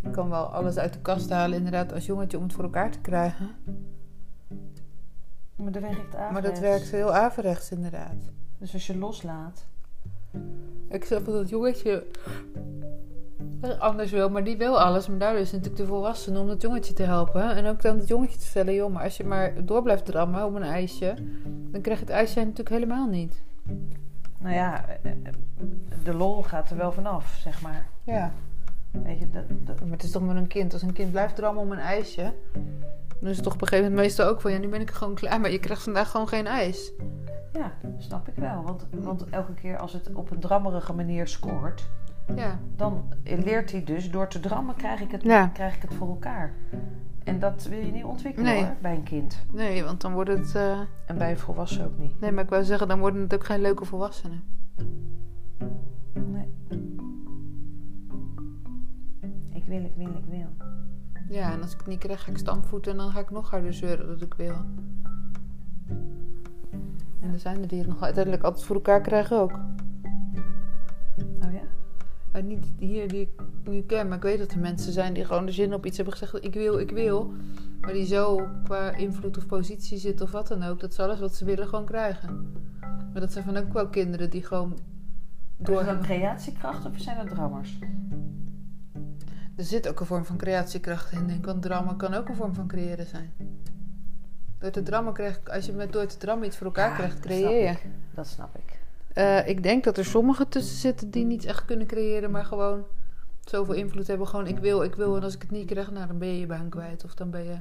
Je kan wel alles uit de kast halen, inderdaad, als jongetje om het voor elkaar te krijgen. Maar dat werkt averechts. Maar dat werkt heel averechts, inderdaad. Dus als je loslaat... Ik snap dat jongetje anders wil, maar die wil alles. Maar daardoor is het natuurlijk de volwassene om dat jongetje te helpen. En ook dan het jongetje te vertellen, joh, maar als je maar door blijft drammen om een ijsje, dan krijg je het ijsje natuurlijk helemaal niet. Nou ja, eh, de lol gaat er wel vanaf, zeg maar. Ja. Weet je, dat, dat, Maar het is toch met een kind. Als een kind blijft drammen om een ijsje, dan is het toch op een gegeven moment meestal ook van, ja, nu ben ik er gewoon klaar, maar je krijgt vandaag gewoon geen ijs. ja, snap ik wel. Want, want elke keer als het op een drammerige manier scoort... Ja. dan leert hij dus, door te drammen krijg ik het, Ja. krijg ik het voor elkaar. En dat wil je niet ontwikkelen Nee. hoor, bij een kind. Nee, want dan wordt het... eh, En bij een volwassen ook niet. Nee, maar ik wou zeggen, dan worden het ook geen leuke volwassenen. Nee. Ik wil, ik wil, ik wil. Ja, en als ik het niet krijg, ga ik stampvoeten en dan ga ik nog harder zeuren dat ik wil. En er zijn er die het nog uiteindelijk altijd voor elkaar krijgen ook. Niet hier die ik nu ken, maar ik weet dat er mensen zijn die gewoon de zin op iets hebben gezegd. Ik wil, ik wil. Maar die zo qua invloed of positie zitten of wat dan ook. Dat ze alles wat ze willen gewoon krijgen. Maar dat zijn van ook wel kinderen die gewoon Door door dan creatiekracht of zijn dat drammers? Er zit ook een vorm van creatiekracht in, denk ik. Want drama kan ook een vorm van creëren zijn. Door te drammen krijg ik, als je met door te drammen iets voor elkaar Ja, krijgt, dat creëer je. Dat snap ik. Eh, ik denk dat er sommigen tussen zitten die niet echt kunnen creëren, maar gewoon zoveel invloed hebben. Gewoon ik wil, ik wil. En als ik het niet krijg, nou dan ben je je baan kwijt. Of dan ben je.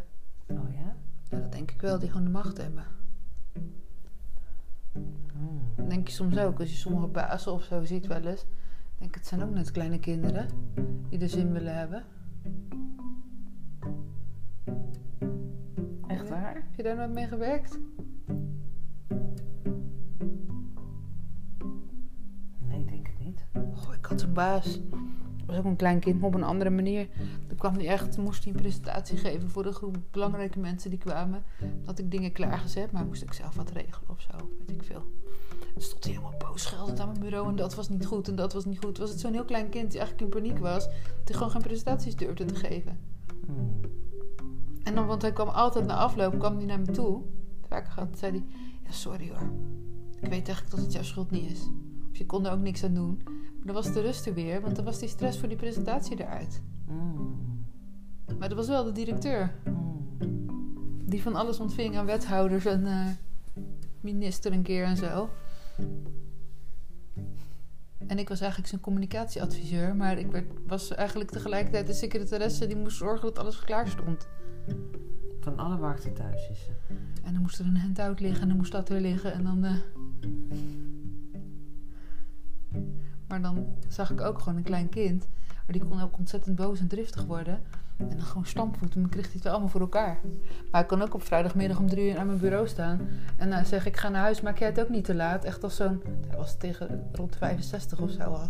Oh ja? Ja, dat denk ik wel, die gewoon de macht hebben. Dat denk je soms ook. Als je sommige bazen of zo ziet wel eens. Denk het zijn ook net kleine kinderen die de zin willen hebben. Echt waar? Heb je daar nooit mee gewerkt? Een baas. Dat was ook een klein kind, maar op een andere manier. Toen kwam hij echt, moest hij een presentatie geven voor een groep belangrijke mensen die kwamen. Had ik dingen klaargezet, maar moest ik zelf wat regelen of zo, weet ik veel. Dan stond hij helemaal boos geldend aan mijn bureau en dat was niet goed en dat was niet goed. Was het zo'n heel klein kind die eigenlijk in paniek was, die gewoon geen presentaties durfde te geven. Hmm. En dan, want hij kwam altijd na afloop, kwam hij naar me toe. Vaker gehad, zei hij, ja sorry hoor. Ik weet eigenlijk dat het jouw schuld niet is. Of je kon er ook niks aan doen. Dan was de rust er weer, want dan was die stress voor die presentatie eruit. Hmm. Maar dat was wel de directeur. Hmm. Die van alles ontving aan wethouders en eh, minister een keer en zo. En ik was eigenlijk zijn communicatieadviseur, maar ik werd, was eigenlijk tegelijkertijd de secretaresse die moest zorgen dat alles klaar stond. Van alle markten thuis is ze. En dan moest er een handout liggen en dan moest dat er liggen en dan. eh, Maar dan zag ik ook gewoon een klein kind, maar die kon ook ontzettend boos en driftig worden. En dan gewoon stampvoeten, dan kreeg hij het wel allemaal voor elkaar. Maar ik kon ook op vrijdagmiddag om drie uur aan mijn bureau staan. En dan zeg ik, ga naar huis, maak jij het ook niet te laat. Echt als zo'n, hij was tegen rond 65 of zo al. Een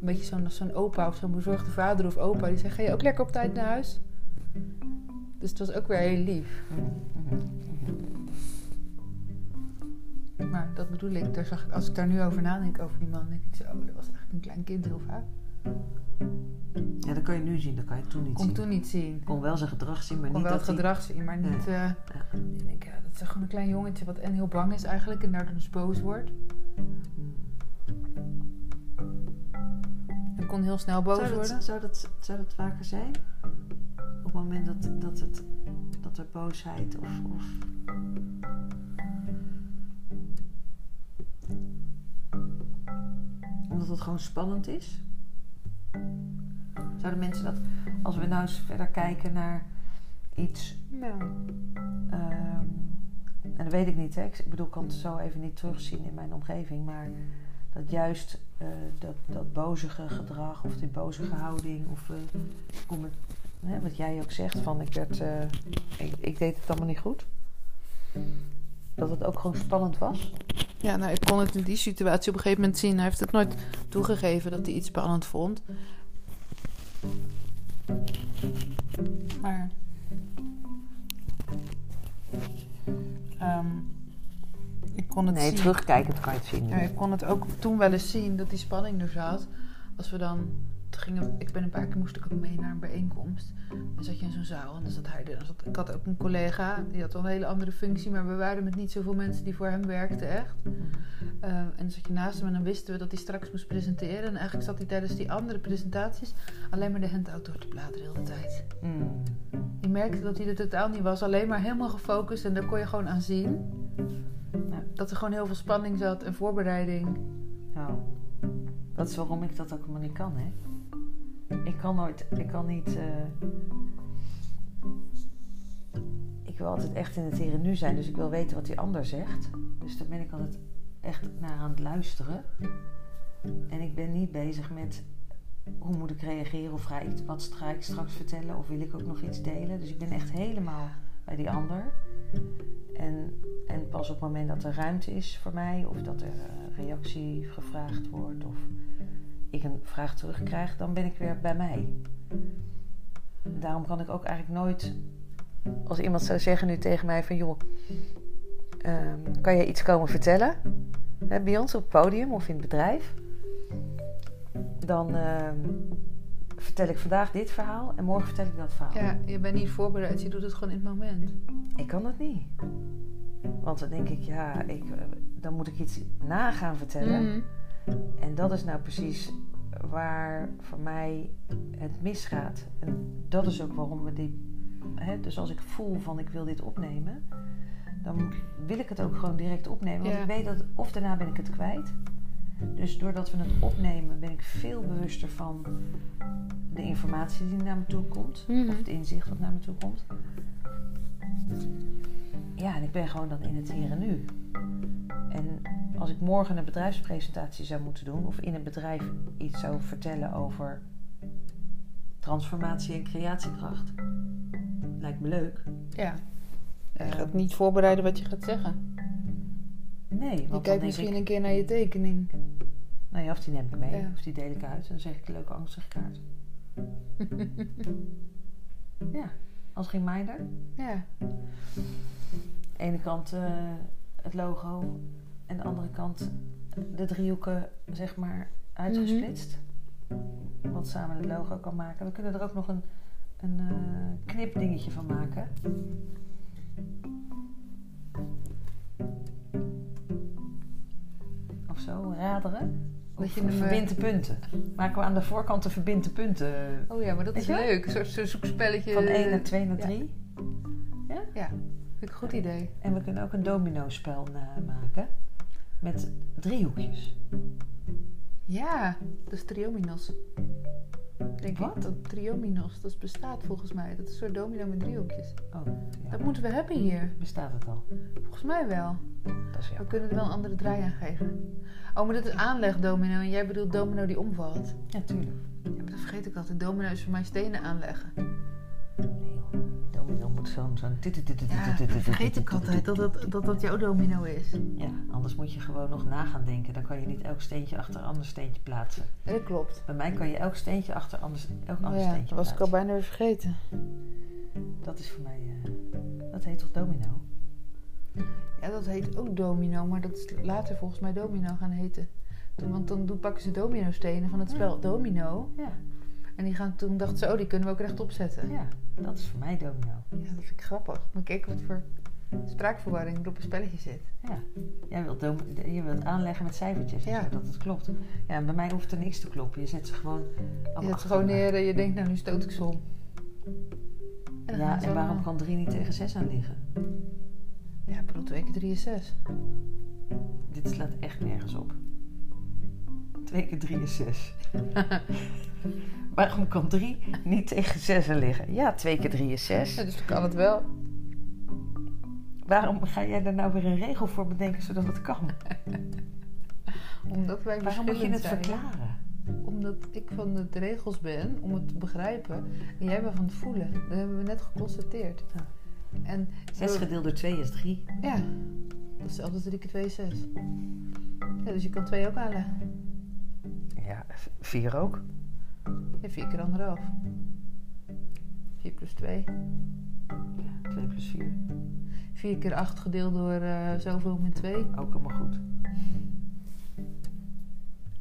beetje zo'n, zo'n opa of zo'n bezorgde vader of opa. Die zegt, ga je ook lekker op tijd naar huis? Dus het was ook weer heel lief. Maar dat bedoel ik, daar zag ik, als ik daar nu over nadenk, over die man, denk ik zo, oh, dat was eigenlijk een klein kind heel vaak. Ja, dat kan je nu zien, dat kan je toen niet Kon zien. ik toen niet zien. Kon wel zijn gedrag zien, maar kon niet wel dat het hij- gedrag zien, maar niet... Nee. eh, Ik denk, ja, dat is gewoon een klein jongetje wat en heel bang is eigenlijk en daardoor dus boos wordt. Hmm. En kon heel snel boos Zou worden. zou, dat, zou dat vaker zijn? Op het moment dat, dat, het, dat er boosheid of, of omdat het gewoon spannend is? Zouden mensen dat, als we nou eens verder kijken naar iets, Nou, ehm, en dat weet ik niet, hè? ik bedoel, ik kan het zo even niet terugzien in mijn omgeving, maar dat juist eh, dat, dat bozige gedrag of die bozige houding, of kom het, hè, wat jij ook zegt, van ik, werd, eh, ik, ik deed het allemaal niet goed. Dat het ook gewoon spannend was. Ja, nou, ik kon het in die situatie op een gegeven moment zien. Hij heeft het nooit toegegeven dat hij iets spannend vond. Maar. ehm, ik kon het Nee, zien. terugkijkend kan je het zien. Ja, ik kon het ook toen wel eens zien dat die spanning er zat. Als we dan. Gingen, ik ben een paar keer moest ik ook mee naar een bijeenkomst. Dan zat je in zo'n zaal en dan zat hij er. Dan zat, ik had ook een collega, die had wel een hele andere functie, maar we waren met niet zoveel mensen die voor hem werkten, echt. Eh, en dan zat je naast hem en dan wisten we dat hij straks moest presenteren. En eigenlijk zat hij tijdens die andere presentaties alleen maar de handout door te bladeren de hele tijd. Mm. Je merkte dat hij er totaal niet was, alleen maar helemaal gefocust en daar kon je gewoon aan zien. Ja. Dat er gewoon heel veel spanning zat en voorbereiding. Nou, dat is waarom ik dat ook helemaal niet kan, hè. Ik kan nooit, ik kan niet... eh, Ik wil altijd echt in het hier en nu zijn, dus ik wil weten wat die ander zegt. Dus daar ben ik altijd echt naar aan het luisteren. En ik ben niet bezig met hoe moet ik reageren of ga wat ga ik straks vertellen of wil ik ook nog iets delen. Dus ik ben echt helemaal bij die ander. En, en pas op het moment dat er ruimte is voor mij of dat er eh, reactie gevraagd wordt of ik een vraag terugkrijg, dan ben ik weer bij mij. Daarom kan ik ook eigenlijk nooit, als iemand zou zeggen nu tegen mij van joh, ehm, kan je iets komen vertellen hè, bij ons op het podium of in het bedrijf, dan ehm, vertel ik vandaag dit verhaal en morgen vertel ik dat verhaal. Ja, je bent niet voorbereid, je doet het gewoon in het moment. Ik kan dat niet. Want dan denk ik, ja, ik, eh, dan moet ik iets na gaan vertellen. Mhm. En dat is nou precies waar voor mij het misgaat. En dat is ook waarom we dit. Hè, dus als ik voel van ik wil dit opnemen, dan wil ik het ook gewoon direct opnemen. Want Ja. ik weet dat of daarna ben ik het kwijt. Dus doordat we het opnemen, ben ik veel bewuster van de informatie die naar me toe komt. Mhm. Of het inzicht wat naar me toe komt. Ja, en ik ben gewoon dan in het hier en nu. En als ik morgen een bedrijfspresentatie zou moeten doen, of in een bedrijf iets zou vertellen over transformatie en creatiekracht, lijkt me leuk. Ja. Je gaat niet voorbereiden wat je gaat zeggen. Nee, want Je dan kijkt misschien ik, een keer naar je tekening. nou ja, of die neem ik mee, Ja. of die deel ik uit en dan zeg ik een leuke angstige kaart. <laughs> ja, als reminder. Ja. Ene kant eh, het logo en de andere kant de driehoeken, zeg maar, uitgesplitst. Wat samen het logo kan maken. We kunnen er ook nog een, een eh, knipdingetje van maken. Of zo, raderen. Dat je eh, verbinte punten. Maken we aan de voorkant de verbinte punten. Oh ja, maar dat Weet is leuk. Een soort zoekspelletje. Van 1 naar 2 naar ja. 3. Ja, vind ik een goed idee. En we kunnen ook een domino-spel maken. Met driehoekjes. Ja, dat is triominos. Denk Wat? ik. Dat triominos, dat bestaat volgens mij. Dat is een soort domino met driehoekjes. Oh, ja. Dat moeten we hebben hier. Bestaat het al? Volgens mij wel. Dat is We kunnen er wel een andere draai aan geven. Oh, maar dat is aanlegdomino. En jij bedoelt domino die omvalt. Ja, tuurlijk. Ja, maar dat vergeet ik altijd. Domino is voor mij stenen aanleggen. Nee moet zo'n... vergeet ik altijd dat dat, dat, dat jouw domino is. Ja, anders moet je gewoon nog na gaan denken. Dan kan je niet elk steentje achter een ander steentje plaatsen. Dat klopt. Bij mij kan je elk steentje achter anders, elk ander ja, steentje dat was ik al plaatsen. bijna weer vergeten. Dat is voor mij... eh, dat heet toch domino? Ja, dat heet ook domino, maar dat is later volgens mij domino gaan heten. Want dan pakken ze domino-stenen van het spel domino. Ja, En die gaan, toen dachten ze, oh, die kunnen we ook rechtop zetten. ja. Dat is voor mij domino. Ja, dat vind ik grappig. Maar kijk wat voor spraakverwarring er op een spelletje zit. Ja. Jij wilt, je wilt aanleggen met cijfertjes en Ja. dat het klopt. Ja, en bij mij hoeft er niks te kloppen. Je zet ze gewoon Je allemaal zet achter gewoon neer en je denkt, nou, nu stoot ik ze om. dan Ja, ze en waarom kan 3 niet tegen 6 aan liggen? Ja, bedoel, 2 keer 3 is 6. Dit slaat echt nergens op. 2 keer 3 is 6. waarom kan 3 niet tegen 6 aan liggen? Ja, 2 keer 3 is 6. Ja, dus dan kan het wel. Waarom ga jij daar nou weer een regel voor bedenken zodat het kan? <laughs> Omdat wij Waarom moet je het zijn. verklaren? Omdat ik van de regels ben om het te begrijpen. En jij bent van het voelen. Dat hebben we net geconstateerd. Ja. En 6 gedeeld door 2 is 3. Ja, dat is hetzelfde als 3 keer 2 is 6. Ja, dus je kan 2 ook aanleggen. Ja, 4 ook. Ja, 4 keer anderhalf. 4 plus 2. Ja, 2 plus 4. 4 keer 8 gedeeld door eh, zoveel min 2. Ook allemaal goed.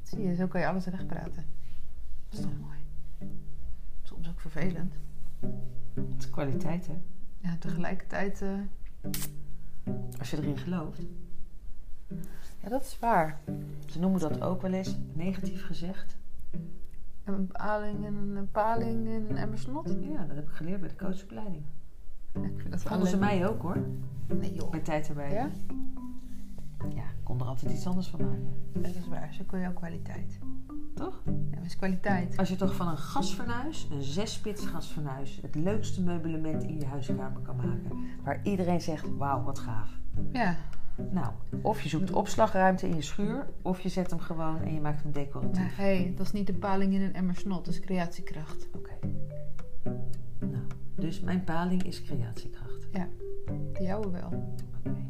Zie je, zo kan je alles recht praten. Dat is toch mooi. Soms ook vervelend. Het is kwaliteit, hè? Ja, tegelijkertijd... eh, Als je erin gelooft. Ja, dat is waar. Ze noemen dat ook wel eens negatief gezegd. Een paling en een paling en een emmer snot. Ja, dat heb ik geleerd bij de coachopleiding. Ik vind dat Dat vonden ze mij ook hoor, Nee joh. bij tijd erbij. Ja? Ja, ik kon er altijd iets anders van maken. Dat is waar. Zo kun je ook kwaliteit. Toch? Ja, maar is kwaliteit. Als je toch van een gasfornuis, een zesspits gasfornuis, het leukste meublement in je huiskamer kan maken. Waar iedereen zegt, wauw, wat gaaf. Ja, nou, of je zoekt opslagruimte in je schuur, of je zet hem gewoon en je maakt hem decoratief. Hé, hey, dat is niet de paling in een emmer snot, dat is creatiekracht. Oké. Nou, dus mijn paling is creatiekracht. Ja, de jouwe wel. Oké.